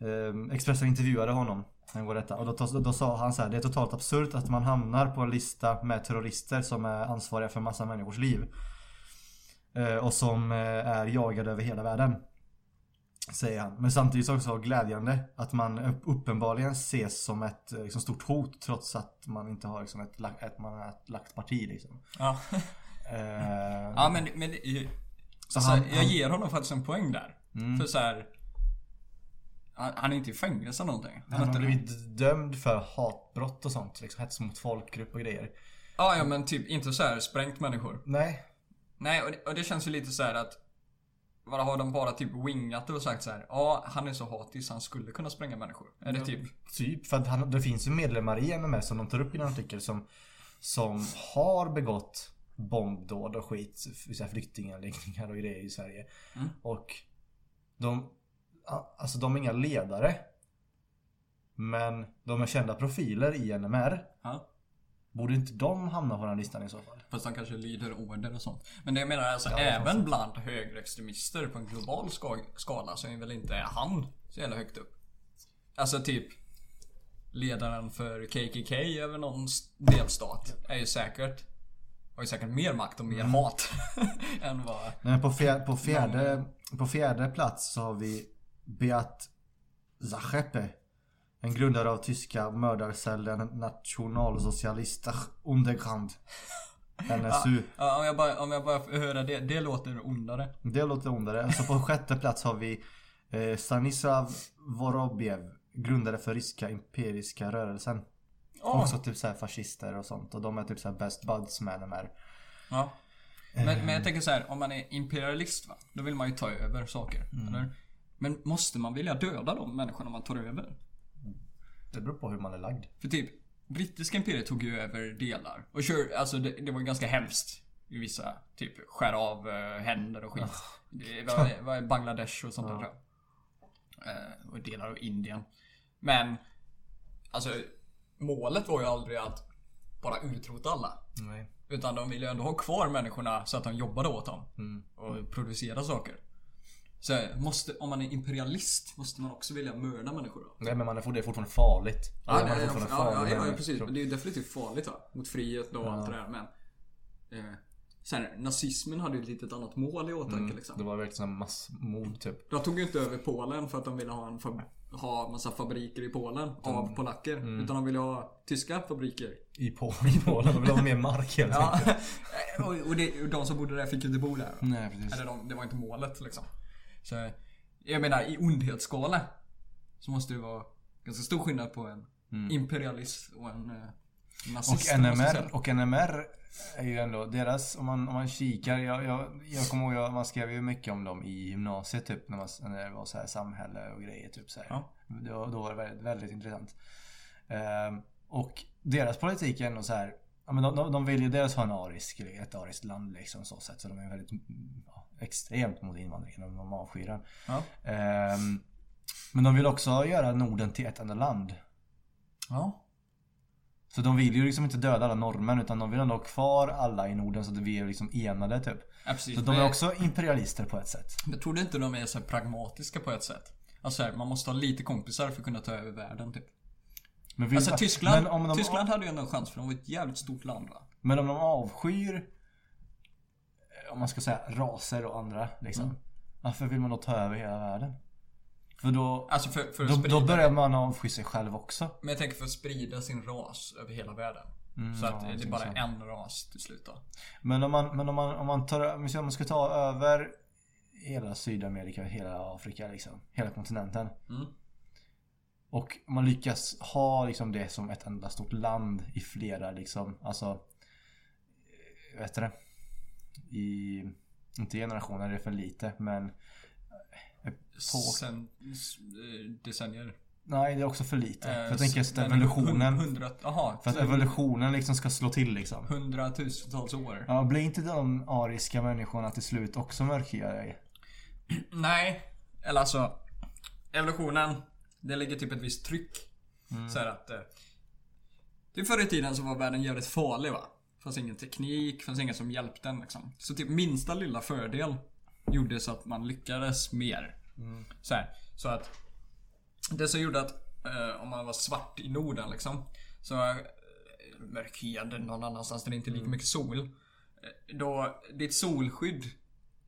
Eh, Expressen intervjuade honom angående detta och då, då, då sa han så här: Det är totalt absurt att man hamnar på en lista med terrorister som är ansvariga för massa människors liv. Eh, och som eh, är jagade över hela världen. Säger han. Men samtidigt så också glädjande att man upp- uppenbarligen ses som ett eh, liksom, stort hot trots att man inte har liksom, ett, ett, man har ett lagt parti liksom. Ja. Eh, ja, men, men så han, jag han, ger honom faktiskt en poäng där. Mm. För så här. Han, är inte i fängelse eller någonting. Han har blivit dömd för hatbrott och sånt. Liksom hets mot folkgrupp och grejer. Ja, ja men typ inte så här sprängt människor. Nej. Nej, och det, och det känns ju lite så här att vad har de bara typ wingat det och sagt så här. Ja, han är så hatisk han skulle kunna spränga människor. Är det typ? Typ. För att han, det finns ju medlemmar i NMS som de tar upp i en artikel som som har begått bombdåd och skit. Flyktinganläggningar och grejer i Sverige. Mm. Och de, alltså de är inga ledare. Men de är kända profiler i NMR. Ja. Borde inte de hamna på den listan i så fall? Fast de kanske lyder order och sånt. Men det jag menar alltså, Ja, även bland högerextremister på en global ska- skala så är väl inte han så jävla högt upp. Alltså typ Ledaren för KKK över någon delstat är ju säkert Har ju säkert mer makt och mer Mm. mat än vad... Nej, på, fjär, på, fjärde, på fjärde plats så har vi Beat Zachepe. En grundare av tyska mördarcellen Nationalsocialister NSU. Ja, om jag bara, om jag bara får höra det, det låter ondare. Det låter ondare. Och så på sjätte plats har vi eh, Stanislav Vorobjev. Grundare för ryska imperiska rörelsen. Ja. Också typ såhär fascister och sånt. Och de är typ såhär best buds med de här. Ja. Men, men jag tänker så här, om man är imperialist va? Då vill man ju ta över saker. Eller? Men måste man vilja döda de människorna man tar över? Det beror på hur man är lagd. För typ, brittiska imperiet tog ju över delar. Och kör, alltså det, det var ganska hemskt. I vissa, typ skär av eh, händer och skit. Det var, var Bangladesh och sånt där tror jag. Eh, och delar av Indien. Men, alltså målet var ju aldrig att bara utrota alla. Nej. Utan de ville ju ändå ha kvar människorna så att de jobbade åt dem. Och producera saker. Så måste, om man är imperialist måste man också vilja mörda människor då? Nej men man är, det är fortfarande farligt. Ja, man är nej, ja, ja, ja, ja, precis. Det är ju definitivt farligt va? Mot frihet och allt det där men... Eh, sen, nazismen hade ju ett litet annat mål i åtanke liksom. Det var verkligen massmord typ. De tog ju inte över Polen för att de ville ha en ha massa fabriker i Polen av polacker. Utan de ville ha tyska fabriker. I Polen, i Polen. De ville ha mer mark helt enkelt. och, och, det, och de som bodde där fick ju inte bo där. Nej precis. Eller de, det var inte målet liksom. Så jag menar i ondhetsskala så måste det vara ganska stor skillnad på en imperialist och en eh, Och nazist. säga. NMR, och NMR är ju ändå deras, om man, om man kikar, jag, jag, jag kommer ihåg, jag- man skrev ju mycket om dem i gymnasiet typ när, man, när det var så här samhälle och grejer typ så. Ja. Då, då var det väldigt, väldigt intressant. Ehm, och deras politik är ändå så här, ja, men de, de, de vill ju dels ha en arisk, ett ariskt land liksom så sätt. Så de är väldigt mm, ja, extremt mot invandringen. De, de avskyr den. Ja. Ehm, men de vill också göra Norden till ett enda land. Ja. Så de vill ju liksom inte döda alla norrmän utan de vill ändå ha kvar alla i Norden så att vi är liksom enade typ. ja. Så de är också imperialister på ett sätt. Jag tror inte de är så pragmatiska på ett sätt. Alltså här, man måste ha lite kompisar för att kunna ta över världen typ. Men, Alltså Tyskland, men de, Tyskland hade ju ändå en chans för de var ett jävligt stort land va? Men om de avskyr om man ska säga raser och andra liksom. Mm. Varför vill man då ta över hela världen? För då, Alltså för, för då, sprida då börjar man avsky sig själv också. Men jag tänker för att sprida sin ras över hela världen. så att Mm, ja, det är bara så. en ras till slut då. Men om man, men om man, om man tar, om man ska ta över hela Sydamerika, hela Afrika liksom. Hela kontinenten. Mm. Och man lyckas ha liksom det som ett enda stort land i flera liksom, alltså eh, Vet du det? I, inte generationer, det är för lite men På, Sen eh, decennier. nej det är också för lite. Eh, för jag tänker att evolutionen Hundra, aha, För att evolutionen liksom ska slå till liksom. hundratusentals år. Ja, blir inte de ariska människorna till slut också mörkhyade? Nej. Eller alltså. Evolutionen. Det ligger typ ett visst tryck. Mm. Så att. Eh, typ förr i tiden så var världen jävligt farlig va. Fanns ingen teknik, fanns ingen som hjälpte en liksom. Så typ minsta lilla fördel gjorde så att man lyckades mer. Mm. Så här, så att det som gjorde att eh, om man var svart i Norden liksom. Så eh, mörkhyade någon annanstans där det inte är lika Mm. mycket sol. eh, Då ditt solskydd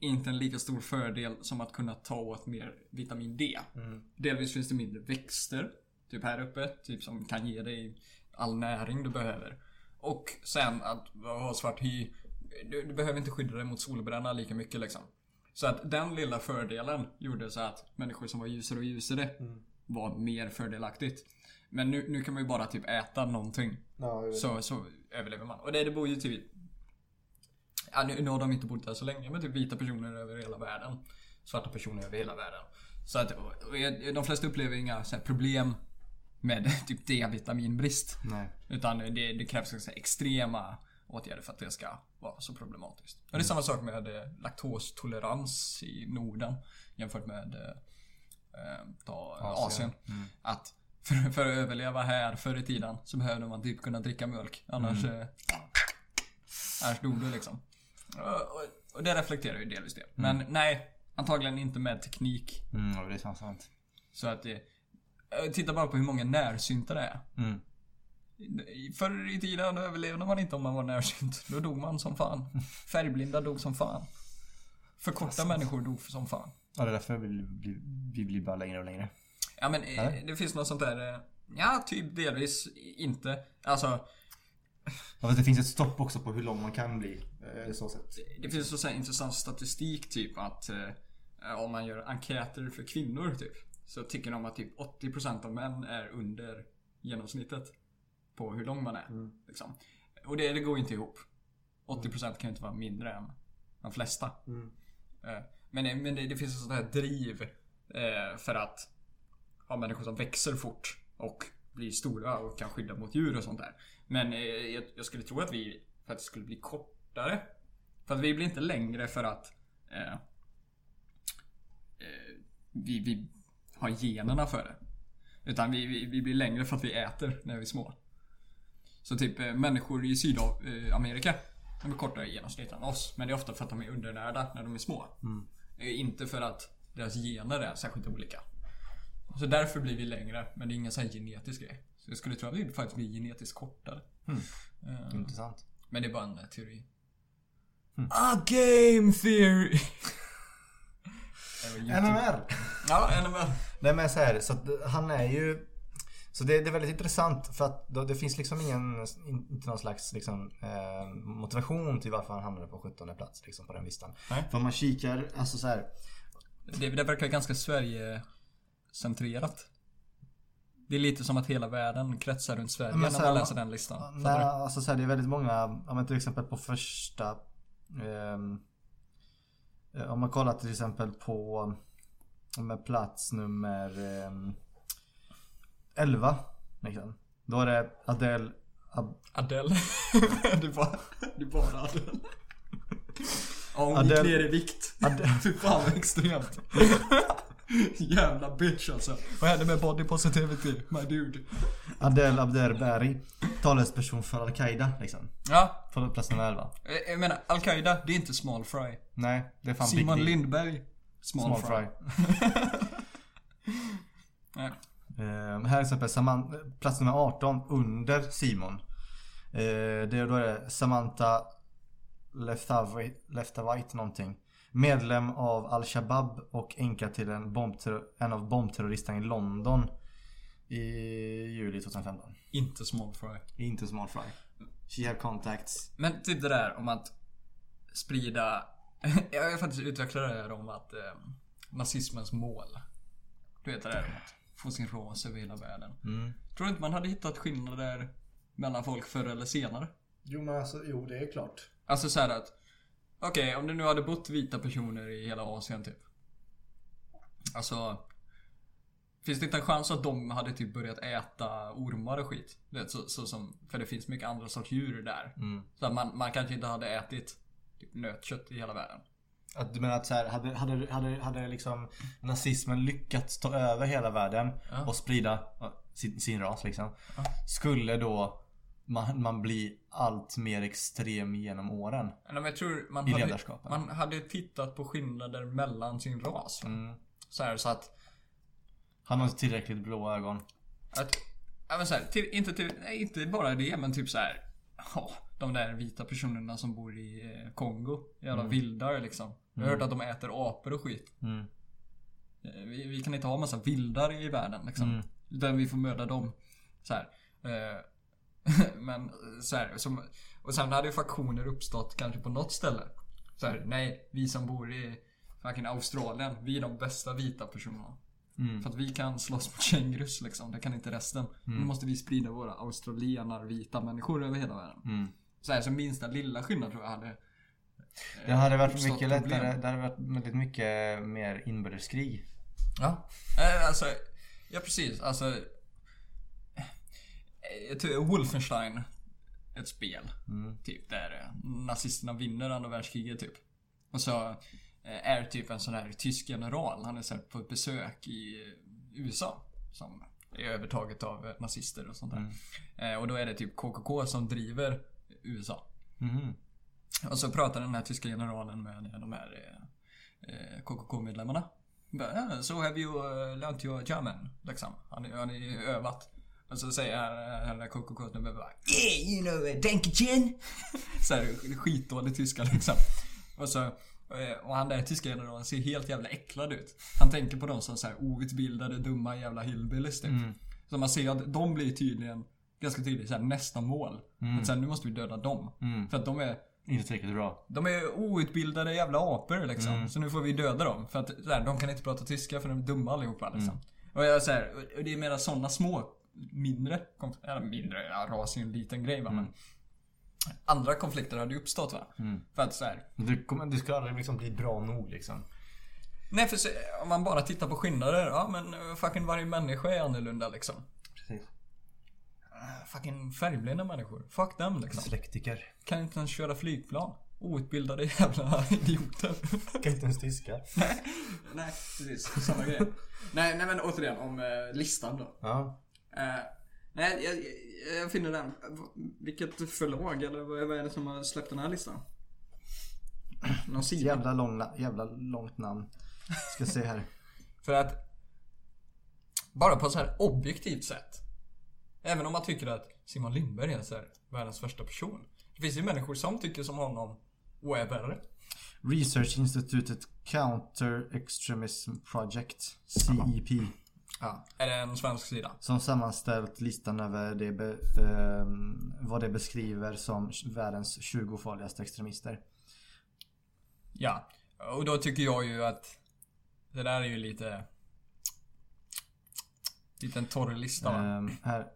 är inte en lika stor fördel som att kunna ta åt mer vitamin D. Mm. Delvis finns det mindre växter. Typ här uppe. Typ som kan ge dig all näring du behöver. Och sen att ha svart hy. Du, du behöver inte skydda dig mot solbränna lika mycket liksom. Så att den lilla fördelen gjorde så att människor som var ljusare och ljusare var mer fördelaktigt. Men nu, nu kan man ju bara typ äta någonting. Så, så överlever man. Och det, det bor ju typ... Ja, nu, nu har de inte bott där så länge men typ vita personer över hela världen. Svarta personer över hela världen. Så att de flesta upplever inga så problem med typ D-vitaminbrist. Nej. Utan det, det krävs ganska extrema åtgärder för att det ska vara så problematiskt. Och det är samma sak med eh, laktostolerans i Norden jämfört med eh, eh, ta, Asien. Mm. Att för, för att överleva här förr i tiden så behövde man typ kunna dricka mjölk. Annars, Mm. eh, annars dog du liksom. Och, och, det reflekterar ju delvis det. Men nej, antagligen inte med teknik. Mm, det är sant. Så att det... eh, Titta bara på hur många närsynta det är. Mm. Förr i tiden överlevde man inte om man var närsynt. Då dog man som fan. Färgblinda dog som fan. Förkorta människor dog som fan. Ja, det är därför vi, vi, vi blir bara längre och längre. Ja men eh, Eller? det finns något sånt där... eh, Ja, typ delvis inte. Alltså, Ja, det finns ett stopp också på hur lång man kan bli. Så sätt. det finns så intressant statistik typ att om man gör enkäter för kvinnor typ. Så tycker de att typ 80% av män är under genomsnittet. På hur lång man är. Liksom. Och det, det går inte ihop. 80% kan ju inte vara mindre än de flesta. Eh, Men, det, men det, det finns ett sånt här driv eh, för att ha människor som växer fort och blir stora och kan skydda mot djur och sånt där. Men eh, jag, jag skulle tro att vi faktiskt skulle bli kortare. För att vi blir inte längre för att eh, vi, vi har generna för det. Utan vi, vi, vi blir längre för att vi äter när vi är små. Så typ eh, människor i Sydamerika de är kortare i genomsnitt än oss. Men det är ofta för att de är undernärda när de är små. Eh, Inte för att deras gener är särskilt olika. Så därför blir vi längre. Men det är ingen sån här genetisk grej. Så jag skulle tro att vi faktiskt blir genetiskt kortare. Eh, Intressant. Men det är bara en teori. A game theory! NMR! Ja, NMR. Nej men så här, så att han är ju... Så det, det är väldigt intressant för att då, det finns liksom ingen, in- inte någon slags liksom, eh, motivation till varför han hamnade på 17 plats liksom, på den listan. Nej. För om man kikar, alltså så här, Det, det verkar ganska Sverige-centrerat. Det är lite som att hela världen kretsar runt Sverige Men när så man här, läser den listan. Nej, alltså så här, det är väldigt många, om man till exempel på första eh, Om man kollar till exempel på med plats nummer ehm, 11 liksom. Då är det Adele Ab- Adele. du bara, du bara Adele. Ja, hon Adele- gick ner i vikt. Adele- Fy fan vad extremt. Jävla bitch alltså. Vad hände med body positivity, my dude? Adele Abderberi Talesperson för Al-Qaida liksom. Ja, På plats nummer 11. eh, jag menar Al-Qaida, det är inte small fry. Nej, det är fan Simon Big. Lindberg, small, Small fry. fry. Nej. Eh, här är exempel Saman- plats nummer 18 under Simon. Eh, det är då är det Samantha Leftavite, Leftavite någonting. Medlem av Al-Shabaab och änka till en, en av bombterroristerna i London. I juli 2015. Inte small fry. Inte small fry. She had contacts. Men typ det där om att sprida... jag har faktiskt utvecklat det här om att eh, nazismens mål. Du vet det där om att få sin ras över hela världen. Mm. Tror du inte man hade hittat skillnader mellan folk förr eller senare? Jo men alltså, jo det är klart. Alltså så här att... Okej, om det nu hade bott vita personer i hela Asien typ. Alltså... Finns det inte en chans att de hade typ börjat äta ormar och skit? Vet, så, så som, för det finns mycket andra sorts djur där. Mm. Så att man, man kanske inte hade ätit typ nötkött i hela världen. Att du menar att så här, hade, hade, hade, hade liksom nazismen lyckats ta över hela världen Ja. och sprida ja, sin, sin ras liksom. Skulle då man, man bli allt mer extrem genom åren? Jag tror man I hade, man hade tittat på skillnader mellan sin ras. Mm. Så här så att... Han har inte tillräckligt blå ögon. att ja, men så här, till, inte, till, nej, inte bara det men typ så här. Ja, de där vita personerna som bor i eh, Kongo. Jävla vildar liksom. Jag har hört att de äter apor och skit. Mm. Eh, Vi, vi kan inte ha massa vildar i världen liksom. Mm. Utan vi får möta dem. Så här. Eh, men så här, som, och sen hade ju faktioner uppstått kanske på något ställe. Så här, nej, vi som bor i fucking Australien, vi är de bästa vita personerna. Mm. För att vi kan slåss mot kängurus liksom, det kan inte resten. Nu måste vi sprida våra australienar vita människor över hela världen. Mm. Så här, så minsta lilla skillnad tror jag hade... eh, Det hade varit mycket lättare. Det hade varit väldigt mycket mer inbördeskrig. Ja. Eh, Alltså, ja precis. Alltså, jag tror Wolfenstein. Ett spel. Mm. Typ där eh, nazisterna vinner andra världskriget typ. Och så eh, är typ en sån här tysk general. Han är så på ett besök i eh, USA. Som är övertaget av nazister och sånt där. Mm. Och då är det typ KKK som driver USA. Mhm. Och så pratar den här tyska generalen med de här KKK-medlemmarna. Bara, "Ah, So have you learnt your German? Liksom. Har ni, har ni övat? Och så säger han, den där KKK-snubben bara Yeah, you know, uh, Dankeschön. så här skitdålig tyska liksom. Och så eh, och han där tyska generalen ser helt jävla äcklad ut. Han tänker på dem som så här outbildade, dumma jävla hillbillies typ. Mm. Så man ser att de blir tydligen ganska tydligt så här, nästa mål. Att så här, nu måste vi döda dem. Mm. För att de är Inte tillräckligt bra. de är outbildade jävla apor liksom. Mm. Så nu får vi döda dem. För att så här, de kan inte prata tyska för de är dumma allihopa liksom. Mm. Och jag så här, och det är mera sådana små, mindre, eller mindre, ja, ras är en liten grej va. Men andra konflikter hade ju uppstått va. Mm. För att så här, Du, kommer, du ska aldrig liksom bli bra nog liksom. nej för så, om man bara tittar på skillnader, ja men eh, fucking varje människa är annorlunda liksom. Precis. Eh, Fucking färgblinda människor. Fuck them liksom. Dyslektiker. Kan inte ens köra flygplan. Outbildade jävla idioter. Kan inte ens tyska. Nej, precis. Samma grej. nej, nej men återigen om eh, listan då. Ja. Eh, nej, jag, jag, jag finner den. Vilket förlag eller vad är det som har släppt den här listan? Någon sida? Jävla, lång, jävla långt namn. Ska se här. För att bara på så här objektivt sätt. Även om man tycker att Simon Lindberg är så här världens värsta person. Det finns ju människor som tycker som honom och är värre. Research Institutet Counter Extremism Project, CEP. Ja. Är det en svensk sida? Som sammanställt listan över det be, ehm, vad det beskriver som världens 20 farligaste extremister. Ja. Och då tycker jag ju att det där är ju lite... Lite en torr lista va? Här.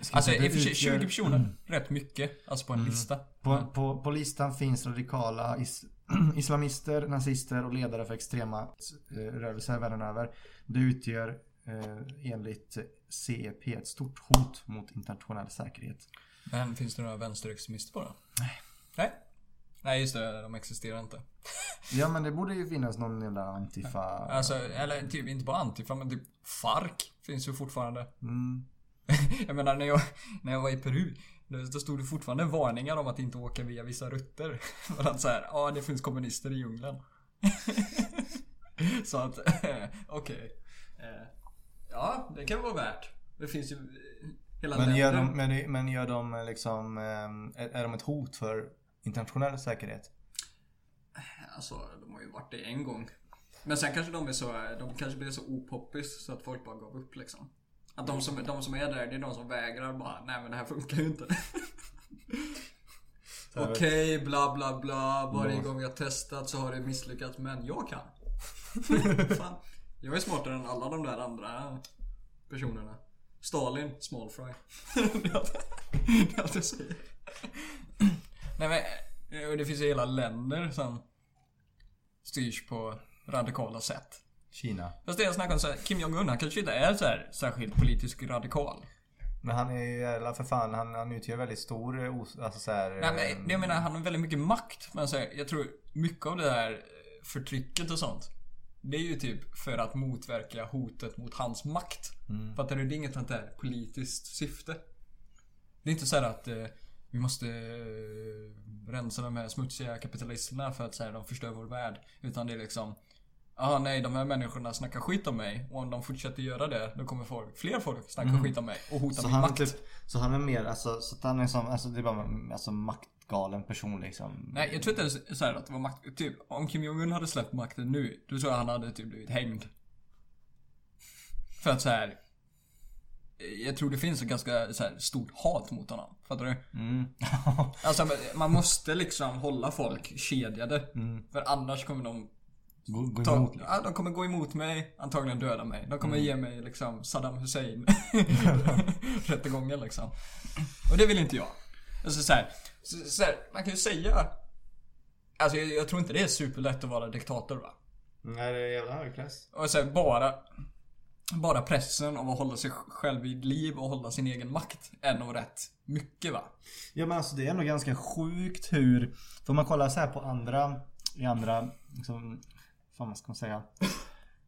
Ska Alltså i sig, 20 utgör- personer. Rätt mycket. Alltså på en lista. På, på, på listan finns radikala is, islamister, nazister och ledare för extrema eh, rörelser världen över. Det utgör eh, enligt CEP ett stort hot mot internationell säkerhet. Men finns det några vänsterextremister på då? Nej. Nej? Nej just det, de existerar inte. Ja men det borde ju finnas någon jävla antifa... Alltså, eller typ inte bara Antifa men typ FARC finns ju fortfarande. Mm. Jag menar när jag, när jag var i Peru. Då stod det fortfarande varningar om att inte åka via vissa rutter. För att såhär, ja det finns kommunister i djungeln. Så att, okej. Eh, Ja, det kan vara värt. Det finns ju eh, hela Men, gör de, men, men gör de eh, liksom... eh, Är, de ett hot för internationell säkerhet? Alltså, de har ju varit det en gång. Men sen kanske de är så, de kanske blir så opoppis så att folk bara gav upp liksom. Att de som, de som är där, det är de som vägrar bara, nej men det här funkar ju inte. Okej, bla bla bla. Varje gång jag testat så har det misslyckats, men jag kan. Fan. Jag är smartare än alla de där andra personerna. Stalin, small fry. det är allt- det är allt jag säger. Nej men, och det finns ju hela länder som styrs på radikala sätt. Kina. Fast det jag snackar om så här, Kim Jong-Un han kanske inte är så här särskilt politisk radikal. Men han är ju jävla för fan, han, han utgör väldigt stor, eh, alltså så här, Nej eh, men jag menar han har väldigt mycket makt. Men så här, jag tror mycket av det eh, förtrycket och sånt. Det är ju typ för att motverka hotet mot hans makt. Fattar du? Det är inget sånt där politiskt syfte. Det är inte så här att eh, vi måste eh, rensa de här smutsiga kapitalisterna för att så här, de förstör vår värld. Utan det är liksom Ja, nej, de här människorna snackar skit om mig. Och om de fortsätter göra det, då kommer folk, fler folk snacka skit om mig och hota så min makt. typ, så han är mer, alltså, så att han är som, alltså det är bara alltså, maktgalen person liksom. Nej, jag tror inte ens så här att det var makt... Typ, om Kim Jong-Un hade släppt makten nu, då tror jag han hade typ blivit hängd. För att så här. Jag tror det finns ett ganska så här, stort hat mot honom. Fattar du? Mm. Alltså man måste liksom hålla folk kedjade. Mm. För annars kommer de gå, gå ta, emot liksom. ja, de kommer gå emot mig, antagligen döda mig. De kommer ge mig liksom Saddam Hussein rättegången liksom. Och det vill inte jag. Alltså så här, så, så här, man kan ju säga Alltså jag, jag tror inte det är superlätt att vara diktator va. Nej, det är jävla högklass. Och så här, bara bara pressen av att hålla sig själv vid liv och hålla sin egen makt är nog rätt mycket va? Ja men alltså det är ändå ganska sjukt hur... För man kollar så här på andra... I andra... Liksom, vad man ska man säga?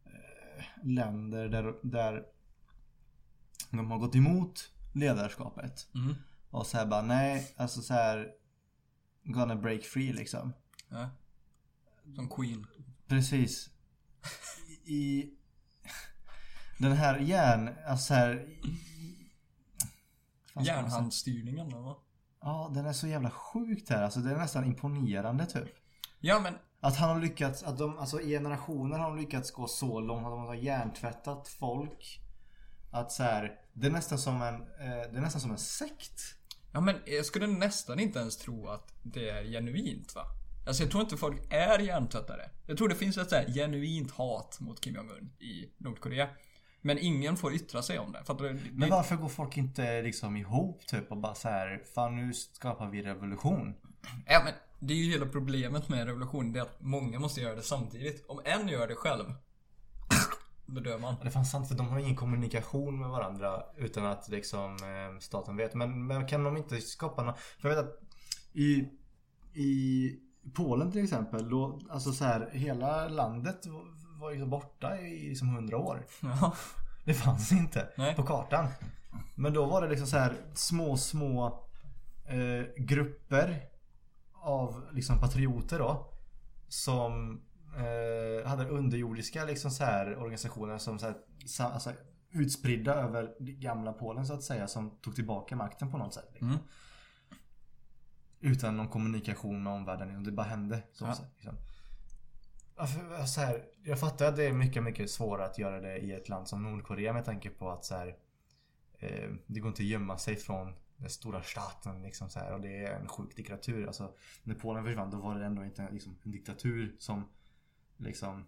eh, Länder där, där de har gått emot ledarskapet. Mm. Och så här bara nej, alltså så här Gonna break free liksom. Ja. Som Queen. Precis. I den här järn, alltså så här. Järnhandsstyrningen va? Ja, den är så jävla sjukt här. Alltså det är nästan imponerande typ. Ja men Att han har lyckats, att de, alltså i generationer har de lyckats gå så långt att de har hjärntvättat folk. Att så här, det är nästan som en, eh, det är nästan som en sekt. Ja men jag skulle nästan inte ens tro att det är genuint va? Alltså jag tror inte folk är hjärntvättade. Jag tror det finns ett så här genuint hat mot Kim Jong-Un i Nordkorea. Men ingen får yttra sig om det. Fattar du? Det- Men varför går folk inte liksom ihop typ och bara så här, fan nu skapar vi revolution. Ja men det är ju hela problemet med revolution. Det är att många måste göra det samtidigt. Om en gör det själv. Man. Det är fan sant för de har ingen kommunikation med varandra utan att liksom eh, staten vet. Men, men kan de inte skapa något? För jag vet att i, i Polen till exempel, då, alltså så här, hela landet var- var ju borta i liksom hundra år. Ja. Det fanns inte Nej. på kartan. Men då var det liksom så här små, små eh, grupper av liksom patrioter då. Som eh, hade underjordiska liksom så här organisationer som så här, alltså, utspridda över gamla Polen så att säga. Som tog tillbaka makten på något sätt. Liksom. Mm. Utan någon kommunikation med omvärlden. Det bara hände. Så Ja. säga, liksom. Så här, jag fattar att det är mycket, mycket svårare att göra det i ett land som Nordkorea med tanke på att så här, eh, det går inte att gömma sig från den stora staten liksom så här, och det är en sjuk diktatur. Alltså, när Polen försvann då var det ändå inte liksom, en diktatur som liksom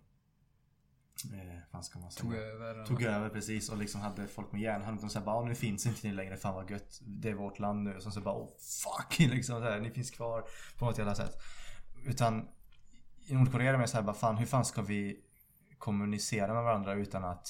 eh, vad ska man säga? Tog över. Tog över precis och liksom hade folk med järnhand. De sa bara "Ah, nu finns inte ni längre, fan vad gött. Det är vårt land nu. Och så, så bara oh fuck liksom så här, ni finns kvar på något jävla sätt. Utan i Nordkorea är det mer såhär bara fan hur fan ska vi kommunicera med varandra utan att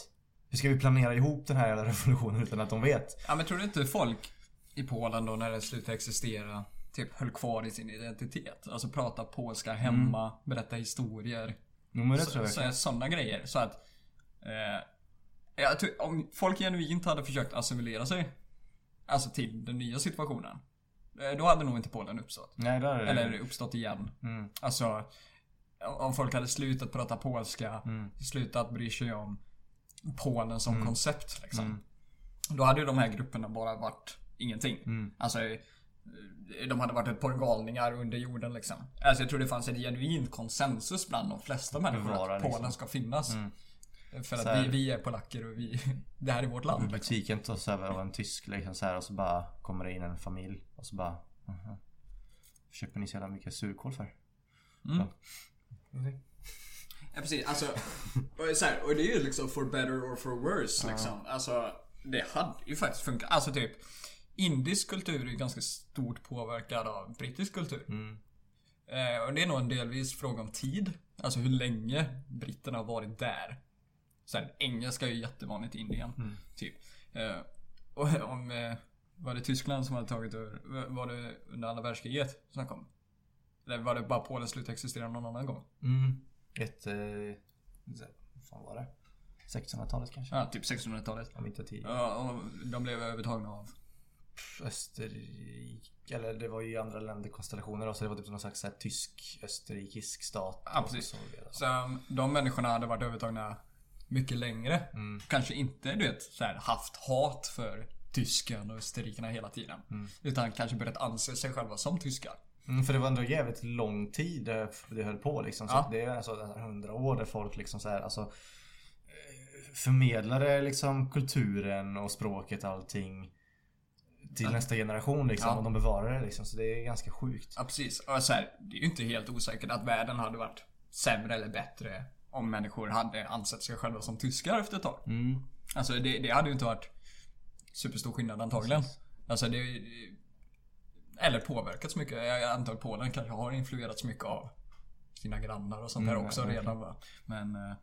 hur ska vi planera ihop den här jävla revolutionen utan att de vet? Ja men tror du inte folk i Polen då när det slutade existera typ höll kvar i sin identitet? Alltså prata polska hemma, berätta historier. Jo det Så, så, sådana grejer. Så att... Eh, tror, om folk genuint hade försökt assimilera sig. Alltså till den nya situationen. eh, Då hade nog inte Polen uppstått. Nej, är det. Eller uppstått igen. Mm. Alltså... Om folk hade slutat prata polska, Mm. slutat bry sig om Polen som koncept liksom. Mm. Då hade ju de här grupperna bara varit ingenting. Mm. Alltså, de hade varit ett par galningar under jorden liksom. Alltså jag tror det fanns en genuint konsensus bland de flesta människor Bevara, att liksom. Polen ska finnas. Mm. För Så att här- vi, vi är polacker och vi, det här är vårt land. Liksom. butiken tas över av en tysk liksom så här och så bara kommer det in en familj och så bara "Aha. Köper ni så jävla mycket surkål för? Mm. Ja. Ja precis, alltså. Och, så här, och det är ju liksom for better or for worse liksom. Alltså, det hade ju faktiskt funkat. Alltså typ. Indisk kultur är ganska stort påverkad av brittisk kultur. Mm. Eh, och det är nog en delvis fråga om tid. Alltså hur länge britterna har varit där. Sen engelska är ju jättevanligt i Indien. Typ. Eh, och om... Eh, var det Tyskland som hade tagit över? Var det under andra världskriget som kom? Eller var det bara Polen slutade existera någon annan gång? Mm. Ett... Eh, vad fan var det? 1600-talet kanske? Ja, typ 1600-talet. Om inte tidigare. Ja, och de blev övertagna av... Österrike, eller det var ju andra länderkonstellationer då, så det var typ någon slags tysk-österrikisk stat. Ja, precis. så um, de människorna hade varit övertagna mycket längre. Mm. Kanske inte, du vet, så här, haft hat för tysken och österrikarna hela tiden. Utan kanske börjat anse sig själva som tyskar. Mm, för det var ändå jävligt lång tid det, höll på liksom. Så Ja. det är alltså hundra år där folk liksom så här, alltså eh, förmedlade liksom kulturen och språket och allting till nästa generation liksom. Ja. Och de bevarar det liksom. Så det är ganska sjukt. Ja, precis. Och så här, det är ju inte helt osäkert att världen hade varit sämre eller bättre om människor hade ansett sig själva som tyskar efter ett tag. Mm. Alltså det, det hade ju inte varit superstor skillnad antagligen. Alltså det... Eller påverkats mycket. Jag antar att Polen kanske har influerats mycket av sina grannar och sånt där Mm, också ja, redan va. Men... eh,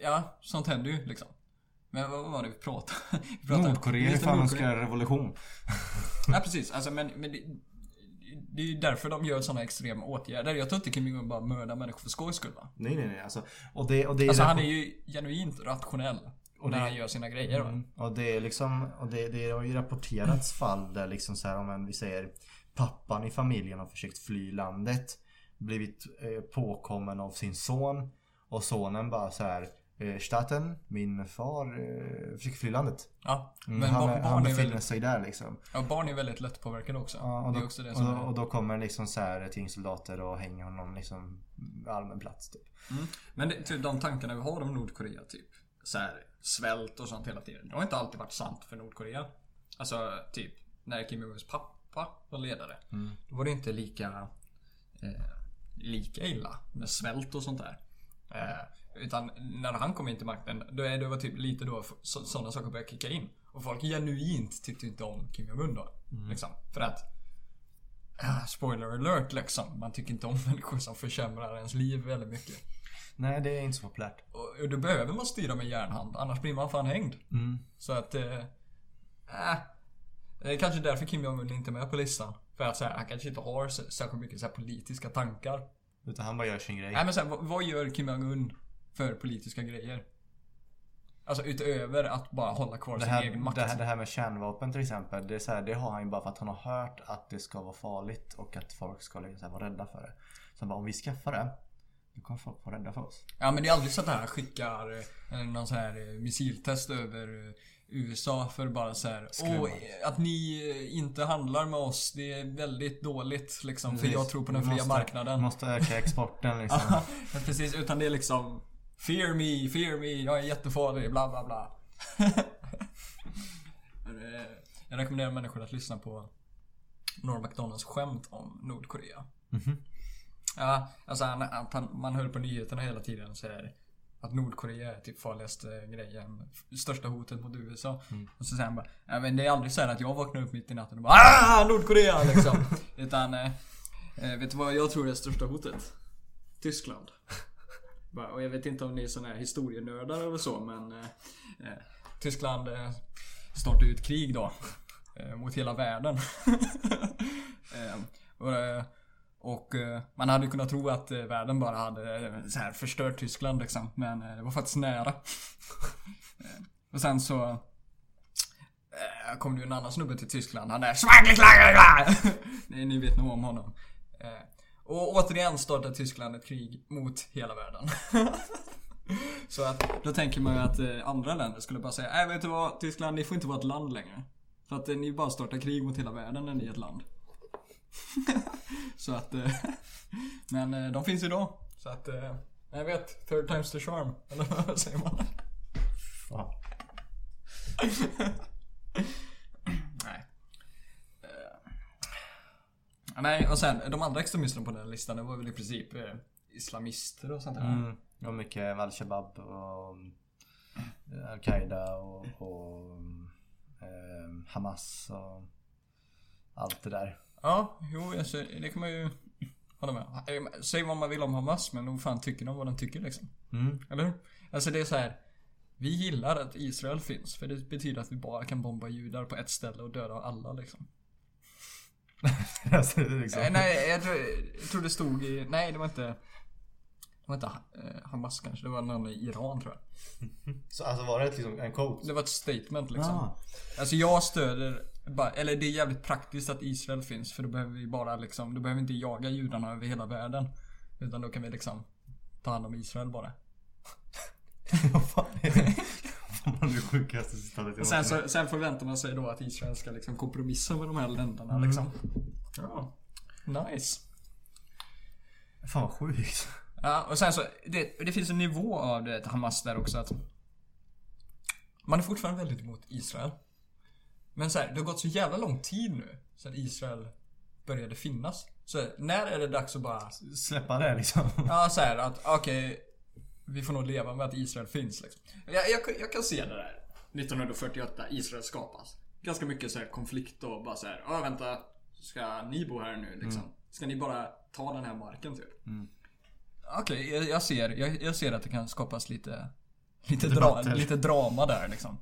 Ja, sånt händer ju liksom. Men vad var det vi pratade vi pratade? Nordkorea, fan de ska göra revolution. Ja precis, alltså men, men det, det är ju därför de gör sådana extrema åtgärder. Jag tror inte Kim Jong-Un bara mördar människor för skojs skull va? Nej, nej, nej. Alltså, och det, och det är Alltså han är ju genuint rationell. Och när det- han gör sina grejer va? Mm. Och det är liksom, och det, det har ju rapporterats fall där liksom så här, om en, vi säger pappan i familjen har försökt fly landet. Blivit eh, påkommen av sin son. Och sonen bara så här. Eh, staten, min far eh, försöker fly landet. Ja. Mm, Men han, barn, han befinner väldigt, sig där liksom. ja, barn är väldigt lättpåverkade också. Ja, och, då, också det och, då, och då kommer liksom så här ett gäng soldater och hänger honom liksom allmän plats typ. Men det, typ de tankarna vi har om Nordkorea typ. Så här, svält och sånt hela tiden. Det har inte alltid varit sant för Nordkorea. Alltså typ när Kim Jong-Uns pappa var ledare. Då var det inte lika eh, lika illa med svält och sånt där. Eh, utan när han kom in till makten, då är det var typ lite då så, sådana saker började kicka in. Och folk genuint tyckte inte om Kim Jong-Un då. Liksom. För att ah, Spoiler alert liksom. Man tycker inte om människor som försämrar ens liv väldigt mycket. Nej, det är inte så populärt. Och, och då behöver man styra med järnhand, annars blir man fan hängd. Mm. Så att... Eh, äh, det är kanske därför Kim Jong-Un inte är med på listan. För att så här, han kanske inte har särskilt mycket så här, politiska tankar. Utan han bara gör sin grej. Nej men så här, vad, vad gör Kim Jong-Un för politiska grejer? Alltså utöver att bara hålla kvar Det sin här, egen makt. det, här, det här med kärnvapen till exempel. Det, är så här, det har han ju bara för att han har hört att det ska vara farligt och att folk ska liksom här, vara rädda för det. Så han bara, om vi skaffar det. Då kommer folk vara rädda för oss. Ja men det är aldrig så att han skickar eh, någon så här eh, missiltest över eh, USA för bara så här. Åh, att ni inte handlar med oss, det är väldigt dåligt liksom. För Precis. jag tror på den fria måste- marknaden. Måste öka exporten liksom. Precis, utan det är liksom Fear me, fear me, jag är jättefarlig, bla bla bla. Jag rekommenderar människor att lyssna på Norm MacDonalds skämt om Nordkorea. Mhm. Ja, alltså han, han, man hör på nyheterna hela tiden så är att Nordkorea är typ farligaste grejen, största hotet mot USA. Mm. Och så säger han bara, ja, men det är aldrig så här att jag vaknar upp mitt i natten och bara ah, Nordkorea liksom. Utan, eh, eh, vet du vad jag tror är det största hotet? Tyskland. Och jag vet inte om ni är såna här historienördar eller så men eh, eh Tyskland eh, startade ju ett krig då. Eh, mot hela världen. eh, och, eh, och eh, man hade ju kunnat tro att eh, världen bara hade eh, så här förstört Tyskland liksom. Men eh, det var faktiskt nära. eh, och sen så eh, kom det ju en annan snubbe till Tyskland. Han är ni, ni vet nog om honom. Eh, och återigen startar Tyskland ett krig mot hela världen. Så att då tänker man ju att eh, andra länder skulle bara säga, nej vet du vad Tyskland, ni får inte vara ett land längre. För att eh, ni bara startar krig mot hela världen när ni är ett land. så att, eh, men de finns ju då. Så att, jag vet, third time's the charm. Eller vad säger man? Fan. Nej. Eh, nej, och sen de andra extremisterna på den här listan, det var väl i princip eh, islamister och sånt där. Mm. Och mycket Al-Shabaab och eh, Al-Qaida och, och eh, Hamas och allt det där. Ja, jo, alltså, det kan man ju hålla med. Eh, Säg vad man vill om Hamas, men nog fan tycker de vad de tycker liksom. Mm. Eller hur? Alltså det är så här. Vi gillar att Israel finns, för det betyder att vi bara kan bomba judar på ett ställe och döda alla liksom. alltså, liksom. Eh, nej, jag tror, jag tror det stod i... Nej, det var inte... Det var inte eh, Hamas kanske, det var någon i Iran tror jag. Så, alltså var det liksom en quote? Det var ett statement liksom. Ah. Alltså jag stöder, eller det är jävligt praktiskt att Israel finns för då behöver vi bara liksom, då behöver vi inte jaga judarna över hela världen. Utan då kan vi liksom ta hand om Israel bara. Vad fan är det? Var det sjukaste citatet jag Och sen, så, sen förväntar man sig då att Israel ska liksom kompromissa med de här länderna Mm. liksom. Ja. Nice. Fan vad sjukt. Ja, och sen så, det, det finns en nivå av det Hamas där också att Man är fortfarande väldigt emot Israel. Men så här, det har gått så jävla lång tid nu sedan Israel började finnas. Så när är det dags att bara Släppa det liksom. Ja, så här att okej Vi får nog leva med att Israel finns liksom. Jag, jag, jag kan se det där 1948, Israel skapas. Ganska mycket så här konflikt och bara så här, ja vänta Ska ni bo här nu liksom? Ska ni bara ta den här marken typ? Okej, jag, jag ser, jag, jag ser att det kan skapas lite lite, dra, lite drama där liksom.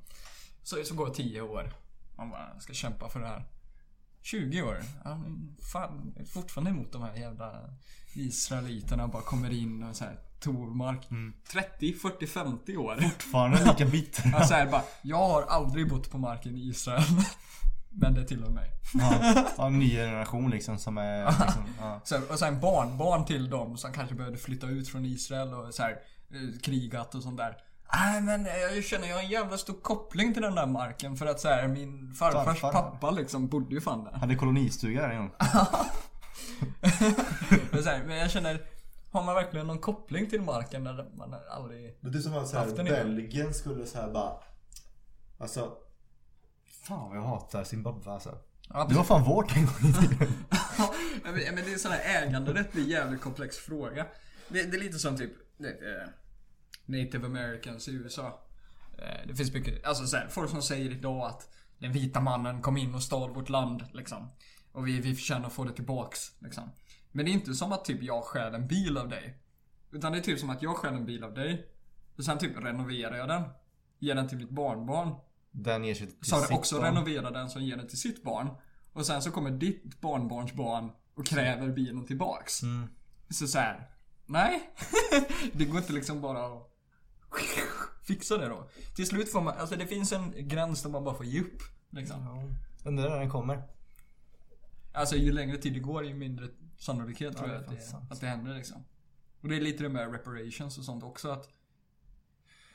Så, så går 10 år. Man bara ska kämpa för det här. 20 år. Ja, men fan, jag är fortfarande emot de här jävla israeliterna bara kommer in och så här Tormark. 30, 40, 50 år. Fortfarande lika bitter. Alltså här bara, jag har aldrig bott på marken i Israel. Men det tillhör mig. Ja, ja, en ny generation liksom som är liksom, ja. Så, och sen barnbarn till dem som kanske behövde flytta ut från Israel och så här, eh, krigat och sånt där. Nej men jag känner jag har en jävla stor koppling till den där marken för att så här, min farfars Farfar. pappa liksom bodde ju fan där. Hade kolonistuga där en gång. Men, så här, men jag känner, har man verkligen någon koppling till marken när man aldrig... Men det är som att så här. Belgien skulle så här bara... Alltså, Fan vad jag hatar Zimbabwe alltså. Ja, Det var fan vårt en gång i tiden. Ja, men, det är sån här äganderätt blir en jävligt komplex fråga. Det, det är lite som typ det, eh, Native Americans i USA. Eh, det finns mycket, alltså så här, folk som säger idag att den vita mannen kom in och stal vårt land liksom. Och vi, vi förtjänar att få det tillbaks liksom. Men det är inte som att typ jag stjäl en bil av dig. Utan det är typ som att jag stjäl en bil av dig. Och sen typ renoverar jag den. Ger den till mitt barnbarn. Den ger sig till Så har sitt det också barn. renoverat den som ger den till sitt barn. Och sen så kommer ditt barnbarns barn och kräver bilen tillbaks. Mm. Så så här. Nej. det går inte liksom bara att fixa det då. Till slut får man, alltså det finns en gräns där man bara får ge upp. Liksom. Ja. Undrar när den kommer. Alltså ju längre tid det går ju mindre sannolikhet tror det jag att det, sant. att det händer liksom. Och det är lite det med reparations och sånt också att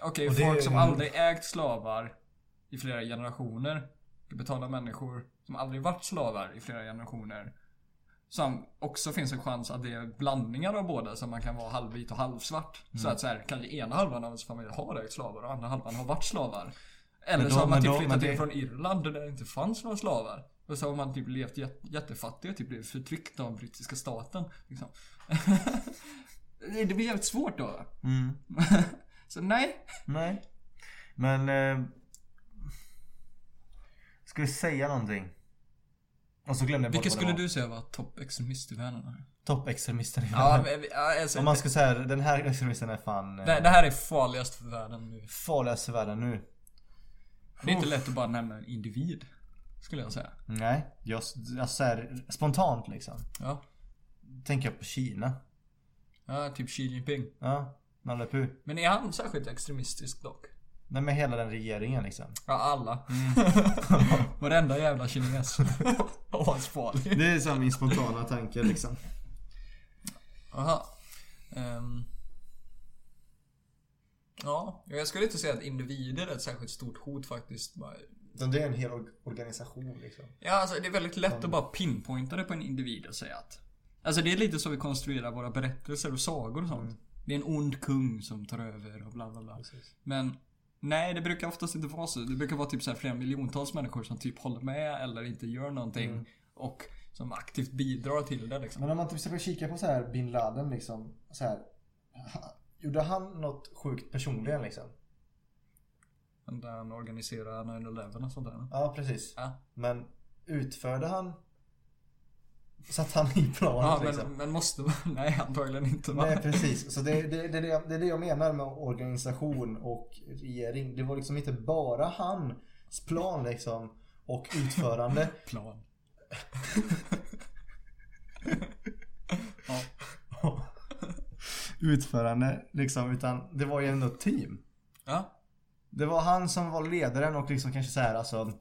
Okej, det folk som aldrig ägt slavar i flera generationer ska betala människor som aldrig varit slavar i flera generationer. Som också finns en chans att det är blandningar av båda så man kan vara halvvit och halvsvart. Så Mm. att så här, kanske ena halvan av ens familj har ägt slavar och andra halvan har varit slavar. Eller då- så har man typ flyttat det- in från Irland där det inte fanns några slavar. Och så har man typ levt jät- jättefattig och typ blivit förtryckt av brittiska staten. Liksom. det blir jävligt svårt då. Mm. Så nej. Nej. Men... Eh, ska vi säga någonting? Och så glömde jag det skulle du säga var toppextremist i världen? här? Toppextremisten i Ja, världen. men, ja alltså, Om man ska säga den här extremisten är fan eh, det, det här är farligast för världen nu. farligast i världen nu. Det är inte lätt att bara nämna en individ. Skulle jag säga. Nej, jag, jag säger spontant liksom. Ja. Tänker jag på Kina. Ja, typ Xi Jinping. Ja, Nalle Puh. Men är han särskilt extremistisk dock? Nej men hela den regeringen liksom. Ja, alla. Varenda jävla kines. Asfarlig. Det är som min spontana tanke liksom. Aha. Ehm. Ja, jag skulle inte säga att individer är ett särskilt stort hot faktiskt. Utan det är en hel or- organisation liksom. Ja, alltså det är väldigt lätt att bara pinpointa det på en individ och säga att... Alltså det är lite så vi konstruerar våra berättelser och sagor och sånt. Det är en ond kung som tar över och bla bla bla. Men nej, det brukar oftast inte vara så. Det brukar vara typ så här flera miljontals människor som typ håller med eller inte gör någonting. Och som aktivt bidrar till det liksom. Men om man typ ska kika på så här bin Laden liksom. Så här, gjorde han något sjukt personligen liksom? Där han organiserar 9-11 och sånt där. Ja, precis. Ja. Men utförde han... Satt han i planet Ja, liksom? men, men måste man? Nej, antagligen inte va? Nej precis, så det, det, det, det är det jag menar med organisation och regering. Det var liksom inte bara hans plan liksom och utförande. Plan. Utförande liksom, utan det var ju ändå ett team. Ja. Det var han som var ledaren och liksom kanske så här alltså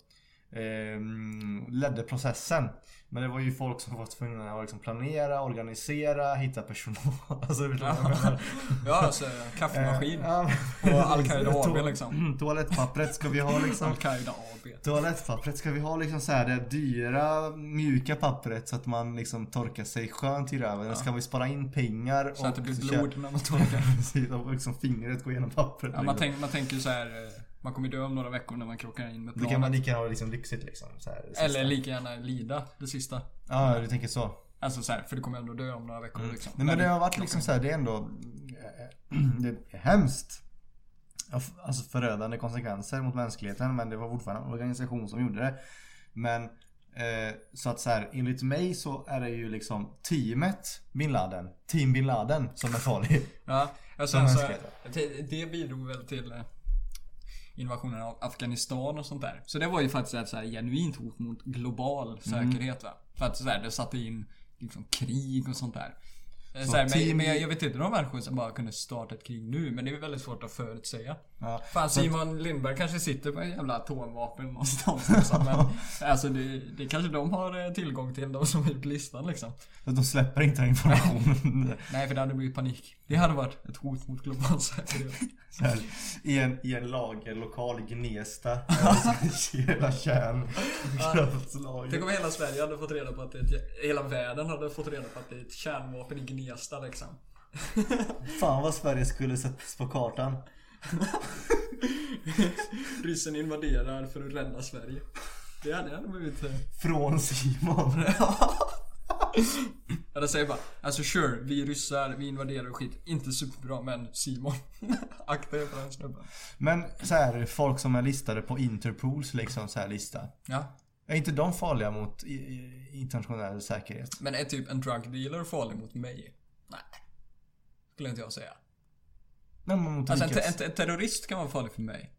ledde processen. Men det var ju folk som var tvungna att liksom planera, organisera, hitta personal. Alltså, menar? Ja, alltså kaffemaskin. Eh, ja, Och Al-Qaida AB liksom. Toalettpappret ska vi ha liksom. Al-Qaida AB. Toalettpappret ska vi ha liksom så här det dyra mjuka pappret så att man liksom torkar sig skönt i röven. Ska vi spara in pengar Så att det blir blod när man torkar. Precis, och liksom fingret går igenom pappret. Ja, man, liksom. tänk, man tänker så här. Eh, Man kommer dö om några veckor när man krockar in med Då kan man planet. lika gärna ha liksom lyxigt liksom. Här. Eller lika gärna lida det sista. Ja, du tänker så. Alltså så här, för du kommer ändå dö om några veckor liksom. Nej men det har varit liksom så här, det är ändå Det är hemskt Alltså förödande konsekvenser mot mänskligheten men det var fortfarande en organisation som gjorde det Men eh, Så att så här, enligt mig så är det ju liksom teamet bin Laden Team bin Laden som är farlig Ja, Alltså, alltså, det bidrog väl till eh, invasionen av Afghanistan och sånt där. Så det var ju faktiskt ett så här genuint hot mot global säkerhet va. För att så här, det satte in liksom krig och sånt där. Så här, men, men jag, jag vet inte de människor som bara kunde starta ett krig nu, men det är väldigt svårt att förutsäga. Ja. Fan Simon Lindberg kanske sitter på en jävla atomvapen någonstans liksom, men alltså det, det kanske de har eh, tillgång till, de som har gjort listan liksom. De släpper inte den informationen. Nej för det hade blivit panik. Det hade varit ett hot mot global säkerhet. I en, i en lagerlokal i Gnesta. Hela kärnkraftslager. Tänk om hela Sverige hade fått reda på att det är ett, hela världen hade fått reda på att det är ett kärnvapen i Gnesta liksom. Fan vad Sverige skulle sättas på kartan. Ryssen invaderar för att rädda Sverige. Det hade hade blivit... eh, Från Simon. Det säger bara, alltså sure, vi ryssar, vi invaderar och skit. Inte superbra, men Simon. Akta er för den snubben. Men så här, folk som är listade på Interpols liksom så här lista. Ja. Är inte de farliga mot internationell säkerhet? Men är typ en drug dealer farlig mot mig? Nej. Skulle inte jag säga. Men mot Alltså en, te- en, en terrorist kan vara farlig för mig.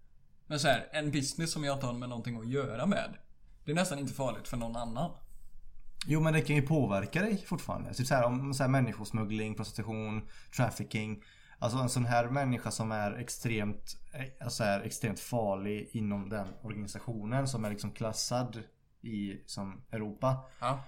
Men så här, en business som jag inte har med någonting att göra med. Det är nästan inte farligt för någon annan. Jo men det kan ju påverka dig fortfarande. Typ så här, om så här, människosmuggling, prostitution, trafficking. Alltså en sån här människa som är extremt, eh, alltså är extremt farlig inom den organisationen som är liksom klassad i som Europa. Ja.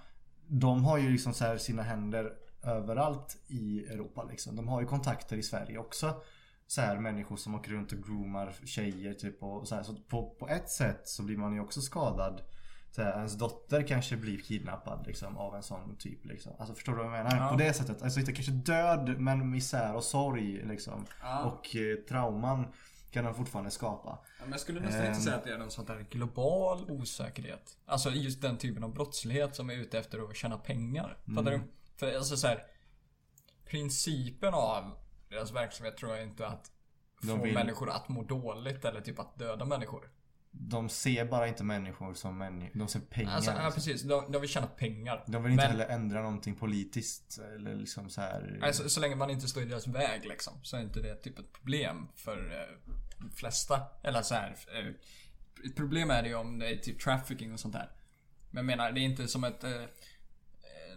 De har ju liksom så här sina händer överallt i Europa liksom. De har ju kontakter i Sverige också. Så här människor som åker runt och groomar tjejer typ och så här. Så på, på ett sätt så blir man ju också skadad. Så här, ens dotter kanske blir kidnappad liksom av en sån typ liksom. Alltså förstår du vad jag menar? Ja. På det sättet. Alltså inte kanske död men misär och sorg liksom. Ja. Och eh, trauman kan den fortfarande skapa. Ja, men jag skulle nästan inte säga att det är någon sån där global osäkerhet. Alltså just den typen av brottslighet som är ute efter att tjäna pengar. Mm. du? För alltså så här, Principen av deras verksamhet tror jag inte att De få vill- människor att må dåligt eller typ att döda människor. De ser bara inte människor som människor. De ser pengar. Alltså, ja, precis. De, de vill tjäna pengar. De vill inte Men- heller ändra någonting politiskt eller liksom så här. Alltså, så länge man inte står i deras väg liksom, så är inte det typ ett problem för eh, de flesta. Eller så här, eh, ett problem är det ju om det är typ trafficking och sånt där. Men jag menar, det är inte som att eh,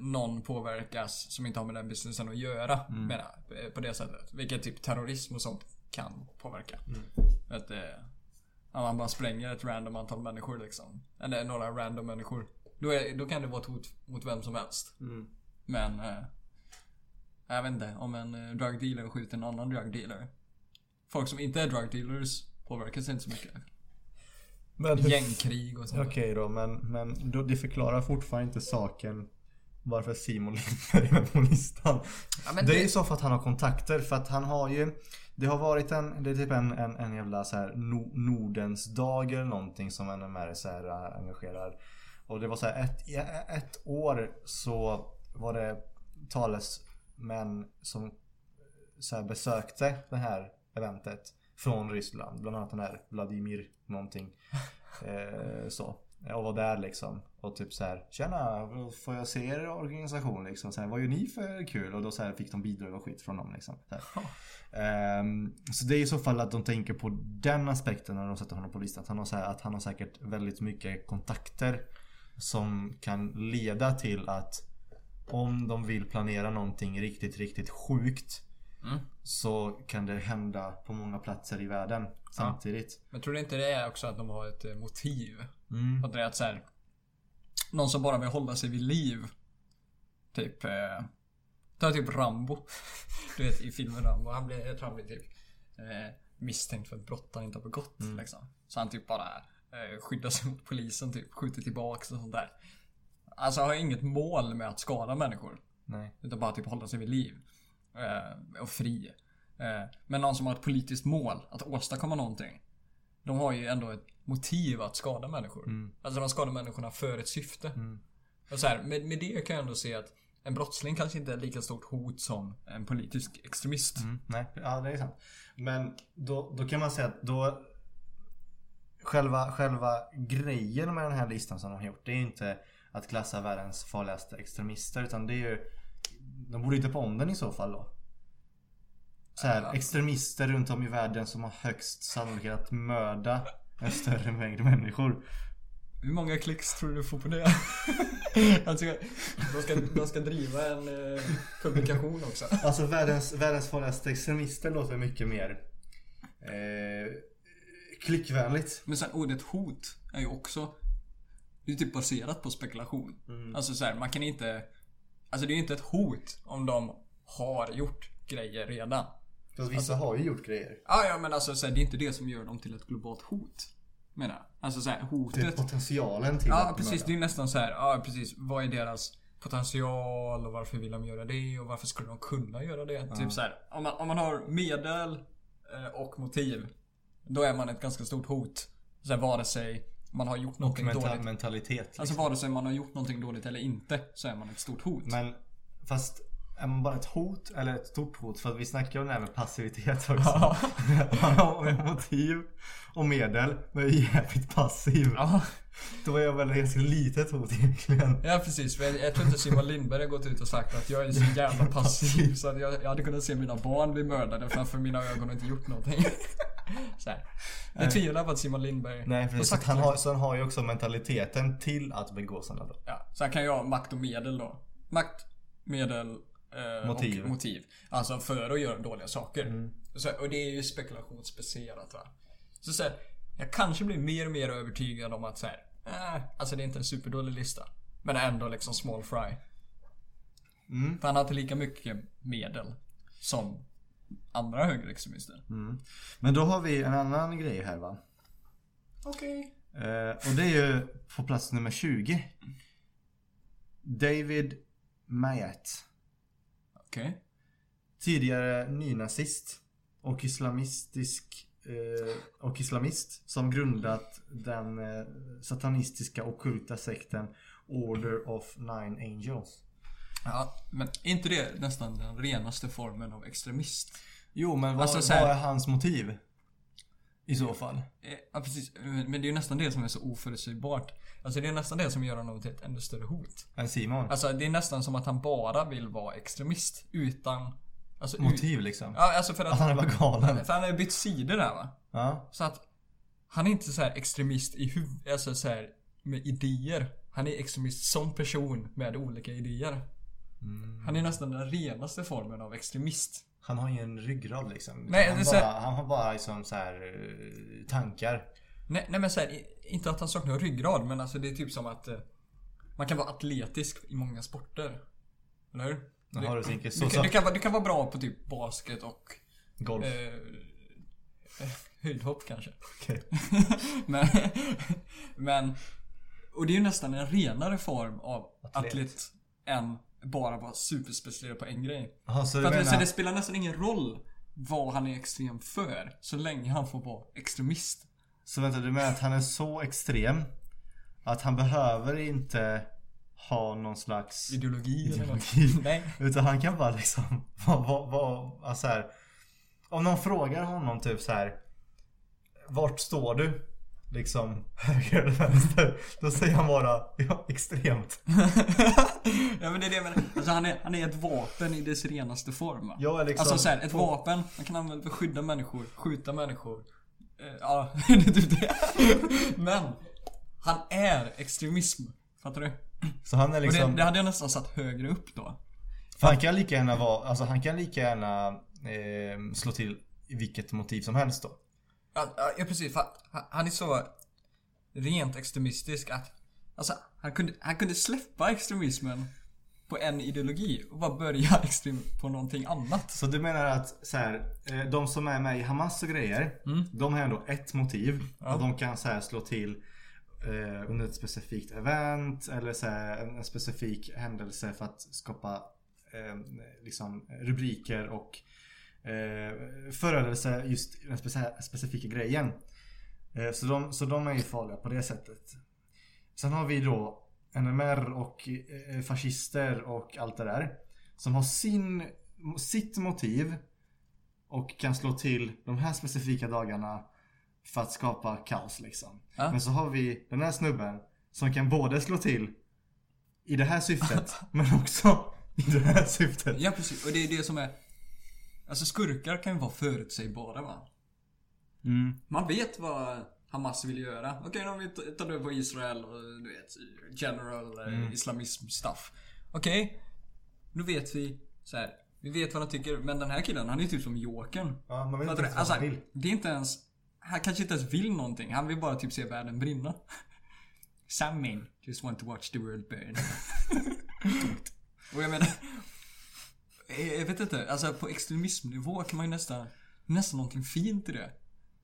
någon påverkas som inte har med den businessen att göra. Menar, eh, på det sättet. Vilket typ terrorism och sånt kan påverka. Att, eh, man bara spränger ett random antal människor liksom. Eller några random människor. Då, är, då kan det vara ett hot mot vem som helst. Men eh, jag vet inte, om en eh, drug dealer skjuter en annan drug dealer. Folk som inte är drug dealers påverkas inte så mycket. Men hur- Gängkrig och sånt. Okej då, men, men då, det förklarar fortfarande inte saken varför Simon Lindberg är med på listan. Ja, men det är det- ju så för att han har kontakter för att han har ju Det har varit en, det är typ en, en, en jävla så här no, Nordens dag eller någonting som NMR så här äh, engagerar. Och det var så här ett, ett år så var det talesmän som så här besökte det här eventet från Ryssland. Bland annat den här Vladimir någonting. Eh, så. Och var där liksom. Och typ så här. Tjena, får jag se er organisation liksom? Så här, vad gör ni för kul? Och då så här fick de bidrag och skit från dem liksom. Så, här. Ehm, så det är i så fall att de tänker på den aspekten när de sätter honom på listan. Att han har, så här, att han har säkert väldigt mycket kontakter. Som kan leda till att om de vill planera någonting riktigt, riktigt sjukt. Mm. Så kan det hända på många platser i världen samtidigt. Men tror du inte det är också att de har ett eh, motiv? Mm. Att det är att så här, Någon som bara vill hålla sig vid liv. Typ... Eh, ta typ Rambo. Du vet i filmen Rambo. Han blir, jag tror han blir typ eh, misstänkt för ett brott han inte har begått. Liksom. Så han typ bara eh, skyddar sig mot polisen. Typ skjuter tillbaks och sånt där. Alltså har inget mål med att skada människor. Nej. Utan bara typ hålla sig vid liv. Eh, och fri. Eh, men någon som har ett politiskt mål, att åstadkomma någonting. De har ju ändå ett motiv att skada människor. Alltså de skadar människorna för ett syfte. Och så här, med, med det kan jag ändå se att en brottsling kanske inte är lika stort hot som en politisk extremist. Mm, nej, ja det är sant. Men då, då kan man säga att då Själva, själva grejen med den här listan som de har gjort Det är inte att klassa världens farligaste extremister utan det är ju De borde ju tycka om den i så fall då så här, extremister runt om i världen som har högst sannolikhet att mörda en större mängd människor. Hur många klicks tror du får på det? alltså, de, ska, de ska driva en eh, publikation också. Alltså världens, världens farligaste extremister låter mycket mer eh, klickvänligt. Men sen ordet hot är ju också Det är typ baserat på spekulation. Alltså så här, man kan inte Alltså det är ju inte ett hot om de har gjort grejer redan. Fast vissa har ju gjort grejer. Ja, ja men alltså så här, det är inte det som gör dem till ett globalt hot. Menar jag. Alltså så här, Det är hotet. potentialen till Ja precis, mörda. det är nästan så här, ja precis. Vad är deras potential och varför vill de göra det och varför skulle de kunna göra det? Typ så här, om man, om man har medel eh, och motiv. Då är man ett ganska stort hot. Så här, vare sig man har gjort någonting mental, dåligt. mentalitet. Liksom. Alltså vare sig man har gjort någonting dåligt eller inte så är man ett stort hot. Men Fast är man bara ett hot eller ett stort hot? För att vi snackar om det här med passivitet också. Ja. Han har motiv och medel men är jävligt passiv. Ja, Då är jag väl ett ganska litet hot egentligen. ja precis. Jag tror inte Simon Lindberg har gått ut och sagt att jag är så jävla passiv så att jag, jag hade kunnat se mina barn bli mördade framför mina ögon och inte gjort någonting. Så här. Jag tvivlar på att Simon Lindberg Nej precis. Så, han har, så han har ju också mentaliteten till att begå sådana brott. Ja, sen kan jag ha makt och medel då. Makt, medel eh, Motiv. och motiv. Alltså för att göra dåliga saker. Mm. Så, och det är ju spekulationsbaserat va. Så, så här, jag kanske blir mer och mer övertygad om att så här, eh, alltså det är inte en superdålig lista. Men ändå liksom small fry. Mm. För han har inte lika mycket medel som andra högerextremister. Mm. Men då har vi en annan grej här va. Okej. Eh, och det är ju på plats nummer 20. David Mamet. Okej. Tidigare nynazist och islamistisk eh, och islamist som grundat den eh, satanistiska ockulta sekten Order of Nine Angels. Ja, men är inte det nästan den renaste formen av extremist? Jo men vad, Alltså, så här- vad är hans motiv? I så fall. Eh, Ja precis, men det är ju nästan det som är så oförutsägbart. Alltså det är nästan det som gör honom till ett ännu större hot. En Simon. Alltså det är nästan som att han bara vill vara extremist utan... Alltså, Motiv liksom. Ja, alltså för Att att... han är bara galen. För han har ju bytt sidor där va? Ja. Så att... Han är inte så här extremist i huvudet, alltså så här med idéer. Han är extremist som person med olika idéer. Mm. Han är nästan den renaste formen av extremist. Han har ingen ryggrad liksom. Nej, han, bara, här- han har bara liksom så här eh, tankar. Nej, nej men så här, inte att han saknar ryggrad men alltså det är typ som att eh, man kan vara atletisk i många sporter. Eller hur? Jaha, du tänker så. Du kan, du, kan, vara- du kan vara bra på typ basket och golf. eh, eh, höjdhopp kanske. Okej. men, men, och det är ju nästan en renare form av Atlet. atlet, än bara vara superspecialiserad på en grej. Jaha, så du För att, menar... så det spelar nästan ingen roll vad han är extrem för, så länge han får vara extremist. Så vänta, du menar att han är så extrem att han behöver inte ha någon slags Ideologi, ideologi. Nej. Utan han kan bara liksom vara, vara, vara alltså här, Om någon frågar honom typ så här. Vart står du? Liksom höger eller vänster? Då säger han bara ja, extremt. ja men det är det jag menar. Alltså han är, han är ett vapen i dess renaste form är liksom Alltså såhär, ett vapen, man kan använda för att skydda människor, skjuta människor. Eh, ja, det är typ det. Men, han är extremism. Fattar du? Så han är Och liksom det, det hade jag nästan satt högre upp då. För han kan lika gärna vara, alltså han kan lika gärna eh, slå till vilket motiv som helst då. Ja, precis, för han- är så rent extremistisk att Alltså, han kunde, han kunde släppa extremismen på en ideologi och bara börja extrem på någonting annat. Så du menar att så här, eh, de som är med i Hamas och grejer, de har ändå ett motiv. Ja. Och de kan så här slå till eh, under ett specifikt event eller så här, en, en specifik händelse för att skapa eh, liksom rubriker och eh, förödelse just den speci- specifika grejen. Eh, så, de, så de är ju farliga på det sättet. Sen har vi då NMR och eh, fascister och allt det där. Som har sin, sitt motiv och kan slå till de här specifika dagarna för att skapa kaos liksom. Ja. Men så har vi den här snubben som kan både slå till i det här syftet men också i det här syftet. Ja precis, och det är det som är Alltså skurkar kan ju vara förutsägbara va? Mm. Man vet vad Hamas vill göra. Okej, de vill ta- ta död på Israel och du vet, general eh, islamism stuff. Okej, då vet vi så här. Vi vet vad de tycker, men den här killen han är typ som Jokern. Ja, man vet inte vad Alltså, man vill. det är inte ens... Han kanske inte ens vill någonting. Han vill bara typ se världen brinna. Some men just want to watch the world burn. och jag menar... Jag vet inte, alltså på extremismnivå kan man ju nästan... Nästan någonting fint i det.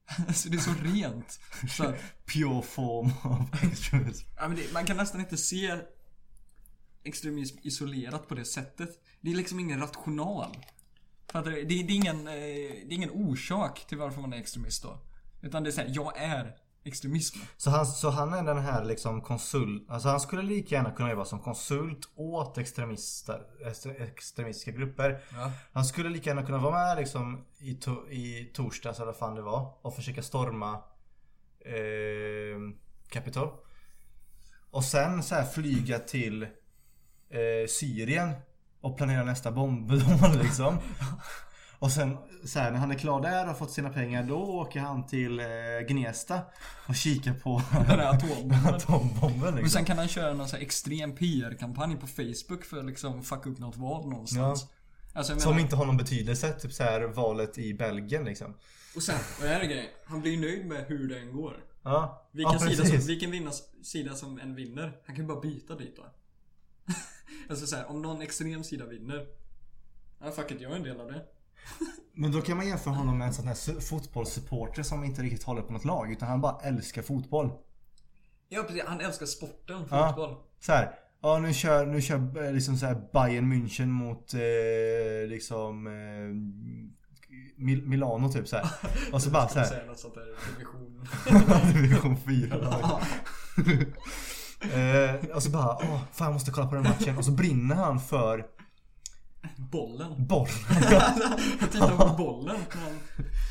Alltså det är så rent. Så att, Pure form av extremism. ja, men det, man kan nästan inte se extremism isolerat på det sättet. Det är liksom ingen rational. Fattar du? Det, det, är ingen, eh, det är ingen orsak till varför man är extremist då. Utan det är såhär, jag är extremism. Så han, så han är den här liksom konsult, alltså han skulle lika gärna kunna jobba som konsult åt extremister, extre- extremistiska grupper. Ja. Han skulle lika gärna kunna vara med liksom i, to, i torsdags eller vad fan det var och försöka storma eh, Capitol. Och sen så här flyga till eh, Syrien och planera nästa bombdåd liksom. Och sen så här, när han är klar där och har fått sina pengar då åker han till eh, Gnesta och kikar på Den här atombomben. atombomben Och liksom. sen kan han köra någon sån här extrem PR-kampanj på Facebook för att liksom fucka upp något val någonstans. Alltså jag Som menar, inte har någon betydelse, typ så här valet i Belgien liksom. och sen, och det här är grejen. Han blir ju nöjd med hur det än går. Ja, Vilken, ja, sida, som, vilken vinnars, sida som än vinner. Han kan ju bara byta dit då. alltså såhär, om någon extrem sida vinner. Ja fuck it, jag är en del av det. Men då kan man jämföra honom med en sån här su- fotbollssupporter som inte riktigt håller på något lag utan han bara älskar fotboll. Ja precis, han älskar sporten, Ja. fotboll. Så här, ja nu kör, nu kör eh, liksom så här Bayern München mot eh, liksom eh, Mil- Milano typ så här. Och så bara så här. Säga något sånt där, division. Division 4. eh, och så bara, åh fan jag måste kolla på den matchen. Och så brinner han för Bollen. boll. Jag tittar på bollen. Han,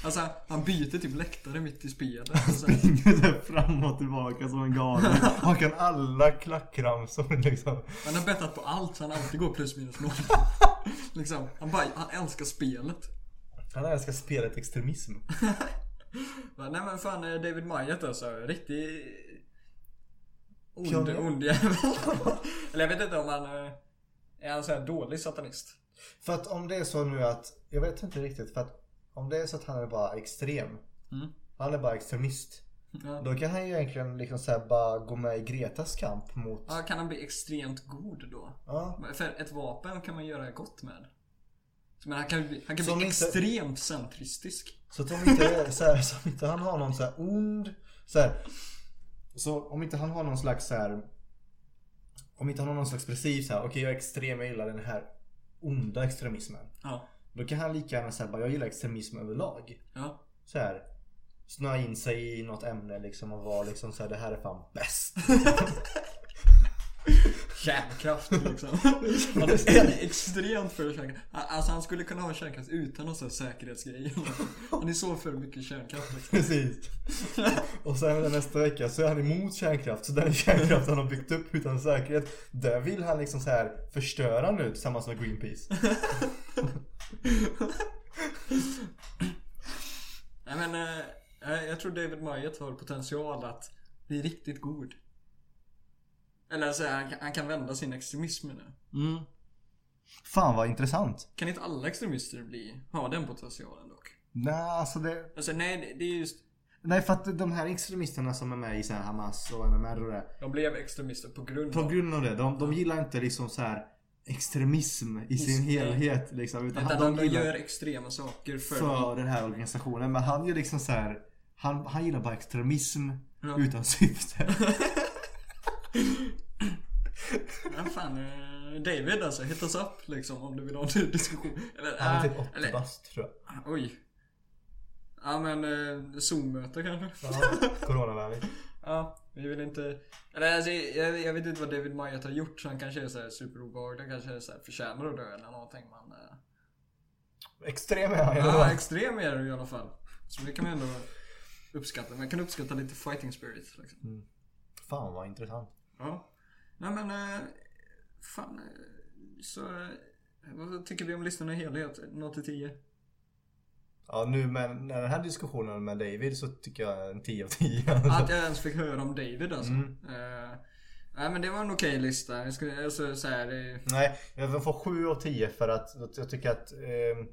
alltså han byter typ läktare mitt i spelet. Alltså, Springer där fram och tillbaka som en galen. Han kan alla klackramsor liksom. han har bettat på allt så han alltid går plus minus noll. liksom, han, bara, han älskar spelet. Han älskar spelet extremism. Nej men fan eh, David Majet alltså, riktig ond, ond jävel. Eller jag vet inte om han eh, är han så dålig satanist. För att om det är så nu att, jag vet inte riktigt för att om det är så att han är bara extrem. Mm. Han är bara extremist. Ja. Då kan han ju egentligen liksom så bara gå med i Gretas kamp mot... Ja, kan han bli extremt god då? Ja. För ett vapen kan man göra gott med. Men han kan bli, han kan Som bli inte- extremt centristisk. Så att om inte, så här, så inte han har någon så här ond... Så, här, så om inte han har någon slags så här, Om inte han har någon slags princip så här, okej jag är extrem, jag gillar den här onda extremismen. Ja. Då kan han lika gärna säga bara jag gillar extremism överlag. Ja. Så här Snöa in sig i något ämne liksom och vara liksom så här, det här är fan bäst. Kärnkraft liksom. Han är extremt för kärnkraft. Alltså han skulle kunna ha kärnkraft utan någon sån säkerhetsgrej. Han är så för mycket kärnkraft liksom. Precis. Och sen nästa vecka så är han emot kärnkraft. Så den kärnkraft han har byggt upp utan säkerhet. Där vill han liksom så här förstöra nu tillsammans med Greenpeace. Nej men, eh, jag tror David Majet har potential att bli riktigt god. Eller så här, han, kan- han kan vända sin extremism nu. Mm. Fan vad intressant. Kan inte alla extremister bli, ha den potentialen dock? Nej alltså det... Alltså nej, det- det är just, Nej för att de här extremisterna som är med i så här Hamas och NMR och det. de blev extremister på grund På av grund av det. De, de gillar inte liksom så här extremism i sin Nej. helhet liksom. Utan Utan de, de gör extrema saker för, för den här organisationen. Men han gör liksom så här. Han, han gillar bara extremism Ja. utan syfte. Ja, fan, eh, David alltså, hit us up liksom om du vill ha en diskussion. Eller, Han är typ 80 eller, bast tror jag. oj. Ja men, eh, Zoom-möte kanske? Ja, coronavänligt. Ja, vi vill inte... Eller alltså, jag, jag vet inte vad David Majet har gjort så han kanske är såhär superobehaglig, kanske är såhär förtjänar att dö eller någonting men... eh, Extrem är han Ja, extrem är du i alla fall. Så det kan man ändå uppskatta. Man kan uppskatta lite fighting spirit liksom. Fan vad intressant. Ja. Nej men, eh, fan. eh, Så, eh, vad tycker vi om listan i helhet? 0 till 10? Ja, nu med när den här diskussionen med David så tycker jag en 10 av 10. Att jag ens fick höra om David alltså. Mm. Eh, nej men det var en okej lista. Jag skulle alltså, så här, det, Nej, jag får 7 av 10 för att jag tycker att eh,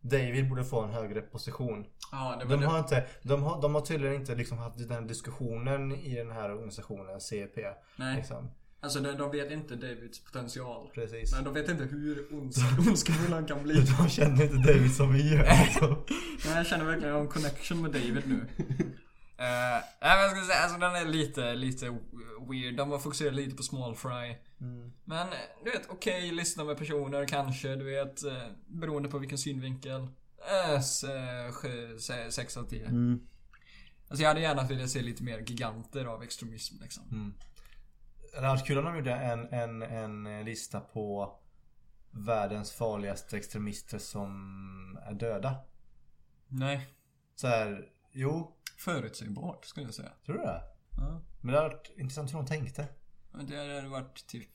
David borde få en högre position. Ja, det De det. har, inte, de, har, de har tydligen inte liksom haft den diskussionen i den här organisationen, CP. Nej, Liksom. Alltså de, de vet inte Davids potential. Precis. Nej, de vet inte hur ondsk- ondskefull han kan bli. De känner inte David som vi gör. Liksom. Nej, jag känner verkligen en connection med David nu. Uh, nej men jag ska säga, alltså den är lite, lite weird. De var fokuserade lite på small fry. Men eh, du vet, okej, lyssna med personer kanske, du vet. eh, beroende på vilken synvinkel. Uh, 6 av 10. Alltså jag hade gärna velat se lite mer giganter av extremism liksom. Det hade varit kul om de gjorde en, en, en lista på världens farligaste extremister som är döda. Nej. Så här, jo, Förutsägbart skulle jag säga. tror du det? Ja. Men det hade varit intressant hur de tänkte. Men det hade varit typ...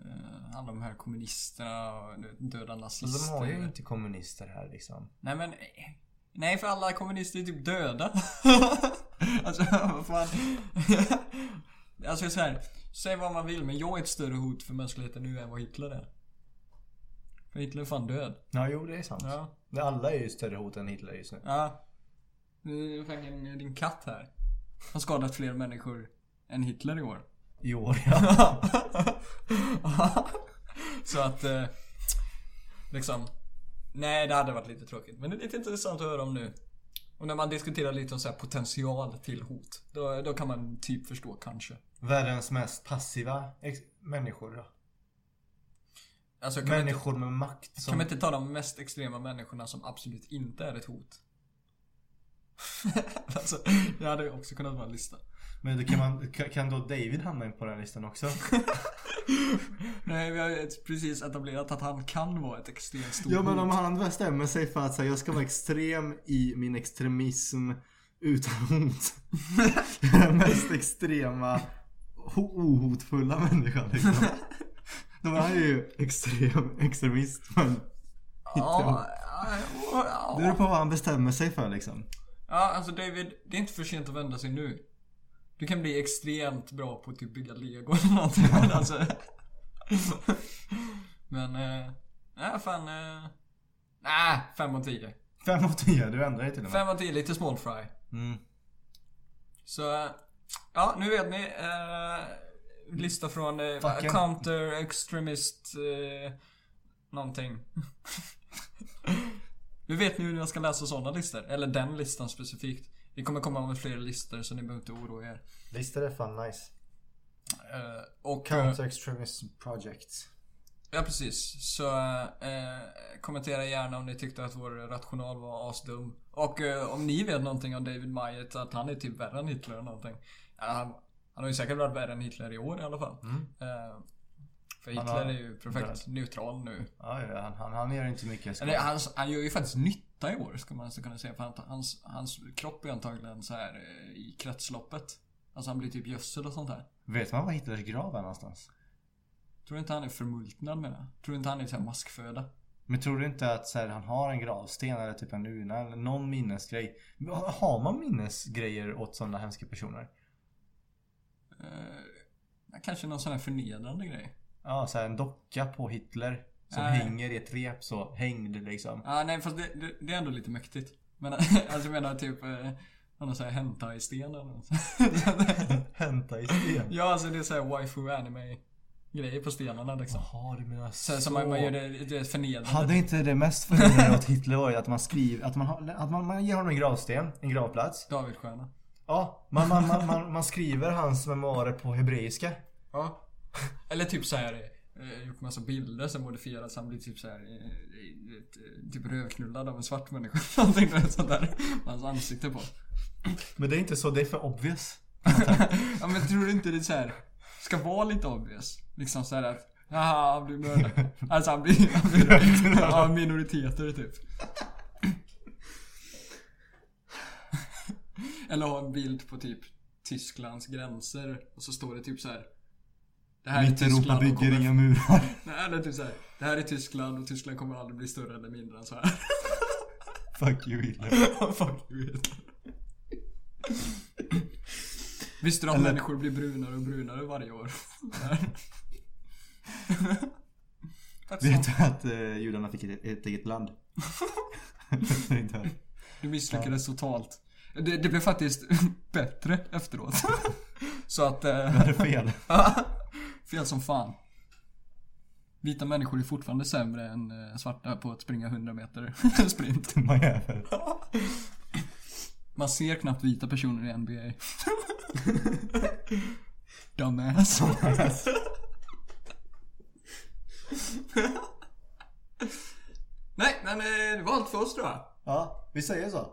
Uh, alla de här kommunisterna och döda nazister. Alltså, de har ju inte kommunister här liksom. Nej men... eh, Nej för alla kommunister är typ döda. alltså vad fan. Alltså så här. Säg vad man vill men jag är ett större hot för mänskligheten nu än vad Hitler är. För Hitler är fan död. Ja, jo det är sant. Ja. Men Alla är ju större hot än Hitler just nu. Ja. Nu är fucking din katt här. Har skadat fler människor än Hitler i år. I år ja. Så att... Eh, liksom... Nej, det hade varit lite tråkigt. Men det är lite intressant att höra om nu. Och när man diskuterar lite om så här potential till hot. Då, då kan man typ förstå kanske. Världens mest passiva människor då. Alltså man inte, Människor med makt som... kan man inte ta de mest extrema människorna som absolut inte är ett hot? alltså, det hade också kunnat vara en lista. Men då kan, man, kan- då David hamna in på den listan också? Nej, vi har precis etablerat att han kan vara ett extremt stort Ja men om han bestämmer sig för att säga jag ska vara extrem i min extremism utan hot. Den mest extrema ohotfulla människan liksom. Då är han ju extrem extremist men Ja, ja, ja. det beror på vad han bestämmer sig för liksom. Ja, alltså David, det är inte för sent att vända sig nu. Du kan bli extremt bra på att typ bygga lego eller någonting. Men alltså... Men, eh... Nej, fan... Eh, nej, 5 av 10. 5 av 10, du ändrar dig till och med. 5 av 10, lite small fry. Mm. Så, ja, nu vet ni. Eh, lista från eh, Fucking- Counter Extremist... Eh, någonting. nu vet ni hur jag ska läsa sådana listor. Eller den listan specifikt. Vi kommer komma med fler listor så ni behöver inte oroa er. Listor är fan nice. Eh, och... eh, Counter Extremism Project. Ja precis. Så eh, kommentera gärna om ni tyckte att vår rational var asdum. Och eh, om ni vet någonting om David Majet, att han är typ värre än Hitler eller någonting. Ja, han, han har ju säkert varit värre än Hitler i år i alla fall. Eh, för Hitler har- är ju perfekt död. neutral nu. Ja, ja, han, han, han gör inte mycket Eller, han, han gör ju faktiskt nytta i år, ska man så kunna säga. För han, hans, hans kropp är antagligen så här eh, i kretsloppet. Alltså han blir typ gödsel och sånt där. Vet man var Hitlers grav är någonstans? Tror du inte han är förmultnad med det? Tror du inte han är så maskföda? Men tror du inte att så här, han har en gravsten eller typ en urna eller någon minnesgrej? Har man minnesgrejer åt sådana hemska personer? Eh, kanske någon sån här förnedrande grej. Ja, så här, en docka på Hitler. Som Nej. hänger i ett rep så, hängd liksom. Ja, nej fast det, det, det är ändå lite mäktigt. Men alltså jag menar typ eh, någon sån här hentai-sten eller något. Hämta i sten. Ja, alltså det är så här waifu anime grejer på stenarna liksom. Jaha, du menar Så, så. så man, man gör det, det förnedrande. Hade inte det mest förvånande åt Hitler var ju att man skriver, att man, har, att man, man ger honom en gravsten, en gravplats. Davidstjärna. Ja, man, man, man, man, man skriver hans memoarer på hebreiska. Ja. Eller typ så här eh, gjort massa bilder som modifierats. så Han blir typ så här eh, typ rövknullad av en svart människa. Någonting sånt där. med Hans ansikte på. Men det är inte så, det är för obvious. Ja men tror du inte det är så här ska vara lite obvious? Liksom så här att Haha, han blir mördad. Alltså han blir, han blir av minoriteter typ. Eller ha en bild på typ Tysklands gränser och så står det typ så här. Det här är Mitt Europa Tyskland och bygger inga murar. Nej, eller typ så här. Det här är Tyskland och Tyskland kommer aldrig bli större eller mindre än så här. Fuck you Hitler. Fuck you Hitler. Visste du att Eller- människor blir brunare och brunare varje år? Vet du att eh, judarna fick ett, ett eget land? Du misslyckades totalt. Det, det blev faktiskt bättre efteråt. Så att... Du Eh, hade fel. fel som fan. Vita människor är fortfarande sämre än eh, svarta på att springa 100 meter sprint. Man ser knappt vita personer i NBA. Dumbass. Nej, men eh, det var allt för oss tror jag. Ja, vi säger så.